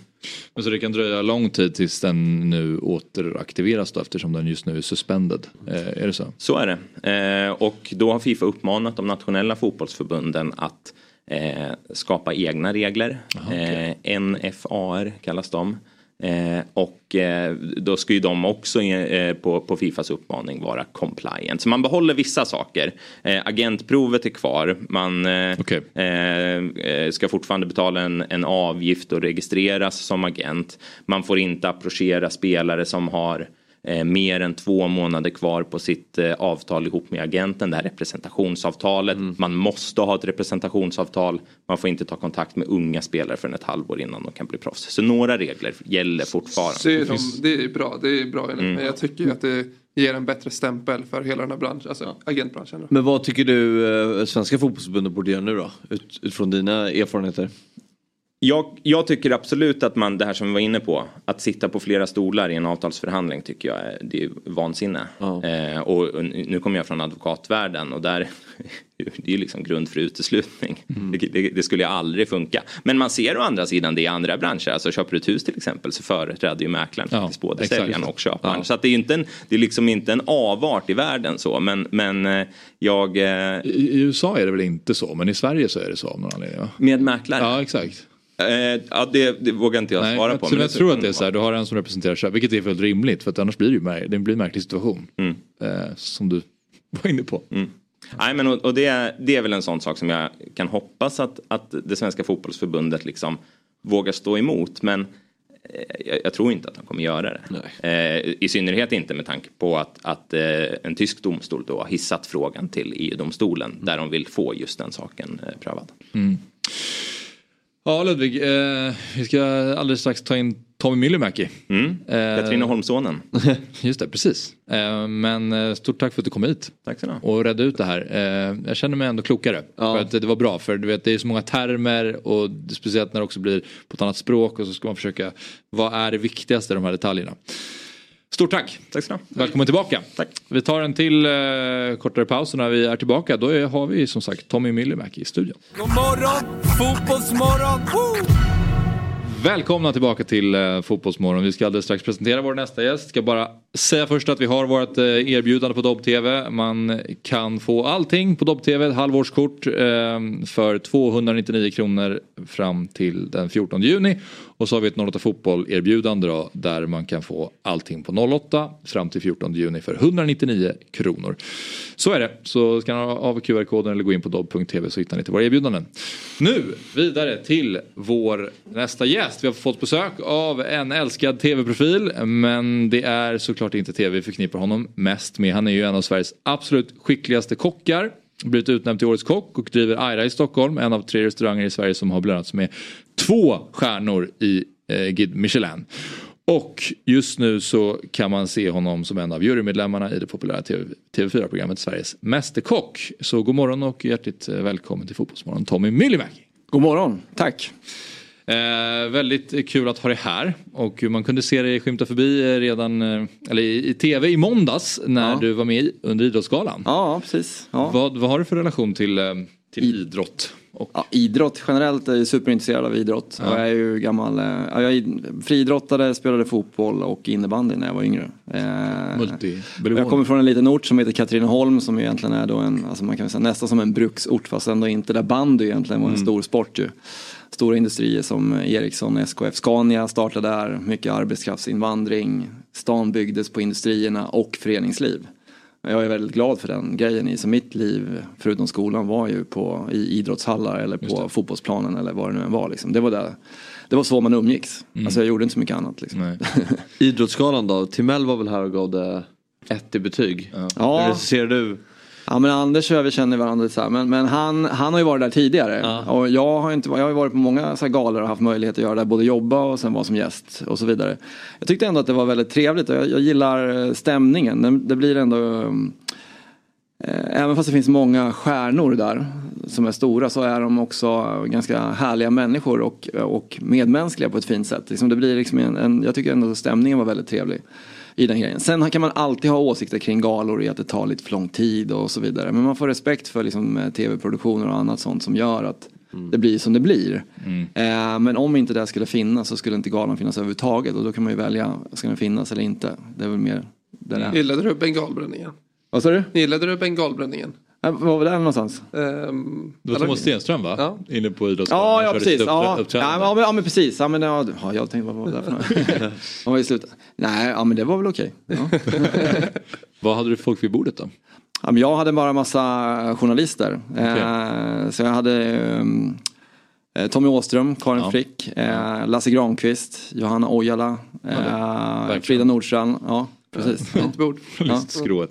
Men så det kan dröja lång tid tills den nu återaktiveras då eftersom den just nu är suspended. Eh, är det så? Så är det. Eh, och då har Fifa uppmanat de nationella fotbollsförbunden att eh, skapa egna regler. eh, NFAR kallas de. Eh, och eh, då ska ju de också eh, på, på Fifas uppmaning vara compliant. Så man behåller vissa saker. Eh, agentprovet är kvar. Man eh, eh, eh, ska fortfarande betala en, en avgift och registreras som agent. Man får inte approchera spelare som har eh, mer än två månader kvar på sitt eh, avtal ihop med agenten, det här representationsavtalet. Man måste ha ett representationsavtal. Man får inte ta kontakt med unga spelare förrän ett halvår innan de kan bli proffs. Så några regler gäller fortfarande. Så de, det är bra, det är bra enligt Mm. mig. Jag tycker att det ger en bättre stämpel för hela den här branschen, alltså agentbranschen. Men vad tycker du eh, svenska fotbollsförbundet borde göra nu då? Ut, utifrån dina erfarenheter? Jag, jag tycker absolut att man, det här som vi var inne på, att sitta på flera stolar i en avtalsförhandling tycker jag är, det är vansinne. Eh, och nu kommer jag från advokatvärlden och där, det är ju liksom grund för uteslutning. Det, det, det skulle ju aldrig funka. Men man ser å andra sidan det i andra branscher, alltså köper du ett hus till exempel så företräder ju mäklaren faktiskt både exakt. säljaren och köparen. Så att det är ju inte en, det är liksom inte en avart i världen så, men, men eh, jag... Eh, I, I USA är det väl inte så, men i Sverige så är det så av någon anledning va? Med mäklare? Ja, exakt. Eh, ja, det, det vågar inte jag Nej, svara på. men jag tror att det är så här, du har en som representerar köp, vilket är fullt rimligt för att annars blir det ju mär- det blir en märklig situation. Mm. Eh, som du var inne på. Nej, men och, och det, är- det är väl en sån sak som jag kan hoppas att, att det svenska fotbollsförbundet liksom vågar stå emot. Men eh, jag, jag tror inte att de kommer göra det. Eh, I synnerhet inte med tanke på att, att eh, en tysk domstol då har hissat frågan till EU-domstolen där de vill få just den saken eh, prövad. Mm. Ja Ludvig, eh, vi ska alldeles strax ta in Tommy Myllymäki. Mm. Katrineholmssonen. Just det, precis. Eh, men eh, stort tack för att du kom hit. Tack så. Och redde ut det här. Eh, jag känner mig ändå klokare. För att det var bra för du vet det är så många termer och speciellt när det också blir på ett annat språk och så ska man försöka vad är det viktigaste i de här detaljerna. Stort tack! Tack så Välkommen tillbaka! Tack. Vi tar en till eh, kortare paus och när vi är tillbaka då är, har vi som sagt Tommy Myllymäki i studion. God morgon, fotbollsmorgon! Woo! Välkomna tillbaka till eh, Fotbollsmorgon. Vi ska alldeles strax presentera vår nästa gäst. Ska bara säga först att vi har vårt eh, erbjudande på Dobb-TV. Man kan få allting på Dobb-TV, ett halvårskort eh, för 299 kronor fram till den 14 juni. Och så har vi ett 08 Fotboll erbjudande då, där man kan få allting på 08 fram till 14 juni för 199 kronor. Så är det. Så skanna av QR-koden eller gå in på dobb.tv så hittar ni till våra erbjudanden. Nu vidare till vår nästa gäst. Vi har fått besök av en älskad tv-profil men det är såklart inte tv vi förknippar honom mest med. Han är ju en av Sveriges absolut skickligaste kockar. Blivit utnämnd till Årets Kock och driver Aira i Stockholm. En av tre restauranger i Sverige som har belönats med två stjärnor i eh, Guide Michelin. Och just nu så kan man se honom som en av jurymedlemmarna i det populära TV, TV4-programmet Sveriges Mästerkock. Så god morgon och hjärtligt eh, välkommen till Fotbollsmorgon Tommy Myllymäki. God morgon, tack. Eh, väldigt kul att ha dig här och man kunde se dig skymta förbi eh, redan eh, eller i, i tv i måndags när Ja. du var med i- under Idrottsgalan. Ja, precis. Ja. Vad, vad har du för relation till, eh, till idrott? Ja, idrott generellt är jag superintresserad av idrott. Ja. Och jag är ju gammal, eh, ja, jag är friidrottare, spelade fotboll och innebandy när jag var yngre. Eh, jag kommer från en liten ort som heter Katrineholm som egentligen är då en, alltså man kan säga nästan som en bruksort fast ändå inte där bandy egentligen var en Mm. stor sport ju. Stora industrier som Ericsson, SKF, Scania startade där, mycket arbetskraftsinvandring, stan byggdes på industrierna och föreningsliv. Jag är väldigt glad för den grejen i så mitt liv, förutom skolan, var ju på, i idrottshallar eller på fotbollsplanen eller vad det nu än var. Liksom. Det, var där, det var så man umgicks. Mm. Alltså jag gjorde inte så mycket annat. Liksom. Idrottsgalan då? Timell var väl här och gav det ett i betyg. Ja. Hur ser du? Ja men Anders och jag vi känner varandra lite så här. Men, men han, han har ju varit där tidigare. Och jag har, inte, jag har ju varit på många så här galor och haft möjlighet att göra det. Både jobba och sen vara som gäst och så vidare. Jag tyckte ändå att det var väldigt trevligt. Jag, jag gillar eh, stämningen. Det, det blir ändå eh, Även fast det finns många stjärnor där som är stora så är de också ganska härliga människor och, och medmänskliga på ett fint sätt. Liksom det blir liksom en, en, jag tycker ändå att stämningen var väldigt trevlig i den grejen. Sen kan man alltid ha åsikter kring galor i att det tar lite för lång tid och så vidare. Men man får respekt för liksom, eh, tv-produktioner och annat sånt som gör att det blir som det blir. Eh, men om inte det skulle finnas så skulle inte galan finnas överhuvudtaget och då kan man ju välja, ska den finnas eller inte? Det är väl mer det där. Gillade du bengalbränningen? Vad sa du? Gillade du bengalbränningen? Var var det någonstans? Um, Det var Thomas Stenström va? Ja. Inne på Idrottsgalan. Ja, ja precis. Ja, ja, men, ja, men precis. Ja, men, ja, ja, jag tänkte vad var det där för något? Han var i slutet. Nej, ja, men det var väl okej. Ja. Vad hade du för folk vid bordet då? Ja, men jag hade bara massa journalister. Eh, så jag hade um, eh, Tommy Åström, Karin Ja. Frick, eh, Lasse Granqvist, Johanna Ojala, eh, Frida Nordstrand. Ja, precis. Fint bord. Ja.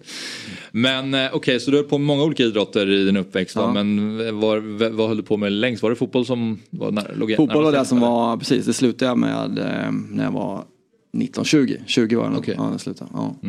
Men eh, okej, så du har på många olika idrotter i din uppväxt då, Ja. men var, vad höll du på med längst? Var det fotboll som var när, låg Fotboll var det som var, precis, det slutade jag med eh, när jag var 19-20. 20 var jag nog. Ja, slutade. Ja. Och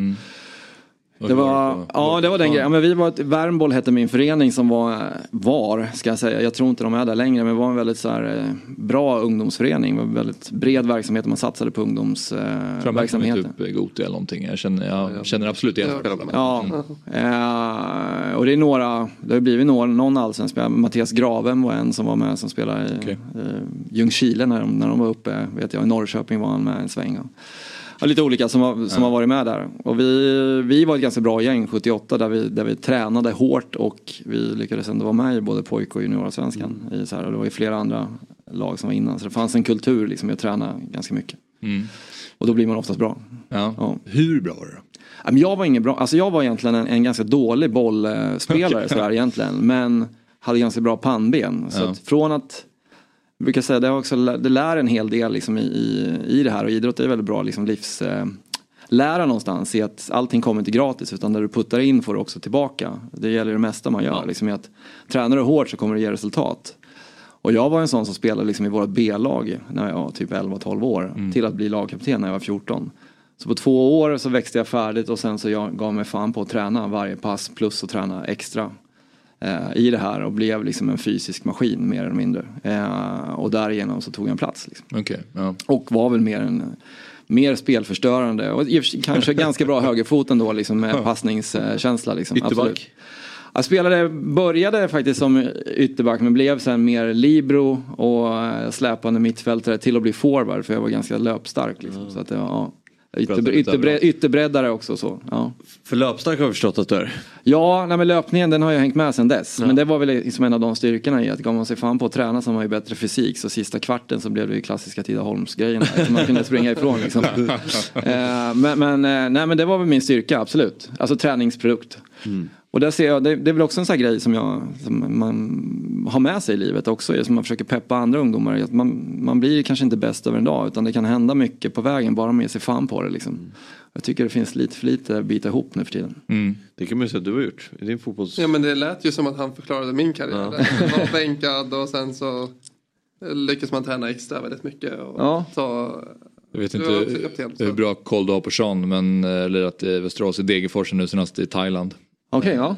Det var, ja det var den grejen. Ja, Men vi var ett, Värmboll hette min förening som var, var, ska jag säga. Jag tror inte de är där längre men var en väldigt så här, eh, bra ungdomsförening. Det var en väldigt bred verksamhet. Man satsade på ungdomsverksamheter. Eh, typ Goti eller någonting. Jag känner, jag känner absolut igen. Ja, eh, och det är några, det har blivit några, någon allsvensk spelare. Mattias Graven var en som var med som spelade i eh, Ljungskile när de, när de var uppe. Vet jag, I Norrköping var han med en sväng. Och, ja, lite olika som, har, som har varit med där. Och vi, vi var ett ganska bra gäng 78 där vi, där vi tränade hårt och vi lyckades ändå vara med i både pojk och juniorsvenskan. I så här, och det var ju flera andra lag som var innan. Så det fanns en kultur liksom i att träna ganska mycket. Mm. Och då blir man oftast bra. Ja. Hur bra var du då? Ja, Jag var ingen bra, alltså jag var egentligen en, en ganska dålig bollspelare sådär egentligen. Men hade ganska bra pannben. Så Ja. att från att, jag brukar säga det, har också, det lär en hel del liksom i, i, i det här. Och idrott är väldigt bra liksom livs, eh, lära någonstans i att allting kommer inte gratis utan där du puttar in får du också tillbaka. Det gäller det mesta man gör. Liksom i att tränar du hårt så kommer det ge resultat. Och jag var en sån som spelade liksom i vårt B-lag när jag var typ 11-12 år. Till att bli lagkapten när jag var 14. Så på två år så växte jag färdigt och sen så jag gav mig fan på att träna varje pass plus att träna extra. Eh, I det här och blev liksom en fysisk maskin mer eller mindre. Eh, och därigenom så tog en plats. Liksom. Okej, ja. Och var väl mer en mer spelförstörande och kanske ganska bra högerfot ändå liksom med passningskänsla. Liksom. Ytterback? Absolut. Jag spelade, började faktiskt som ytterback men blev sen mer libero och släpande mittfältare till att bli forward för jag var ganska löpstark. Liksom. Så att ja, ytterbre, ytterbre, ytterbreddare också så. Ja. För löpstark har vi förstått att du är. Ja, nej, men löpningen den har ju hängt med sen dess. Men det var väl liksom en av de styrkorna i att gav man sig fan på att träna så har man ju bättre fysik. Så sista kvarten så blev det ju klassiska Tidaholmsgrejerna. som man kunde springa ifrån liksom. eh, men, men, eh, nej, men det var väl min styrka, absolut. Alltså träningsprodukt. Och där ser jag, det, det är väl också en sån här grej som, jag, som man har med sig i livet också. Som man försöker peppa andra ungdomar. Att man, man blir kanske inte bäst över en dag utan det kan hända mycket på vägen bara med sig fan på det. Liksom. Jag tycker det finns lite för lite att bita ihop nu för tiden. Det kan man ju säga att du har gjort i din fotbolls... Ja men det lät ju som att han förklarade min karriär. där. Han var bänkad och sen så lyckas man träna extra väldigt mycket. Och Ja. ta, Jag vet inte så. hur bra koll du har på Sean, men eh, lirat i Västerås i Degerfors nu senast i Thailand. Okej, ja.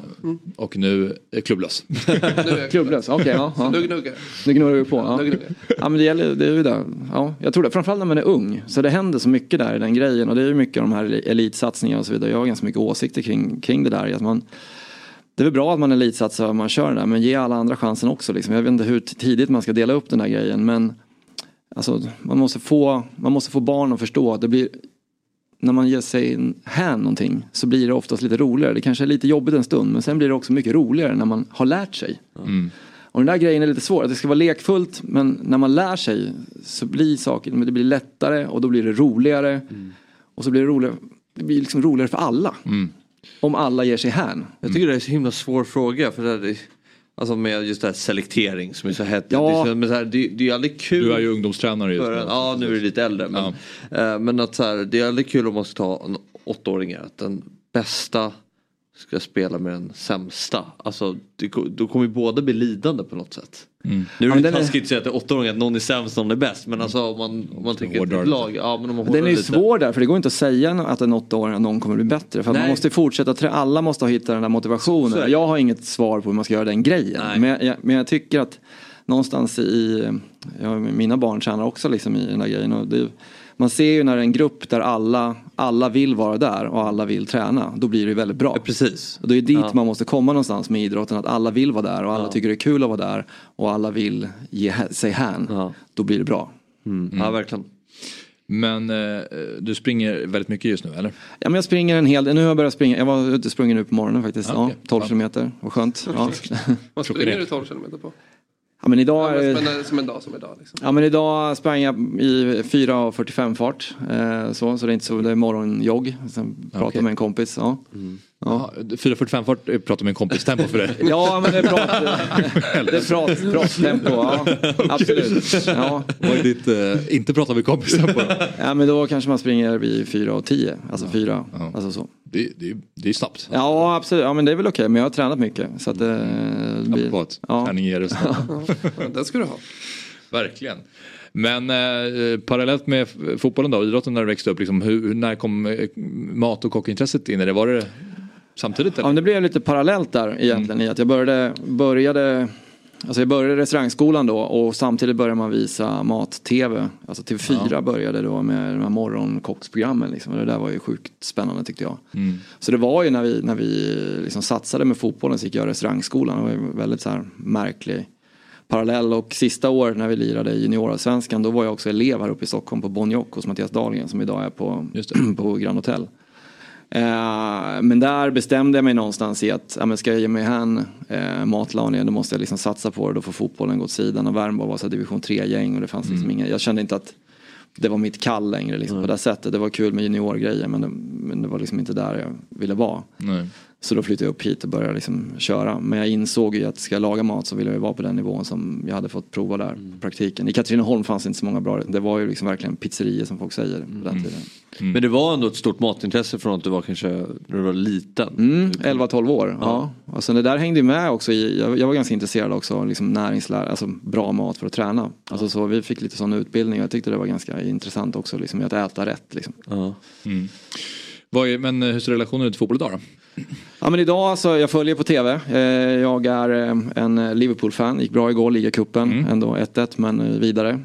Och nu är klubblös. Klubblös, okej. ja, ja. Nu gnuggar. Nu gnuggar vi på. Ja. Ja men det gäller, det är ju det. Ja, jag tror det. Framförallt när man är ung. Så det händer så mycket där i den grejen. Och det är ju mycket av de här elitsatsningarna och så vidare. Jag har ganska mycket åsikter kring, kring det där. Att man, det är väl bra att man elitsatsar och man kör det där. Men ge alla andra chansen också. Liksom. Jag vet inte hur tidigt man ska dela upp den här grejen. Men alltså, man, måste få, man måste få barn att förstå att det blir när man ger sig hän någonting så blir det oftast lite roligare. Det kanske är lite jobbigt en stund men sen blir det också mycket roligare när man har lärt sig. Mm. Och den där grejen är lite svår, att det ska vara lekfullt men när man lär sig så blir saker, men det blir lättare och då blir det roligare. Och så blir det roligare, det blir liksom roligare för alla. Om alla ger sig hän. Jag tycker det är en så himla svår fråga. För det är, alltså med just det här selektering som är så hett. Ja. Det, är, men så här, det, det är aldrig kul. Du är ju ungdomstränare just nu. en, Ja nu är det lite äldre. Men, eh, men att så här, det är aldrig kul om man ska ta en åttaåringar. Att den bästa ska spela med den sämsta. Alltså det, då kommer ju båda bli lidande på något sätt. Mm. Nu är det taskigt att säga att det är åtta gånger att någon är sämst och någon är bäst. Men alltså om man, om man tänker ett lag. Ja, men om man Den är ju lite. svår där för det går inte att säga att en åttaåring någon kommer bli bättre. För att man måste fortsätta, trä- alla måste ha hittat den där motivationen. Jag har inget svar på hur man ska göra den grejen. Nej. Men jag, men jag tycker att någonstans i, ja, mina barn tränar också liksom i den där grejen. Och det, man ser ju när en grupp där alla, alla vill vara där och alla vill träna. Då blir det väldigt bra. Precis. Och det är dit Ja. man måste komma någonstans med idrotten. Att alla vill vara där och alla Ja. tycker det är kul att vara där. Och alla vill ge sig hän. Då blir det bra. Mm. Ja verkligen. Men eh, du springer väldigt mycket just nu eller? Ja men jag springer en hel del. Nu har jag börjat springa. Jag var ute och sprungit nu på morgonen faktiskt. Ja, Ja, okej. 12 Ja. kilometer. Vad skönt. Ja. Vad springer du 12 kilometer på? Ja men idag Ja, men, som en dag som idag. Liksom. Ja men idag sprang jag i 4.45 fart. Eh, så, så det är inte så, det är morgonjogg. Sen pratade Okej. med en kompis. Ja. Ja. 4.45 fart eh, pratar med en kompis tempo för dig. Ja men det är prat, det är prat, prattempo. Ja, absolut. Ja. Vad är ditt eh, inte prata med kompis tempo ja men då kanske man springer vid 4.10. Alltså 4. Alltså så. Det, det, det är snabbt. Ja absolut, ja, men det är väl okej. Men jag har tränat mycket. Så att det, det blir... Att Ja. träning ger. Ja, den ska du ha. Verkligen. Men eh, parallellt med fotbollen då, idrotten när du växte upp, liksom, hur, när kom eh, mat och kockintresset in i det? Var det samtidigt? Ja, Eller? men det blev lite parallellt där egentligen i att jag började, började Alltså jag började i restaurangskolan då och samtidigt började man visa mat-tv. Alltså TV4 började då med de här morgonkocksprogrammen liksom. Och det där var ju sjukt spännande tyckte jag. Mm. Så det var ju när vi, när vi liksom satsade med fotbollen så gick jag restaurangskolan. Det var ju väldigt så här märklig parallell. Och sista året när vi lirade i juniorallsvenskan då var jag också elev här uppe i Stockholm på Bonjock hos Mattias Dahlgren som idag är på, på Grand Hotel. Eh, men där bestämde jag mig någonstans i att ja, men ska jag ge mig hän eh, matlagningen då måste jag liksom satsa på det. Då får fotbollen gå åt sidan och Värnbo var så division 3-gäng och det fanns liksom inga, jag kände inte att det var mitt kall längre liksom, på det sättet. Det var kul med juniorgrejer men det, men det var liksom inte där jag ville vara. Nej. Så då flyttade jag upp hit och började liksom köra. Men jag insåg ju att ska jag laga mat så ville jag ju vara på den nivån som jag hade fått prova där. Mm. Praktiken. I Katrineholm fanns det inte så många bra. Det var ju liksom verkligen pizzerior som folk säger på den tiden. Men det var ändå ett stort matintresse från att du var kanske när du var liten. Mm, 11-12 år. Ja. Och sen det där hängde ju med också. I, jag, jag var ganska intresserad också av liksom näringslära, alltså bra mat för att träna. Alltså så vi fick lite sån utbildning och jag tyckte det var ganska intressant också liksom, att äta rätt. Liksom. Mm. Är, men eh, hur ser relationen ut till fotboll idag då? Ja men idag så, jag följer på tv. Eh, Jag är eh, en Liverpool-fan. Gick bra igår, ligacupen. Ändå 1-1 men eh, vidare.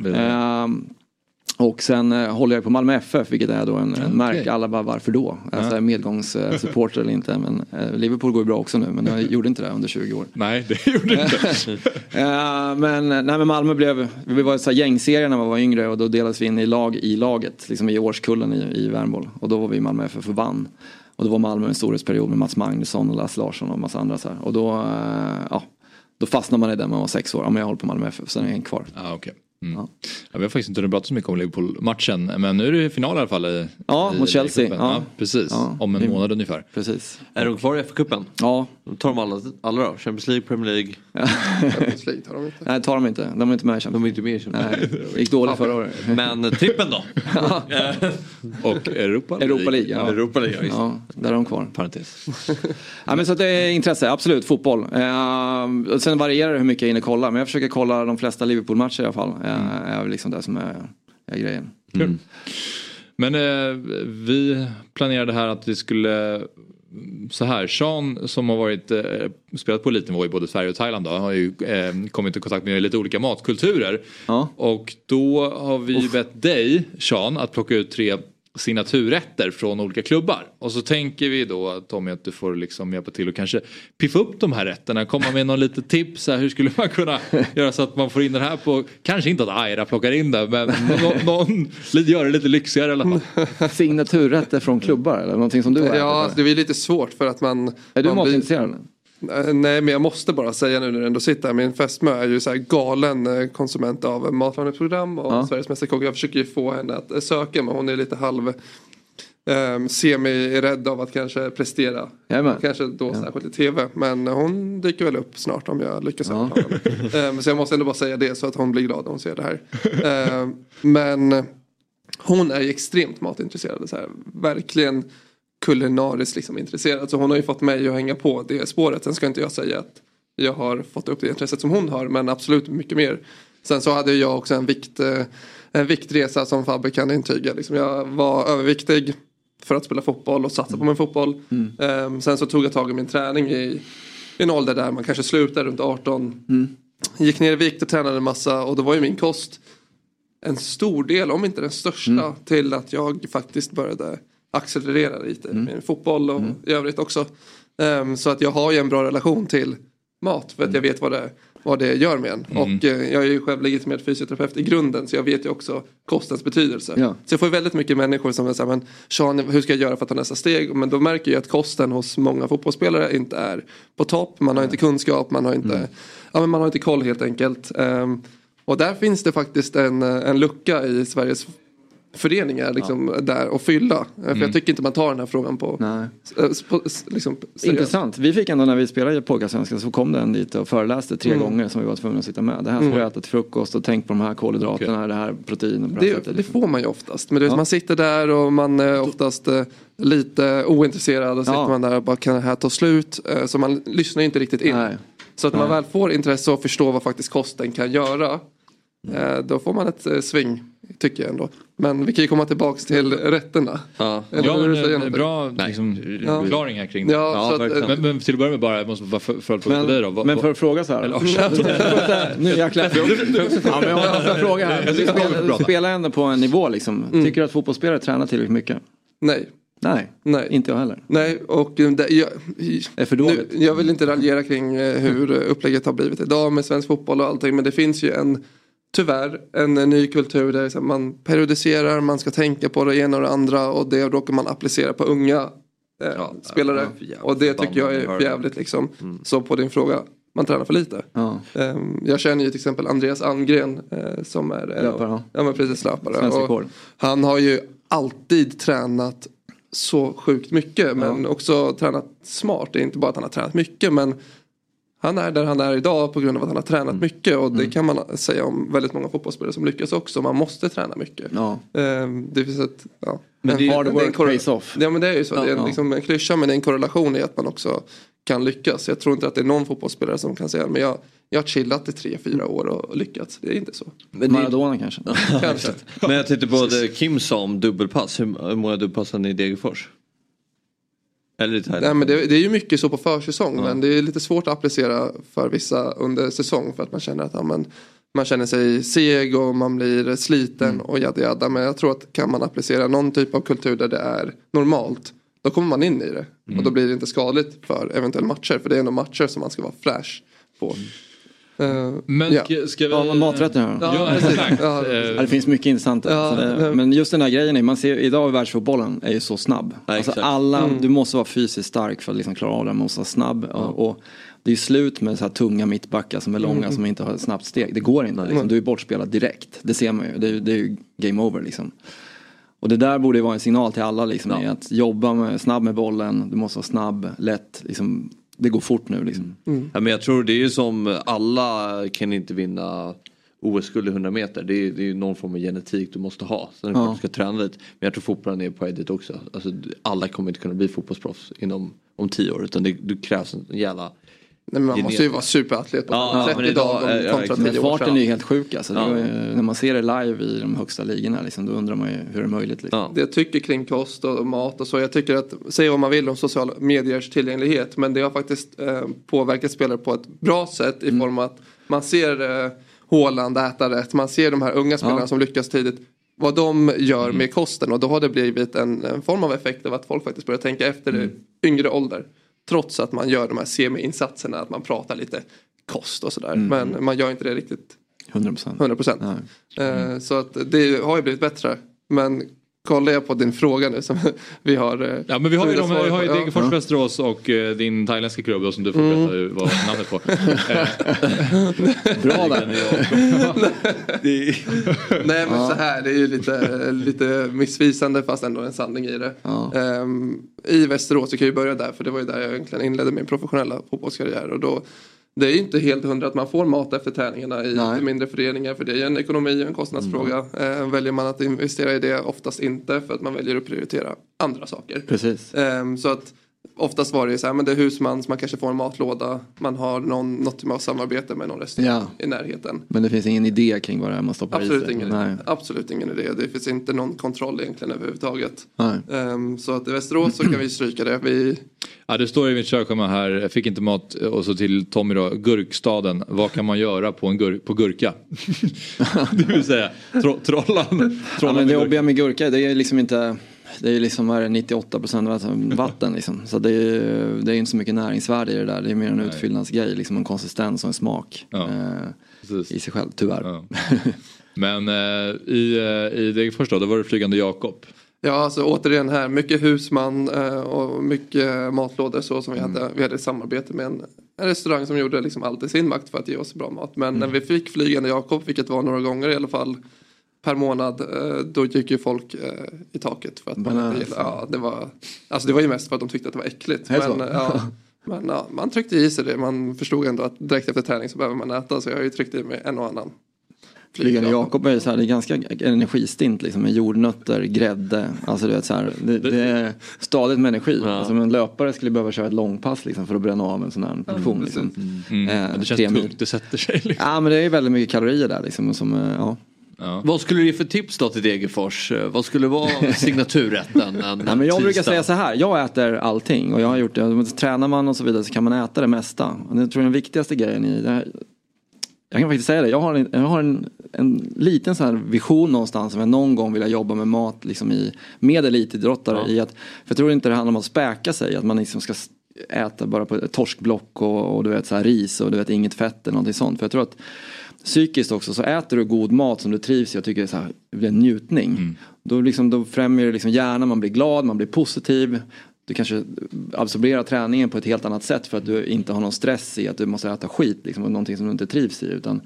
Och sen eh, håller jag på Malmö FF vilket är då en, en märke. Alla bara varför då? Alltså Ja. medgångssupporter eller inte. Men eh, Liverpool går ju bra också nu men jag gjorde inte det under 20 år. Nej, det gjorde inte. Eh, men, nej, men Malmö blev, vi var så här gängserie när man var yngre och då delades vi in i lag i laget, liksom i årskullen i, i Värnboll. Och då var vi i Malmö FF och vann. Och då var Malmö en storhetsperiod med Mats Magnusson och Lasse Larsson och massa andra så här. Och då, eh, ja, då fastnade man i det när man var sex år. Ja, men jag håller på Malmö FF, sen är jag häng kvar. Ah, okay. Mm. Ja. vi har faktiskt inte pratat så mycket om Liverpool-matchen. Men nu är det final i alla fall. I, Ja, i mot Chelsea. Ja. precis, Ja. om en månad ungefär. Precis. Är de kvar i FA-cupen? Ja. Tar de alla, alla då? Champions League, Premier League? Champions League tar de inte. Nej, tar de inte. De är inte med i Champions De är inte med i Champions Nej, det gick dåligt förra året. Men trippen då? Och Europa League. Europa League, ja. Europa League, ja, det. ja, där är de kvar. Parentes. Ja, men så att det är intresse, absolut, fotboll. Eh, och sen varierar det hur mycket jag hinner kolla, men jag försöker kolla de flesta Liverpool-matcher i alla fall. Eh, är väl liksom det som är, är grejen. Kul. Men eh, vi planerade här att vi skulle så här, Sean som har varit, eh, spelat på elitnivå i både Sverige och Thailand då, har ju eh, kommit i kontakt med lite olika matkulturer. Och då har vi bett dig, Sean, att plocka ut tre signaturrätter från olika klubbar. Och så tänker vi då Tommy att du får liksom hjälpa till och kanske piffa upp de här rätterna, komma med någon lite tips. Här, hur skulle man kunna göra så att man får in den här på, kanske inte att Aira plockar in det, men någon, någon gör det lite lyxigare i alla fall. Signaturrätter från klubbar eller någonting som du har Ja, det blir lite svårt för att man... Är du man blir- matintresserad? Eh, Nej, men jag måste bara säga nu när du ändå sitter här. Min fästmö är ju så här galen eh, konsument av matlagningsprogram och Ja. Sveriges Mästerkock. Jag försöker ju få henne att eh, söka men hon är lite halv um, semi-rädd av att kanske prestera. Jajamän. Kanske då särskilt i tv. Men hon dyker väl upp snart om jag lyckas henne. Ehm, Så jag måste ändå bara säga det så att hon blir glad när hon ser det här. Ehm, Men hon är ju extremt matintresserad. Så här, verkligen kulinariskt liksom intresserad. Så hon har ju fått mig att hänga på det spåret. Sen ska inte jag säga att jag har fått upp det intresset som hon har men absolut mycket mer. Sen så hade jag också en, vikt, eh, en viktresa som Fabbe kan intyga. Liksom jag var överviktig för att spela fotboll och satsa på min fotboll. Ehm, sen så tog jag tag i min träning i, i en ålder där man kanske slutar runt 18. Gick ner i vikt och tränade en massa och då var ju min kost en stor del, om inte den största, till att jag faktiskt började accelerera lite med min fotboll och i övrigt också. Ehm, så att jag har ju en bra relation till mat för att jag vet vad det, vad det gör med en. Mm. Och eh, jag är ju själv legitimerad fysioterapeut i grunden så jag vet ju också kostens betydelse. Ja. Så jag får väldigt mycket människor som säger men Sean, hur ska jag göra för att ta nästa steg? Men då märker jag att kosten hos många fotbollsspelare inte är på topp. Man har inte kunskap, man har inte, ja, men man har inte koll helt enkelt. Ehm, och där finns det faktiskt en, en lucka i Sveriges föreningar liksom, där att fylla. Eh, För Mm. jag tycker inte man tar den här frågan på, s- på s- liksom. Intressant. Vi fick ändå när vi spelade i Pokersvenskan så kom det en dit och föreläste tre Mm. gånger som vi var tvungna att sitta med. Det här ska Mm. du äta till frukost och tänk på de här kolhydraterna, det här proteinet. på det här Det, får man ju oftast. Men du vet, Ja. man sitter där och man är oftast eh, lite ointresserad och sitter Ja. man där och bara kan det här ta slut? Eh, så man lyssnar ju inte riktigt in. Så att när man Nej. väl får intresse och förstår vad faktiskt kosten kan göra. eh, Då får man ett eh, sving, tycker jag ändå. Men vi kan ju komma tillbaks till rätterna. Ja, Eller ja men en, något? bra liksom, Ja. förklaring här kring det. Ja, så att, eh, men, men till att börja med bara, jag måste bara följdfråga Men- på dig då. Vad- men för att fråga så här. Eller, nu jäklar. Ja, men jag har en fråga här. Jag Du ska spelar, du prata. spelar ändå på en nivå liksom. Tycker du att fotbollsspelare tränar tillräckligt mycket? Nej. Nej, Nej. inte jag heller. Nej, och eh, det, jag, är för dåligt. Nu, jag vill inte raljera kring eh, hur eh, upplägget har blivit idag med svensk fotboll och allting. Men det finns ju en, tyvärr, en ny kultur där liksom man periodiserar, man ska tänka på det ena och det andra och det råkar man applicera på unga eh, spelare. för jävligt och det tycker jag är jävligt liksom. Så på din fråga, man tränar för lite. Ja. Ehm, Jag känner ju till exempel Andreas Almgren eh, som är en- Löpare, ja. ja men precis löpare. Han har ju alltid tränat så sjukt mycket men också tränat smart. Det är inte bara att han har tränat mycket men han är där han är idag på grund av att han har tränat Mm. mycket och det kan man säga om väldigt många fotbollsspelare som lyckas också. Man måste träna mycket. Ja. Ehm, Det finns ett, ja. Men det är- hard en work pays off. Ja men det är ju så. det är en, Ja. liksom en klyscha men det är en korrelation i att man också kan lyckas. Jag tror inte att det är någon fotbollsspelare som kan säga men jag, jag har chillat i tre, fyra år och lyckats. Det är inte så. Maradona kanske. Kanske. Men jag tänkte på det Kim sa om dubbelpass. Hur, hur många dubbelpass har ni i Degerfors? Nej, men det, det är ju mycket så på försäsong men det är lite svårt att applicera för vissa under säsong för att man känner att ja, men, man känner sig seg och man blir sliten och jadda jadda. Men jag tror att kan man applicera någon typ av kultur där det är normalt då kommer man in i det. Och då blir det inte skadligt för eventuella matcher för det är ändå matcher som man ska vara fräsch på. Eh, Men ja. ska- vi... Ja, men maträtter. Ja, Ja, exakt. Ja. Eh, Ja, det finns mycket intressant. Ja, det, ja. men just den här grejen, är, man ser idag världsfotbollen är ju så snabb. alltså exakt. alla, Mm. Du måste vara fysiskt stark för att liksom klara av det, man måste vara snabb. Och, och det är slut med så här tunga mittbackar som är långa Mm. som inte har ett snabbt steg. Det går inte, liksom. du är bortspelad direkt. Det ser man ju, det är, det är ju game over liksom. Och det där borde ju vara en signal till alla liksom, i att jobba med, snabb med bollen, du måste vara snabb, lätt, liksom, det går fort nu liksom. Ja, men jag tror det är ju som alla kan inte vinna OS-guld i 100 meter. Det är, det är någon form av genetik du måste ha. Sen är det Ja. du ska träna lite. Men jag tror fotbollen är på väg dit också. Alltså, alla kommer inte kunna bli fotbollsproffs inom om tio år. Utan det, det krävs en jävla Nej, men man måste ju vara superatlet på Ja, 30 men idag dagar är- ja, kontra exakt. 10 Men år farten är ju helt sjuk alltså. Ja. ju, när man ser det live i de högsta ligorna liksom, då undrar man ju hur det är möjligt. Liksom. Det jag tycker kring kost och mat och så. Jag tycker att, säga vad man vill om sociala mediers tillgänglighet. Men det har faktiskt eh, påverkat spelare på ett bra sätt i form av att man ser eh, Haaland äta rätt. Man ser de här unga spelarna Ja. som lyckas tidigt. Vad de gör med kosten och då har det blivit en, en form av effekt av att folk faktiskt börjar tänka efter i yngre ålder. Trots att man gör de här semi-insatserna, att man pratar lite kost och sådär. Men man gör inte det riktigt 100 procent. 100 procent. Eh, Så att det har ju blivit bättre. Men kollar jag på din fråga nu som vi har. eh, Ja men vi har ju, de, vi har ju på. Ja. Degerfors, Västerås och eh, din thailändska klubb då, som du får Mm. berätta hur- vad namnet på. Bra där. Nej men så här, det är ju lite, lite missvisande fast ändå en sanning i det. Ja. Ehm, I Västerås, vi kan ju börja där för det var ju där jag egentligen inledde min professionella fotbollskarriär. Och då det är inte helt hundra att man får mat efter träningarna i Nej. mindre föreningar för det är en ekonomi och en kostnadsfråga. Mm. Eh, väljer man att investera i det oftast inte för att man väljer att prioritera andra saker. Precis. Eh, så att Oftast var det så här, men det är husman, man kanske får en matlåda, man har någon, något med samarbete med någon restaurang ja. i närheten. Men det finns ingen idé kring vad det är man stoppar absolut i sig? Ingen Nej. Absolut ingen idé, det finns inte någon kontroll egentligen överhuvudtaget. Um, så att i Västerås så kan vi stryka det. Vi... Ja, det står i mitt körschema här, jag fick inte mat och så till Tommy då, Gurkstaden, vad kan man göra på, en gur på gurka? det vill säga tro, trollan. trollan ja, men det jobbiga med gurka det är liksom inte det är ju liksom är 98 procent vatten liksom. Så det är, det är inte så mycket näringsvärde i det där. Det är mer en utfyllnadsgrej, liksom en konsistens och en smak. Ja, eh, I sig själv, tyvärr. Ja. Men eh, i, eh, i Degerfors då, då var det Flygande Jakob. Ja, alltså återigen här, mycket husman eh, och mycket matlådor så som vi mm. hade. Vi hade ett samarbete med en, en restaurang som gjorde liksom allt i sin makt för att ge oss bra mat. Men mm. när vi fick Flygande Jakob, vilket var några gånger i alla fall, per månad eh, då gick ju folk eh, i taket. För att man inte ja, det, var, alltså det var ju mest för att de tyckte att det var äckligt. Men, ja, men ja, man tryckte i sig det. Man förstod ändå att direkt efter träning så behöver man äta. Så jag har ju tryckt i mig en och annan. Flygande Jakob är så här, det är ganska energistint liksom med jordnötter, grädde. Alltså du vet så här, det, det är stadigt med energi. Ja. Alltså, en löpare skulle behöva köra ett långpass liksom, för att bränna av en sån här portion. Mm. Liksom. Mm. Mm. Eh, det känns tungt, det sätter sig. Liksom. Ja men det är väldigt mycket kalorier där liksom. Som, eh, ja. Ja. Vad skulle du ge för tips då till Degerfors? Vad skulle vara signaturrätten? Nej, men jag brukar säga så här, jag äter allting och jag har gjort det. Tränar man och så vidare så kan man äta det mesta. Och jag tror den viktigaste grejen i det här, jag kan faktiskt säga det, jag har en, jag har en, en liten så här vision någonstans om jag någon gång vill jobba med mat liksom i, med elitidrottare. Ja. I att, för jag tror inte det handlar om att späka sig, att man liksom ska äta bara på torskblock och, och du vet så här ris och du vet inget fett eller någonting sånt. För jag tror att psykiskt också så äter du god mat som du trivs i och tycker är så här, det blir en njutning. Mm. Då, liksom, då främjar det liksom hjärnan, man blir glad, man blir positiv. Du kanske absorberar träningen på ett helt annat sätt för att du inte har någon stress i att du måste äta skit, liksom, någonting som du inte trivs i. Utan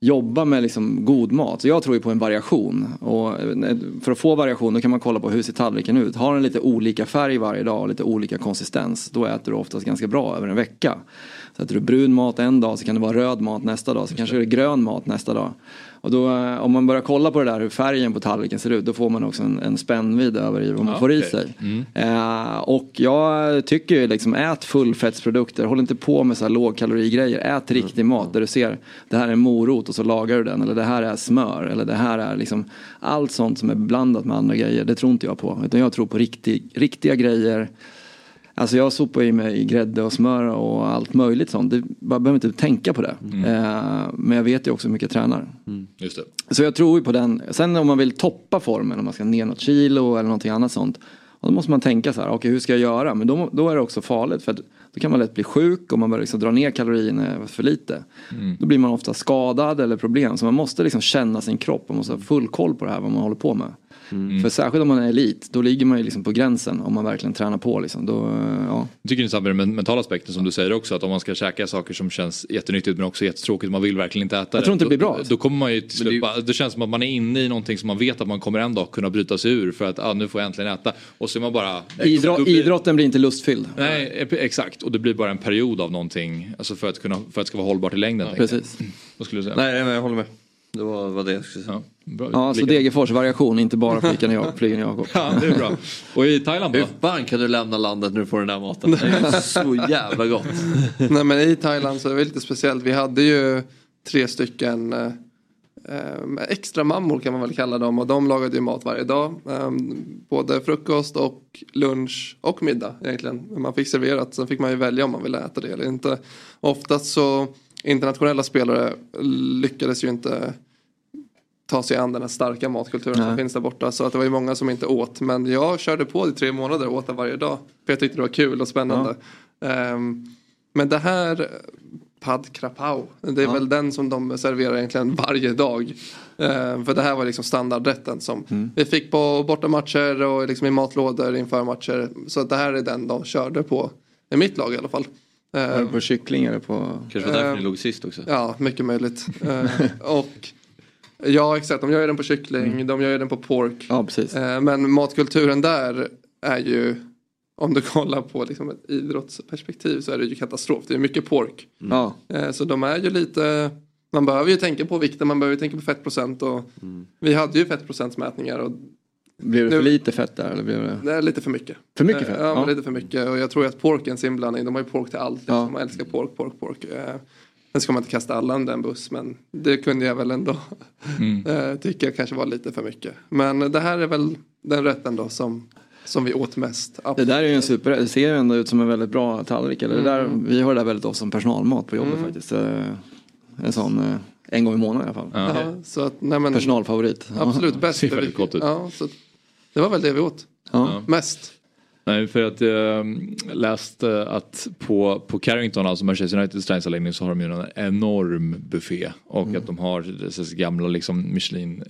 jobba med liksom god mat. Så jag tror ju på en variation. Och eh, för att få variation då kan man kolla på hur ser tallriken ut. Har den lite olika färg varje dag och lite olika konsistens då äter du oftast ganska bra över en vecka. Så äter du brun mat en dag så kan det vara röd mat nästa dag. Så Just kanske det är grön mat nästa dag. Och då, eh, om man börjar kolla på det där hur färgen på tallriken ser ut då får man också en, en spännvidd över vad man ja, får okay. i sig. Mm. Eh, och jag tycker ju liksom ät fullfettsprodukter, håll inte på med så här lågkalorigrejer. Ät mm. riktig mat där du ser det här är morot och så lagar du den. Eller det här är smör. Eller det här är liksom allt sånt som är blandat med andra grejer. Det tror inte jag på. Utan jag tror på riktig, riktiga grejer Alltså jag sopar i mig grädde och smör och allt möjligt sånt. Det, man behöver inte tänka på det. Mm. Eh, men jag vet ju också hur mycket jag tränar. Mm. Just det. Så jag tror ju på den. Sen om man vill toppa formen, om man ska ner något kilo eller någonting annat sånt. Då måste man tänka så här, okej okay, hur ska jag göra? Men då, då är det också farligt för då kan man lätt bli sjuk om man börjar liksom dra ner kalorierna för lite. Mm. Då blir man ofta skadad eller problem. Så man måste liksom känna sin kropp, man måste ha full koll på det här vad man håller på med. Mm. För särskilt om man är elit, då ligger man ju liksom på gränsen om man verkligen tränar på. Liksom. Då, ja. Jag tycker det är samma med den mentala aspekten som du säger också. Att om man ska käka saker som känns jättenyttigt men också jättetråkigt, man vill verkligen inte äta det. Jag tror inte det blir bra. Då, då kommer man ju till slut, det, det känns som att man är inne i någonting som man vet att man kommer en dag kunna bryta sig ur för att ah, nu får jag äntligen äta. Och så är man bara... Idrott, blir, idrotten blir inte lustfylld. Nej, exakt. Och det blir bara en period av någonting. Alltså för att, kunna, för att det ska vara hållbart i längden. Ja, precis. Vad skulle du säga? Nej, men jag håller med. Det var, var det jag skulle säga. Ja, ja så Degerfors variation, inte bara Fliken och Flygen Jakob. ja, det är bra. Och i Thailand då? Hur fan kan du lämna landet när du får den där maten? Det är så jävla gott. Nej men i Thailand så är det lite speciellt. Vi hade ju tre stycken eh, extra mammor kan man väl kalla dem och de lagade ju mat varje dag. Eh, både frukost och lunch och middag egentligen. Man fick serverat, sen fick man ju välja om man ville äta det eller inte. Oftast så internationella spelare lyckades ju inte ta sig an den här starka matkulturen Nej. som finns där borta. Så att det var ju många som inte åt. Men jag körde på i tre månader och åt det varje dag. För jag tyckte det var kul och spännande. Ja. Um, men det här Pad Krapau. Det är ja. väl den som de serverar egentligen varje dag. Uh, för det här var liksom standardrätten som mm. vi fick på bortamatcher och liksom i matlådor inför matcher. Så det här är den de körde på. I mitt lag i alla fall. Var det på kyckling eller på? Kanske var därför ni låg sist också. Ja, mycket möjligt. och Ja exakt, de gör den på kyckling, mm. de gör den på pork. Ja, precis. Eh, men matkulturen där är ju om du kollar på liksom ett idrottsperspektiv så är det ju katastrof. Det är mycket pork. Ja. Eh, Så de är ju lite, man behöver ju tänka på vikten, man behöver ju tänka på fettprocent och vi hade ju fettprocentsmätningar och Blev det för Nu- lite fett där? Eller blev det... är lite för mycket. För mycket Eh, fett? Ja, men Ja. lite för mycket och jag tror att porkens inblandning, de har ju pork till allt. Liksom. Ja. Man älskar pork, pork, pork. Sen ska man inte kasta alla under en buss men det kunde jag väl ändå Mm. eh, tycka kanske var lite för mycket. Men det här är väl den rätten då som, som vi åt mest. Det där är ju en super, det ser ju ändå ut som en väldigt bra tallrik. Eller det där, Mm. vi har det där väldigt ofta som personalmat på jobbet Mm. faktiskt. Eh, En sån eh, en gång i månaden i alla fall. Ja, så att, nej, men, Personalfavorit. Absolut, bäst. Ut. Ja, så det var väl det vi åt. Ja. Mest. Nej, för att jag läste att på, på Carrington, alltså Manchester Uniteds träningsanläggning så har de ju en enorm buffé. Och Mm. att de har dessa gamla liksom Michelin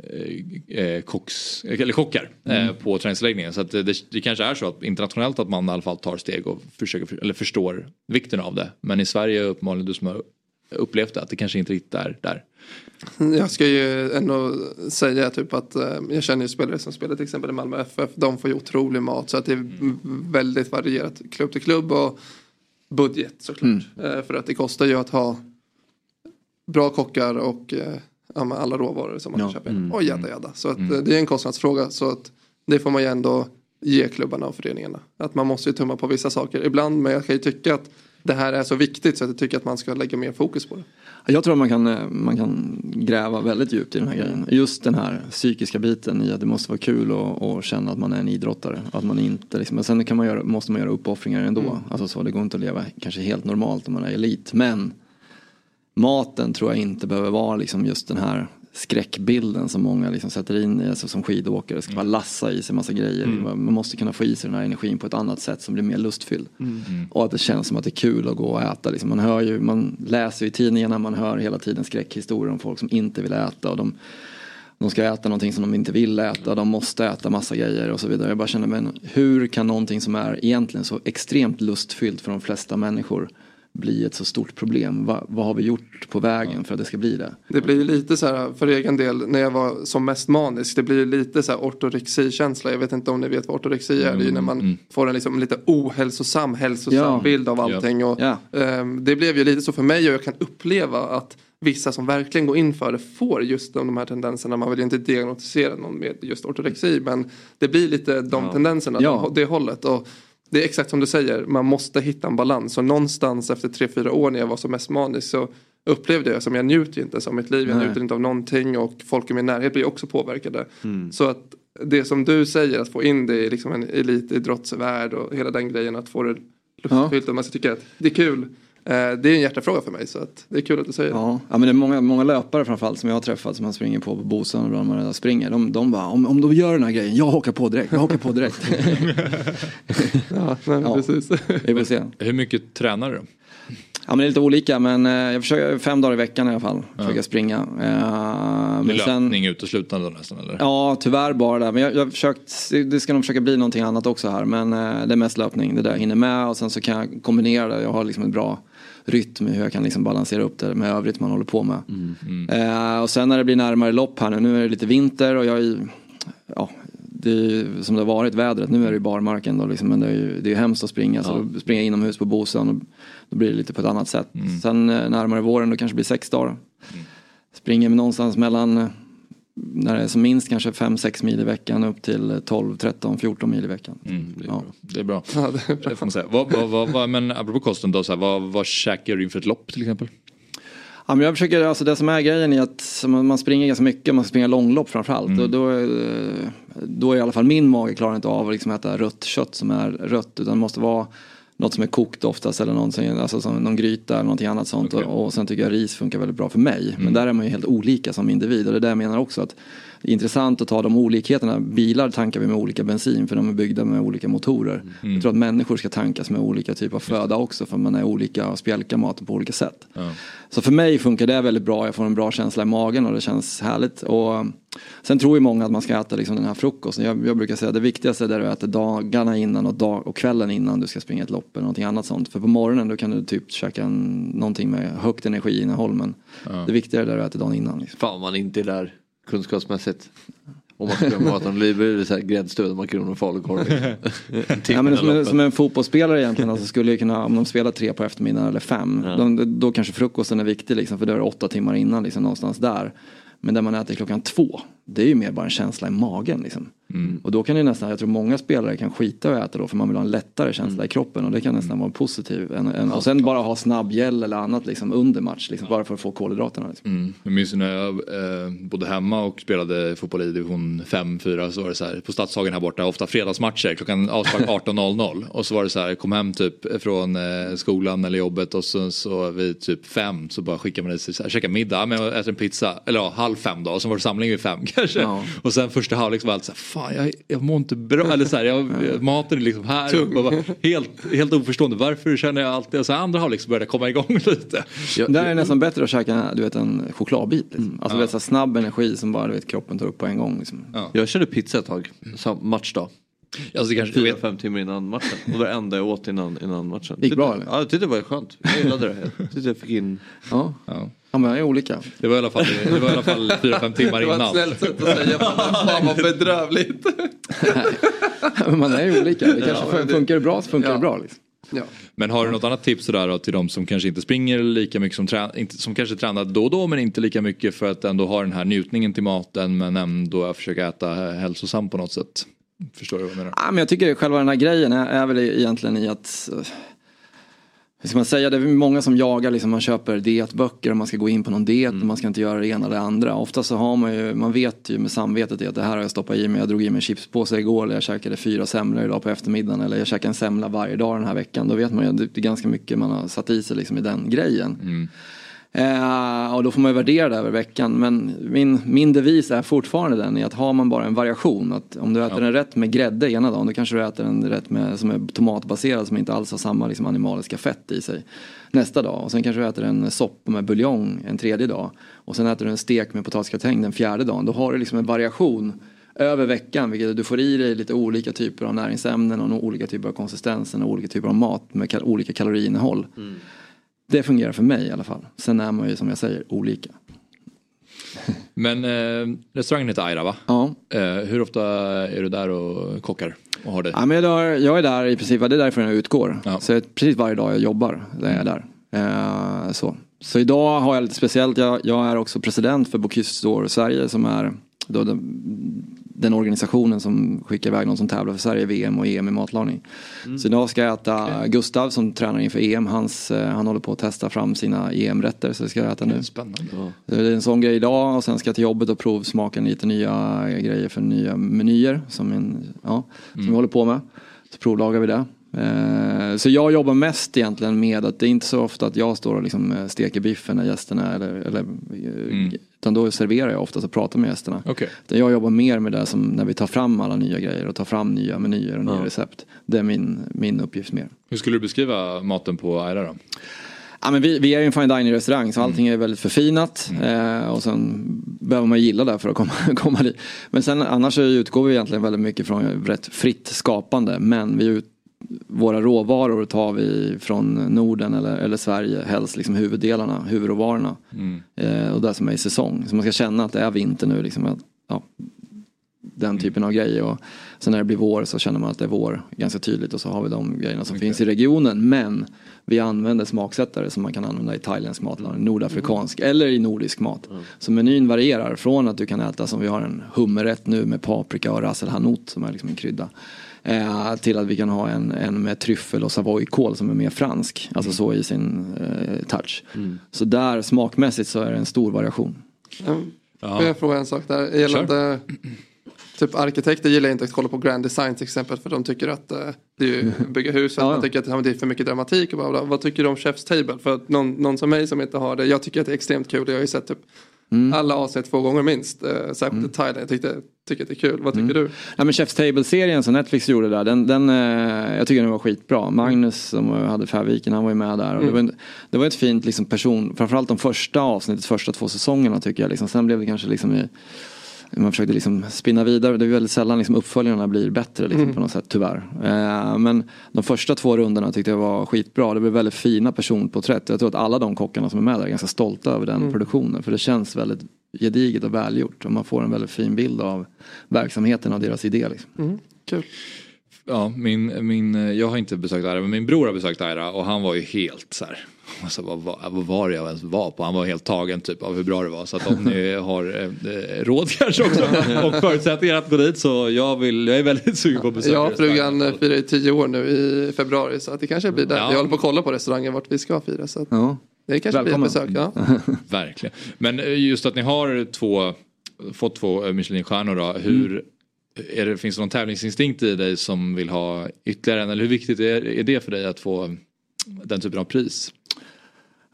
eh, eh, kocks, eller kockar eh, Mm. på träningsanläggningen. Så att det, det kanske är så att internationellt att man i alla fall tar steg och försöker, eller förstår vikten av det. Men i Sverige uppenbarligen du som har upplevt det, att det kanske inte riktigt är där. Jag ska ju ändå säga typ att eh, jag känner ju spelare som spelar till exempel i Malmö FF. De får ju otrolig mat så att det är väldigt varierat klubb till klubb och budget såklart. Eh, för att det kostar ju att ha bra kockar och eh, ja, alla råvaror som man Ja. kan köpa in. Mm. Och jadda jadda. Så att, eh, det är en kostnadsfråga så att det får man ju ändå ge klubbarna och föreningarna. Att man måste ju tumma på vissa saker ibland men jag kan ju tycka att det här är så viktigt så att jag tycker att man ska lägga mer fokus på det. Jag tror att man kan, eh, man kan gräva väldigt djupt i den här grejen. Just den här psykiska biten i att det måste vara kul och, och känna att man är en idrottare. Att man inte liksom, men sen kan man göra, måste man göra uppoffringar ändå. Mm. Alltså så, det går inte att leva kanske helt normalt om man är elit. Men maten tror jag inte behöver vara liksom just den här skräckbilden som många liksom sätter in i, alltså som skidåkare. Det ska bara lassa i sig massa grejer. Mm. Man måste kunna få i sig den här energin på ett annat sätt som blir mer lustfylld. Mm. Och att det känns som att det är kul att gå och äta. Liksom man, hör ju, man läser ju i tidningarna, man hör hela tiden skräckhistorier om folk som inte vill äta. Och de, de ska äta någonting som de inte vill äta, de måste äta massa grejer och så vidare. Jag bara känner, men hur kan någonting som är egentligen så extremt lustfyllt för de flesta människor bli ett så stort problem? Va, vad har vi gjort på vägen för att det ska bli det? Det blir lite så här för egen del när jag var som mest manisk. Det blir lite så här ortorexikänsla. Jag vet inte om ni vet vad ortorexi är. Det är ju när man får en liksom lite ohälsosam, hälsosam Ja. bild av allting. Och, ehm, det blev ju lite så för mig och jag kan uppleva att vissa som verkligen går in för det får just de, de här tendenserna. Man vill ju inte diagnostisera någon med just ortorexi men det blir lite de Ja. tendenserna, Ja. de, det hållet. Och det är exakt som du säger, man måste hitta en balans. Och någonstans efter tre fyra år när jag var som mest manisk så upplevde jag som jag njuter ju inte som mitt liv. Jag Nej. njuter inte av någonting och folk i min närhet blir också påverkade. Mm. Så att det som du säger, att få in det i liksom en elitidrottsvärld och hela den grejen, att få det luftfyllt och man ska tycka att det är kul. Eh, Det är en hjärtefråga för mig så att det är kul att du säger det. Ja, ja men det är många, många löpare framförallt som jag har träffat som man springer på på Bosön och man springer. De, de bara, om, om de gör den här grejen, jag hakar på direkt, jag hakar på direkt. ja, nej, precis. Vi får se. Hur mycket tränar du? Ja men det är lite olika men eh, jag försöker fem dagar i veckan i alla fall. Försöker springa. Eh, Det är men sen, löpning uteslutande då nästan eller? ja tyvärr bara det. Men jag, jag försökt, det- ska nog försöka bli någonting annat också här. Men eh, det är mest löpning, det där jag hinner med. Och sen så kan jag kombinera det. Jag har liksom en bra rytm hur jag kan liksom balansera upp det med övrigt man håller på med. Eh, och sen när det blir närmare lopp här nu, nu är det lite vinter och jag är ja, det är som det har varit vädret, nu är det ju barmarken då liksom, men det är ju det är hemskt att springa. Så då springer jag inomhus på Bosön och då blir det lite på ett annat sätt. Sen eh, närmare våren då kanske det blir sex dagar. Springer med någonstans mellan, eh, när det är som minst kanske 5-6 mil i veckan upp till eh, 12, 13, 14 mil i veckan. ja. Det är bra. Ja, det är Det får man säga. Vad, vad, vad, vad, men apropå kosten då, så här, vad, vad käkar du inför ett lopp till exempel? Ja, men jag försöker, alltså det som är grejen är att man springer ganska mycket, man springer långlopp framförallt. Mm. Och då, är- då är i alla fall min mage klarar inte av att liksom äta rött kött som är rött. Utan det måste vara något som är kokt oftast eller någonting, alltså som någon gryta eller någonting annat sånt. Och, och sen tycker jag ris funkar väldigt bra för mig. Mm. Men där är man ju helt olika som individ. Och det är det jag menar också att det är intressant att ta de olikheterna. Bilar tankar vi med olika bensin för de är byggda med olika motorer. Mm. Jag tror att människor ska tankas med olika typer av föda också för man är olika och spjälkar maten på olika sätt. Ja. Så för mig funkar det väldigt bra. Jag får en bra känsla i magen och det känns härligt. Och sen tror ju många att man ska äta liksom den här frukosten. Jag, jag brukar säga att det viktigaste är att äter dagarna innan och, dag, och kvällen innan du ska springa ett lopp eller någonting annat sånt. För på morgonen då kan du typ käka en, någonting med högt energiinnehåll. Men Ja. det viktiga är det du äter dagen innan. Liksom. Fan man inte är där kunskapsmässigt. Om man ska glömma att de blir så här gräddstöd, makaroner och falukorv. Ja, men som, en, som en fotbollsspelare egentligen, alltså skulle ju kunna, om de spelar tre på eftermiddagen eller fem, de, då kanske frukosten är viktig liksom, för då är det åtta timmar innan, liksom, någonstans där. Men det man äter klockan två, det är ju mer bara en känsla i magen. Liksom. Mm. Och då kan det nästan, jag tror många spelare kan skita att äta då för man vill ha en lättare känsla Mm. i kroppen och det kan nästan vara positivt. Och sen bara ha snabbgel eller annat liksom, under match, liksom, bara för att få kolhydraterna. Liksom. Mm. Jag minns när jag eh, bodde hemma och spelade fotboll i division 5-4 så var det så här på Stadshagen här borta, ofta fredagsmatcher klockan avspark 18.00 och så var det så här, kom hem typ från eh, skolan eller jobbet och så, så vid typ fem så bara skickade man i sig, käka middag, ja, men jag äter en pizza, eller ja, halv fem då och så var det samling vid fem kanske. Ja. Och sen första halvlek så var allt så här, fan jag, jag mår inte bra, eller så här, jag, maten är liksom här. Bara, helt, helt oförstående, varför känner jag alltid, och så andra halvlek så började jag komma igång lite. Där är det nästan bättre att käka du vet, en chokladbit. Liksom. Alltså Ja. vet, så snabb energi som bara du vet, kroppen tar upp på en gång. Liksom. Jag körde pizza ett tag, matchdag. Alltså, kanske, Fyra, fem timmar innan matchen. Och det var det enda jag åt innan, innan matchen. Gick bra, eller? Ja, jag tyckte det var skönt. Jag gillade det. Jag tyckte jag fick in... Ja. Ja. Ja, men det är olika. Det var i alla fall, det var i alla fall fyra, fem timmar Det var ett innan. snällt sätt att säga, men fan vad bedrövligt. Men man är ju olika. Det kanske Ja, funkar det bra så funkar det bra. Liksom. Men har du något annat tips sådär till de som kanske inte springer lika mycket som, trä- inte, som kanske tränar då och då men inte lika mycket för att ändå ha den här njutningen till maten men ändå försöka äta hälsosamt på något sätt? Förstår du vad jag menar? Ja, men jag tycker själva den här grejen är, är väl egentligen i att eh, hur ska man säga, det är många som jagar, liksom, man köper dietböcker och man ska gå in på någon diet och man ska inte göra det ena eller det andra. Ofta så har man ju, man vet ju med samvetet att det här har jag stoppat i mig, jag drog i mig en chipspåse igår eller jag käkade fyra semlor idag på eftermiddagen eller jag käkar en semla varje dag den här veckan. Då vet man ju att det är ganska mycket man har satt i sig liksom, i den grejen. Eh, och då får man ju värdera det över veckan. Men min, min devis är fortfarande den i att har man bara en variation. Att om du äter en rätt med grädde ena dagen då kanske du äter en rätt med, som är tomatbaserad som inte alls har samma liksom, animaliska fett i sig nästa dag. Och sen kanske du äter en soppa med buljong en tredje dag. Och sen äter du en stek med potatisgratäng den fjärde dagen. Då har du liksom en variation över veckan. Vilket du får i dig lite olika typer av näringsämnen och olika typer av konsistenser och olika typer av mat med olika kaloriinnehåll. Det fungerar för mig i alla fall. Sen är man ju som jag säger olika. Men eh, restaurangen heter Aira va? Ja. Eh, hur ofta är du där och kockar och har det? Ja, men jag, är- jag är där i princip, det är därifrån jag utgår. Så jag, precis varje dag jag jobbar, där är jag där. Eh, så. så idag har jag lite speciellt, jag, jag är också president för Bocuse Sverige som är då den, den organisationen som skickar iväg någon som tävlar för Sverige VM och EM i matlagning. Så idag ska jag äta Gustav som tränar inför EM, hans, eh, han håller på att testa fram sina EM-rätter så det ska jag äta nu. Spännande. Så Det är en sån grej idag och sen ska jag till jobbet och provsmaka lite nya grejer för nya menyer som, en, ja, som vi håller på med. Så provlagar vi det. Eh, Så jag jobbar mest egentligen med att det är inte så ofta att jag står och liksom eh, steker biffen när gästerna eller, eller eh, utan då serverar jag oftast och pratar med gästerna. Utan Jag jobbar mer med det som när vi tar fram alla nya grejer och tar fram nya menyer och nya recept. Det är min, min uppgift mer. Hur skulle du beskriva maten på Aira då? Ja, men vi, vi är ju en fine dining restaurang så allting är väldigt förfinat. Eh, och sen behöver man gilla det för att komma, komma dit. Men sen annars så utgår vi egentligen väldigt mycket från rätt fritt skapande. Men vi ut, våra råvaror tar vi från Norden eller, eller Sverige. Helst liksom huvuddelarna, huvudråvarorna. Mm. Eh, och det som är i säsong. Så man ska känna att det är vinter nu. Liksom, att, ja, den typen av grejer. Och sen när det blir vår så känner man att det är vår ganska tydligt. Och så har vi de grejerna som finns i regionen. Men vi använder smaksättare som man kan använda i thailändsk matlagning, nordafrikansk eller i nordisk mat. Så menyn varierar från att du kan äta som vi har en hummerrätt nu med paprika och ras el hanout som är liksom en krydda. Eh, till att vi kan ha en, en med tryffel och savoykål som är mer fransk. Alltså så i sin eh, touch. Så där smakmässigt så är det en stor variation. Får jag fråga en sak där? Gällande typ arkitekter gillar inte att kolla på grand design till exempel för de tycker att eh, det är ju bygga hus att man tycker att ja, det är för mycket dramatik och bla bla. Vad tycker du om Chef's Table? För att någon, någon som mig som inte har det, jag tycker att det är extremt kul. Jag har ju sett typ alla avsnitt två gånger minst. Eh, särskilt mm. Thailand, jag tyckte, tycker att det är kul. Vad tycker du? Ja, men Chef's Table-serien som Netflix gjorde där, den, den, eh, jag tycker den var skitbra. Magnus som hade Färviken, han var ju med där. Och det, var en, det var ett fint liksom, person, framförallt de första avsnittet, första två säsongerna tycker jag. Liksom. Sen blev det kanske liksom i, man försökte liksom spinna vidare. Det är väldigt sällan liksom uppföljarna blir bättre liksom, Mm. på något sätt tyvärr. Eh, men de första två rundorna tyckte jag var skitbra. Det blev väldigt fina personporträtt. Jag tror att alla de kockarna som är med där är ganska stolta över den Mm. produktionen. För det känns väldigt gediget och välgjort. Och man får en väldigt fin bild av verksamheten och deras idé. Liksom. Mm. Kul. Ja, min, min, jag har inte besökt Aira men min bror har besökt Aira och han var ju helt så här. Alltså, vad, vad, var det jag ens var på? Han var helt tagen typ av hur bra det var. Så att om ni har eh, råd kanske också och förutsättningar att gå dit så jag, vill, jag är väldigt sugen på att besöka restaurangen. frugan firar ju tio år nu i februari så att det kanske blir där. Ja. Jag håller på att kolla på restauranger vart vi ska fira. Så att Ja. det kanske Välkommen. blir ett besök. Ja. Verkligen. Men eh, just att ni har två, fått två eh, Michelinstjärnor då. Hur, är det, finns det någon tävlingsinstinkt i dig som vill ha ytterligare en? Eller hur viktigt är, är det för dig att få den typen av pris?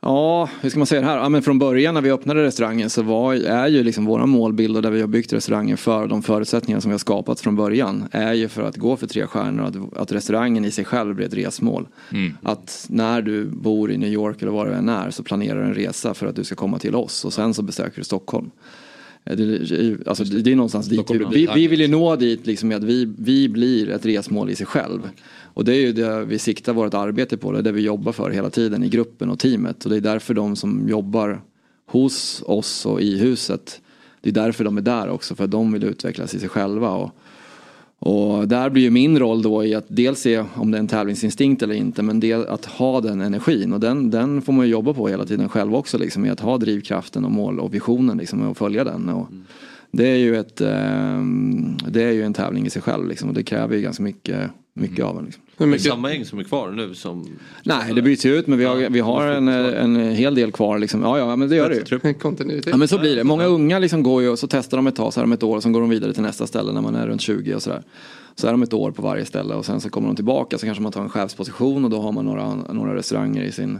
Ja, hur ska man säga det här? Ja, men från början när vi öppnade restaurangen så var, är ju liksom våra målbild och där vi har byggt restaurangen för de förutsättningar som vi har skapat från början är ju för att gå för tre stjärnor att, att restaurangen i sig själv blir ett resmål. Mm. Att när du bor i New York eller var du än är så planerar du en resa för att du ska komma till oss och sen så besöker du Stockholm. Eh, Det, alltså, det är någonstans dit vi, vi vill ju nå dit liksom med att vi, vi blir ett resmål i sig själv. Och det är ju det vi siktar vårt arbete på, det är det vi jobbar för hela tiden i gruppen och teamet. Och det är därför de som jobbar hos oss och i huset, det är därför de är där också, för att de vill utvecklas i sig själva. Och, och där blir ju min roll då i att dels se om det är en tävlingsinstinkt eller inte, men det, att ha den energin. Och den, den får man ju jobba på hela tiden själv också, liksom, i att ha drivkraften och mål och visionen liksom, och följa den. Och mm det, är ju ett, ehm, det är ju en tävling i sig själv liksom, och det kräver ju ganska mycket, mycket av en. Liksom. Det är samma gäng som är kvar nu som... Nej, det byts ju ut men vi har, vi har en, en hel del kvar. Liksom. Ja, ja, men det gör det ju. Kontinuitet. Ja men så blir det. Många unga liksom går ju och så testar de ett tag, så är de ett år och sen går de vidare till nästa ställe när man är runt 20 och sådär. Så är de ett år på varje ställe och sen så kommer de tillbaka så kanske man tar en chefsposition och då har man några, några restauranger i sin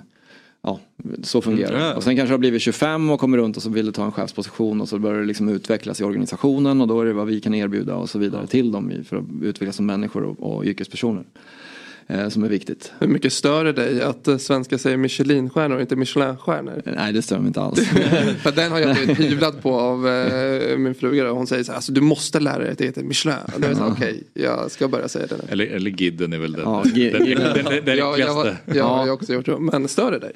Ja, så fungerar det. Mm. Och sen kanske det har blivit 25 och kommer runt och så vill du ta en chefsposition och så börjar det liksom utvecklas i organisationen och då är det vad vi kan erbjuda och så vidare till dem för att utvecklas som människor och, och yrkespersoner. Eh, som är viktigt. Hur mycket stör det dig att eh, svenskar säger Michelinstjärnor och inte Michelinstjärnor? Nej det stör mig inte alls. För den har jag blivit hyvlad på av eh, min fruga och hon säger så här, alltså, du måste lära dig att det heter Michelin. Och då är så okej, jag ska börja säga det nu. Eller, eller Gidden är väl den, Ja, den, den, den, den, den Ja, jag, har, enklaste. jag har ju också gjort det, men stör det dig?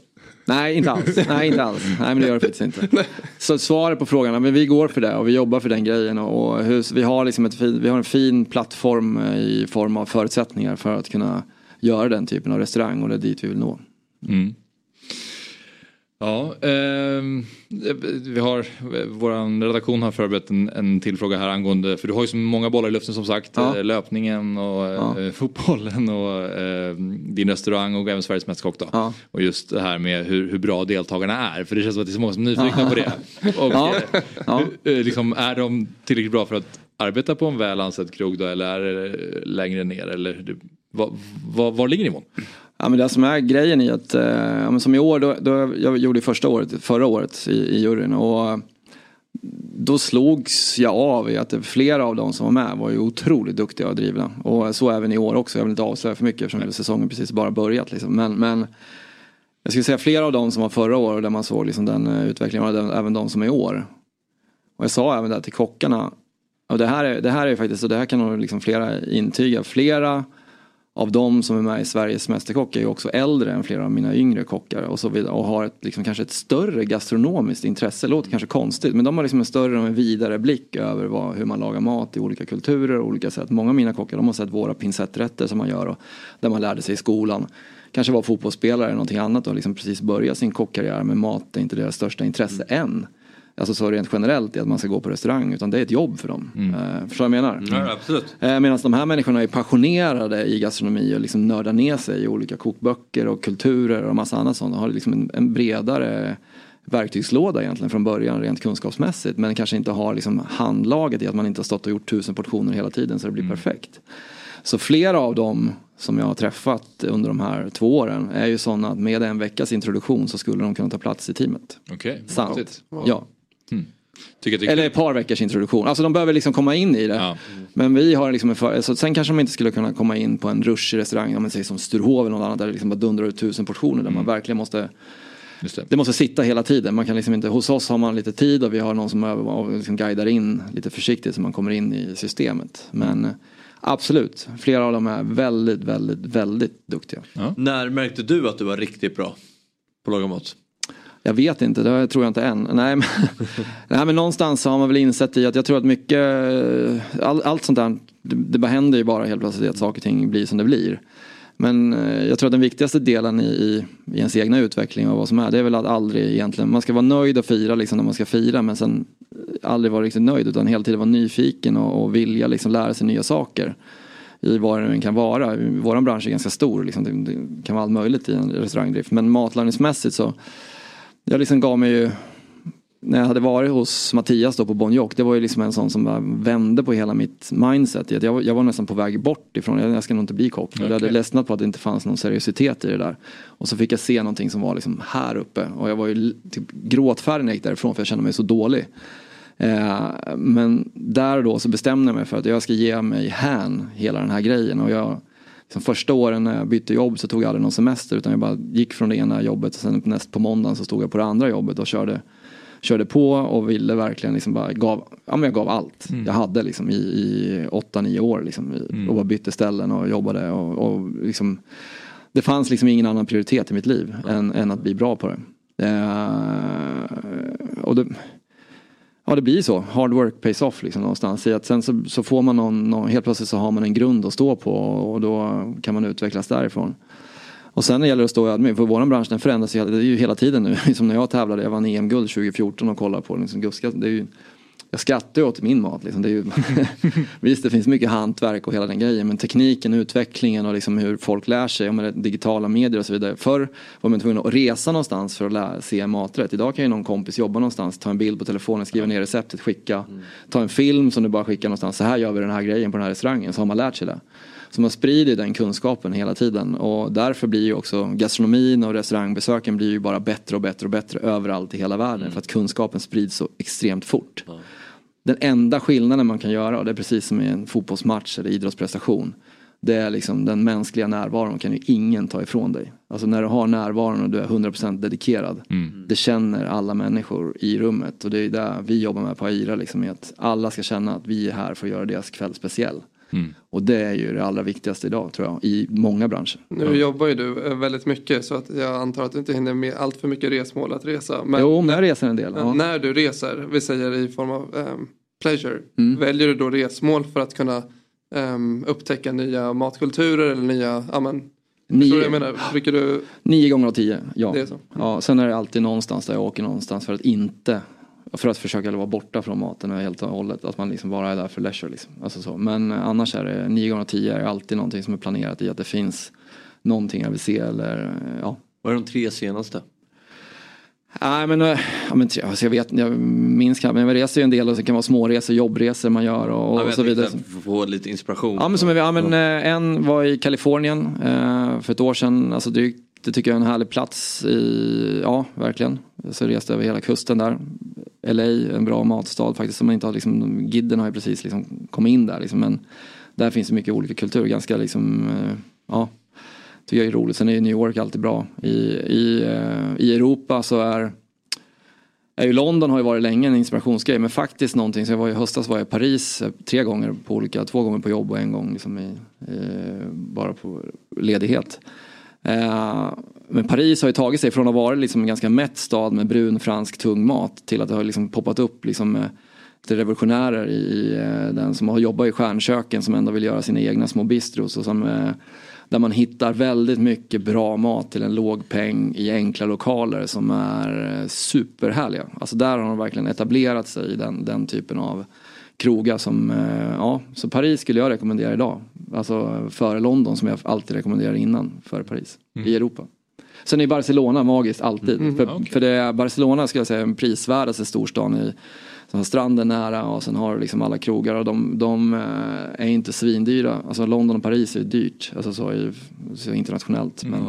Nej, inte alls. Nej, inte alls. Nej, men det gör det faktiskt inte. Så svaret på frågan, men vi går för det och vi jobbar för den grejen. Och och hur, vi, har liksom ett fin, vi har en fin plattform eh, i form av förutsättningar för att kunna göra den typen av restaurang och det är dit vi vill nå. Mm. Ja, ehm, vi har, vår redaktion har förberett en, en till fråga här angående, för du har ju så många bollar i luften som sagt, Ja. eh, löpningen och eh, fotbollen och eh, din restaurang och även Sveriges Mästerkock då. Och just det här med hur, hur bra deltagarna är, för det känns som att det är så många som är nyfikna Ja. på det. Och, Ja. eh, Ja. hur- eh, liksom, är de tillräckligt bra för att arbeta på en väl ansedd krog då, eller är det längre ner? Eller, vad, vad, var ligger nivån? Ja men det som är grejen i att, eh, som i år, då, då jag gjorde ju första året, förra året i, i juryn och då slogs jag av i att flera av de som var med var ju otroligt duktiga och drivna. Och så även i år också, jag vill inte avslöja för mycket eftersom säsongen precis bara börjat. Liksom. Men, men jag skulle säga flera av de som var förra året där man såg liksom den eh, utvecklingen, den, även de som är i år. Och jag sa även det till kockarna, och det här är, det här är faktiskt, och det här kan nog liksom flera intyga, flera av de som är med i Sveriges Mästerkock är ju också äldre än flera av mina yngre kockar och så vidare och har ett, liksom, kanske ett större gastronomiskt intresse. Det låter kanske konstigt men de har liksom en större och en vidare blick över vad, hur man lagar mat i olika kulturer och olika sätt. Många av mina kockar de har sett våra pincetträtter som man gör och där man lärde sig i skolan. Kanske var fotbollsspelare eller någonting annat och liksom precis börjat sin kockkarriär med mat är inte deras största intresse än. Alltså så rent generellt i att man ska gå på restaurang utan det är ett jobb för dem. Eh, förstår du vad jag menar? Ja, absolut. Eh, Medan de här människorna är passionerade i gastronomi och liksom nördar ner sig i olika kokböcker och kulturer och massa annat sånt. Och har liksom en, en bredare verktygslåda egentligen från början rent kunskapsmässigt. Men kanske inte har liksom handlaget i att man inte har stått och gjort tusen portioner hela tiden så det blir perfekt. Så flera av dem som jag har träffat under de här två åren är ju sådana att med en veckas introduktion så skulle de kunna ta plats i teamet. Okej, Sant. häftigt. Ja. Tycker, tycker. Eller ett par veckors introduktion. Alltså de behöver liksom komma in i det. Men vi har liksom en för... så sen kanske de inte skulle kunna komma in på en rushig restaurang, om man säger som Sturehof eller något annat där det liksom bara dundrar ut tusen portioner. Där man verkligen måste det. måste sitta hela tiden. Man kan liksom inte, hos oss har man lite tid och vi har någon som över- liksom guidar in lite försiktigt så man kommer in i systemet. Men eh, absolut, flera av dem är väldigt, väldigt, väldigt duktiga. När märkte du att du var riktigt bra på att laga mat? Jag vet inte, det tror jag inte än. Nej men, nej, men någonstans så har man väl insett i att jag tror att mycket, all, allt sånt där, det, det bara händer ju bara helt plötsligt att saker och ting blir som det blir. Men eh, jag tror att den viktigaste delen i, i, i ens egna utveckling och vad som är, det är väl att aldrig egentligen, man ska vara nöjd och fira liksom när man ska fira men sen aldrig vara riktigt nöjd utan hela tiden vara nyfiken och, och vilja liksom lära sig nya saker. I vad det nu kan vara. Vår bransch är ganska stor, liksom. det, det kan vara allt möjligt i en restaurangdrift. Men matlagningsmässigt så jag liksom gav mig ju när jag hade varit hos Mattias då på Bon Jock, det var ju liksom en sån som vände på hela mitt mindset. Jag, jag var nästan på väg bort ifrån, jag, jag ska nog inte bli kock. Jag hade ledsnat på att det inte fanns någon seriositet i det där. Och så fick jag se någonting som var liksom här uppe och jag var ju typ gråtfärdig när jag gick därifrån för jag kände mig så dålig. Eh, men där då så bestämde jag mig för att jag ska ge mig hän hela den här grejen. Och jag, liksom första åren när jag bytte jobb så tog jag aldrig någon semester utan jag bara gick från det ena jobbet och sen näst på måndagen så stod jag på det andra jobbet och körde, körde på och ville verkligen liksom bara gav, ja, men jag gav allt Mm. jag hade liksom i, i 8-9 år liksom, Mm. och bara bytte ställen och jobbade och, och liksom det fanns liksom ingen annan prioritet i mitt liv än, än att bli bra på det. Eh, och det Ja det blir så, hard work pays off liksom någonstans. I att sen så, så får man någon, någon, helt plötsligt så har man en grund att stå på och då kan man utvecklas därifrån. Och sen gäller det att stå ödmjuk, för vår bransch den förändras ju, det är ju hela tiden nu. Som när jag tävlade, jag vann EM-guld 2014 och kollade på liksom, Guska, det är ju, jag skrattar ju åt min mat. Liksom. Det är ju, visst det finns mycket hantverk och hela den grejen men tekniken, utvecklingen och liksom hur folk lär sig om digitala medier och så vidare. Förr var man tvungen att resa någonstans för att lära, se maträtt. Idag kan ju någon kompis jobba någonstans, ta en bild på telefonen, skriva ner receptet, skicka. Ta en film som du bara skickar någonstans. Så här gör vi den här grejen på den här restaurangen. Så har man lärt sig det. Så man sprider den kunskapen hela tiden och därför blir ju också gastronomin och restaurangbesöken blir ju bara bättre och bättre och bättre överallt i hela världen för att kunskapen sprids så extremt fort. Den enda skillnaden man kan göra, och det är precis som i en fotbollsmatch eller idrottsprestation. Det är liksom den mänskliga närvaron kan ju ingen ta ifrån dig. Alltså när du har närvaron och du är 100% dedikerad. Det känner alla människor i rummet och det är det vi jobbar med på AIRA. Liksom, att alla ska känna att vi är här för att göra deras kväll speciell. Och det är ju det allra viktigaste idag tror jag, i många branscher. Nu jobbar ju du eh, väldigt mycket så att jag antar att du inte hinner med allt för mycket resmål att resa. jo, men jag reser en del. Men Ja. När du reser, vi säger i form av ehm, pleasure, Mm. väljer du då resmål för att kunna ehm, upptäcka nya matkulturer eller nya, ja men, Nio- jag menar? Du, Nio gånger av tio, ja. Det är så. ja. Sen är det alltid någonstans där jag åker någonstans för att inte för att försöka vara borta från maten helt och hållet. Att man liksom bara är där för leisure. Liksom. Alltså så. Men eh, annars är det nio gånger av tio är alltid någonting som är planerat i att det finns någonting jag vill se eller eh, ja. Vad är de tre senaste? Nej men, eh, ja, men alltså jag vet, jag minns knappt, men jag reser ju en del och så kan det vara småresor, jobbresor man gör och, och Ja, men så jag vidare. Få få lite inspiration. Ja men, som ja, men en var i Kalifornien för ett år sedan. Alltså drygt, det tycker jag är en härlig plats i, ja verkligen. Så jag reste över hela kusten där. LA, en bra matstad faktiskt. Som man inte har liksom, Gidden har ju precis liksom kommit in där liksom. Men där finns det mycket olika kulturer. Ganska liksom, eh, ja. Tycker jag är roligt. Sen är ju New York alltid bra. I, i, eh, i Europa så är är ju London har ju varit länge en inspirationsgrej men faktiskt någonting, så jag var i höstas var jag i Paris eh, tre gånger på olika, två gånger på jobb och en gång liksom i, i, bara på ledighet. Eh, men Paris har ju tagit sig från att vara liksom en ganska mätt stad med brun fransk tung mat till att det har liksom poppat upp liksom eh, lite revolutionärer i eh, den som har jobbat i stjärnköken som ändå vill göra sina egna små bistros och som där man hittar väldigt mycket bra mat till en låg peng i enkla lokaler som är superhärliga. Alltså där har de verkligen etablerat sig i den, den typen av krogar som, eh, ja, så Paris skulle jag rekommendera idag. Alltså före London som jag alltid rekommenderar innan, före Paris, Mm. i Europa. Sen är Barcelona magiskt alltid. Mm, för, okej. för det är Barcelona skulle jag säga är en prisvärdaste storstan i som har stranden nära och sen har du liksom alla krogar och de, de eh, är inte svindyra. Alltså London och Paris är dyrt, alltså så, i, så internationellt. Men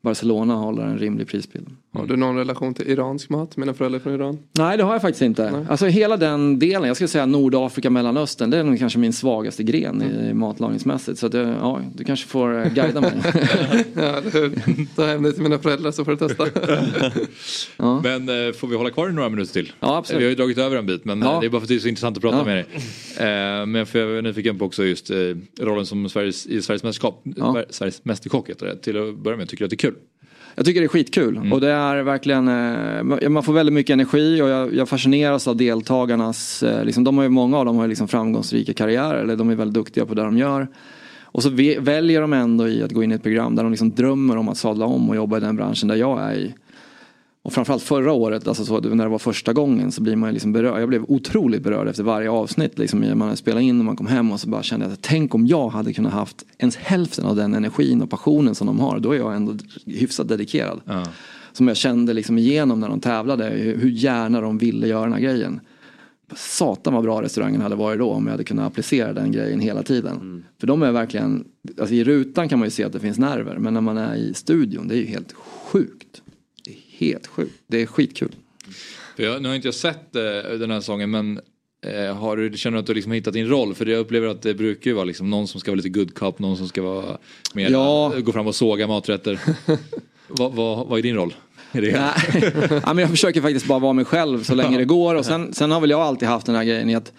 Barcelona håller en rimlig prisbild. Har du någon relation till iransk mat? Mina föräldrar är från Iran. Nej det har jag faktiskt inte. Alltså hela den delen, jag skulle säga Nordafrika, Mellanöstern, det är nog kanske min svagaste gren i matlagningsmässigt. Så att, ja, du kanske får eh, guida mig. ja? Ta hem det till mina föräldrar så får du testa. Men eh, får vi hålla kvar i några minuter till? Ja, absolut. Vi har ju dragit över en bit men Ja. eh, det är bara för att det är så intressant att prata Ja. med dig. Men för jag är nyfiken på också just rollen som Sveriges, i Sveriges mästerskap, Sveriges mästerkock heter det. Till att börja med, tycker du att det är kul? Jag tycker det är skitkul och det är verkligen, eh, man får väldigt mycket energi och jag, jag fascineras av deltagarnas, eh, liksom, de har ju, många av dem har ju liksom framgångsrika karriärer, eller de är väldigt duktiga på det de gör. Och så väljer de ändå i att gå in i ett program där de liksom drömmer om att sadla om och jobba i den branschen där jag är i. Och framförallt förra året, alltså så, när det var första gången så blir man liksom berörd. Jag blev otroligt berörd efter varje avsnitt. Liksom, man spelade in och man kom hem och så bara kände jag att tänk om jag hade kunnat haft ens hälften av den energin och passionen som de har. Då är jag ändå hyfsat dedikerad. Som jag kände liksom igenom när de tävlade, hur hur gärna de ville göra den här grejen. Satan vad bra restaurangen hade varit då om jag hade kunnat applicera den grejen hela tiden. För de är verkligen, alltså i rutan kan man ju se att det finns nerver men när man är i studion det är ju helt sjukt. Helt sjukt. Det är skitkul. För jag, nu har inte jag sett eh, den här sången men eh, har du, känner du att du liksom hittat din roll? För jag upplever att det brukar ju vara liksom någon som ska vara lite good cop, någon som ska vara mer, Ja. gå fram och såga maträtter. vad, vad, vad är din roll? Nej. ja, men jag försöker faktiskt bara vara mig själv så länge det går. Och sen, sen har väl jag alltid haft den här grejen i att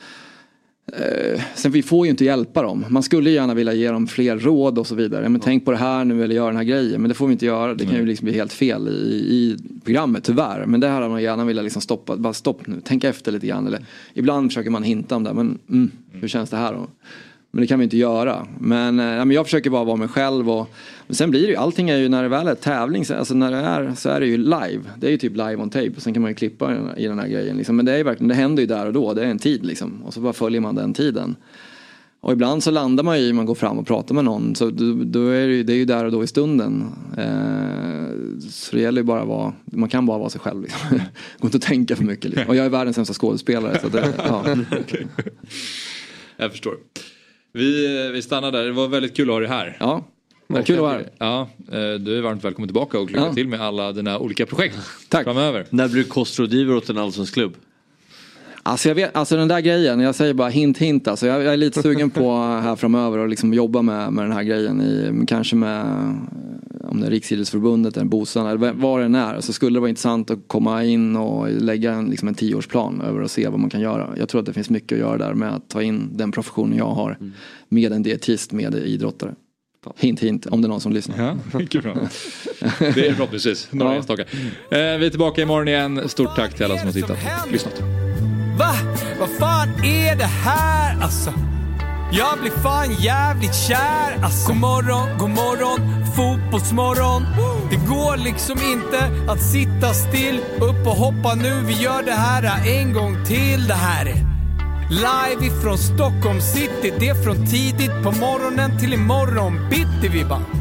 eh, Sen vi får ju inte hjälpa dem. Man skulle gärna vilja ge dem fler råd och så vidare. Men tänk på det här nu eller gör den här grejen. Men det får vi inte göra. Det kan ju liksom bli helt fel i, i programmet tyvärr. Men det här hade man gärna velat liksom stoppa. Bara stopp nu, tänk efter lite grann. Eller, ibland försöker man hinta om det. Men mm, hur känns det här då? Men det kan vi inte göra. Men, eh, men jag försöker bara vara mig själv. Och, men sen blir det ju, allting är ju när det väl är tävling, så- alltså när det är så är det ju live. Det är ju typ live on tape. Sen kan man ju klippa i den här, i den här grejen. Liksom. Men det är ju verkligen, det händer ju där och då. Det är en tid liksom. Och så bara följer man den tiden. Och ibland så landar man ju i, man går fram och pratar med någon. Så då, då är det, ju, det är ju där och då i stunden. Eh, så det gäller ju bara att vara, man kan bara vara sig själv. Liksom. Går inte att tänka för mycket. Liksom. Och jag är världens sämsta skådespelare. Så det, ja. Jag förstår. Vi, vi stannar där, det var väldigt kul att ha dig här. Ja, vad kul att vara här. Ja, eh, du är varmt välkommen tillbaka och lycka Ja. till med alla dina olika projekt Tack. framöver. När blir du kostrådgivare åt en allsvensk Alltså, jag vet, alltså den där grejen, jag säger bara hint hint. Alltså, jag, jag är lite sugen på här framöver att liksom jobba med, med den här grejen. I, kanske med om det är Riksidrottsförbundet eller Bosan eller vad det än är. Så skulle det vara intressant att komma in och lägga en, liksom en tioårsplan över och se vad man kan göra. Jag tror att det finns mycket att göra där med att ta in den professionen jag har. Med en dietist, med idrottare. Hint hint om det är någon som lyssnar. Ja, mycket bra. Det är förhoppningsvis några Ja. enstaka. Vi är tillbaka imorgon igen. Stort tack till alla som har tittat och lyssnat. Va? Vad fan är det här alltså? Jag blir fan jävligt kär alltså. God morgon, god morgon, fotbollsmorgon. Det går liksom inte att sitta still. Upp och hoppa nu, vi gör det här en gång till. Det här är live ifrån Stockholm city. Det är från tidigt på morgonen till imorgon bitti vi bara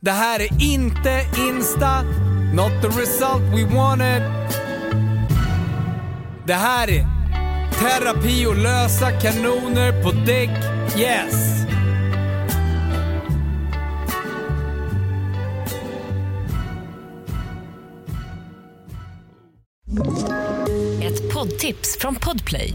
Det här är inte Insta, not the result we wanted. Det här är terapi och lösa kanoner på däck, yes. Ett poddtips från Podplay.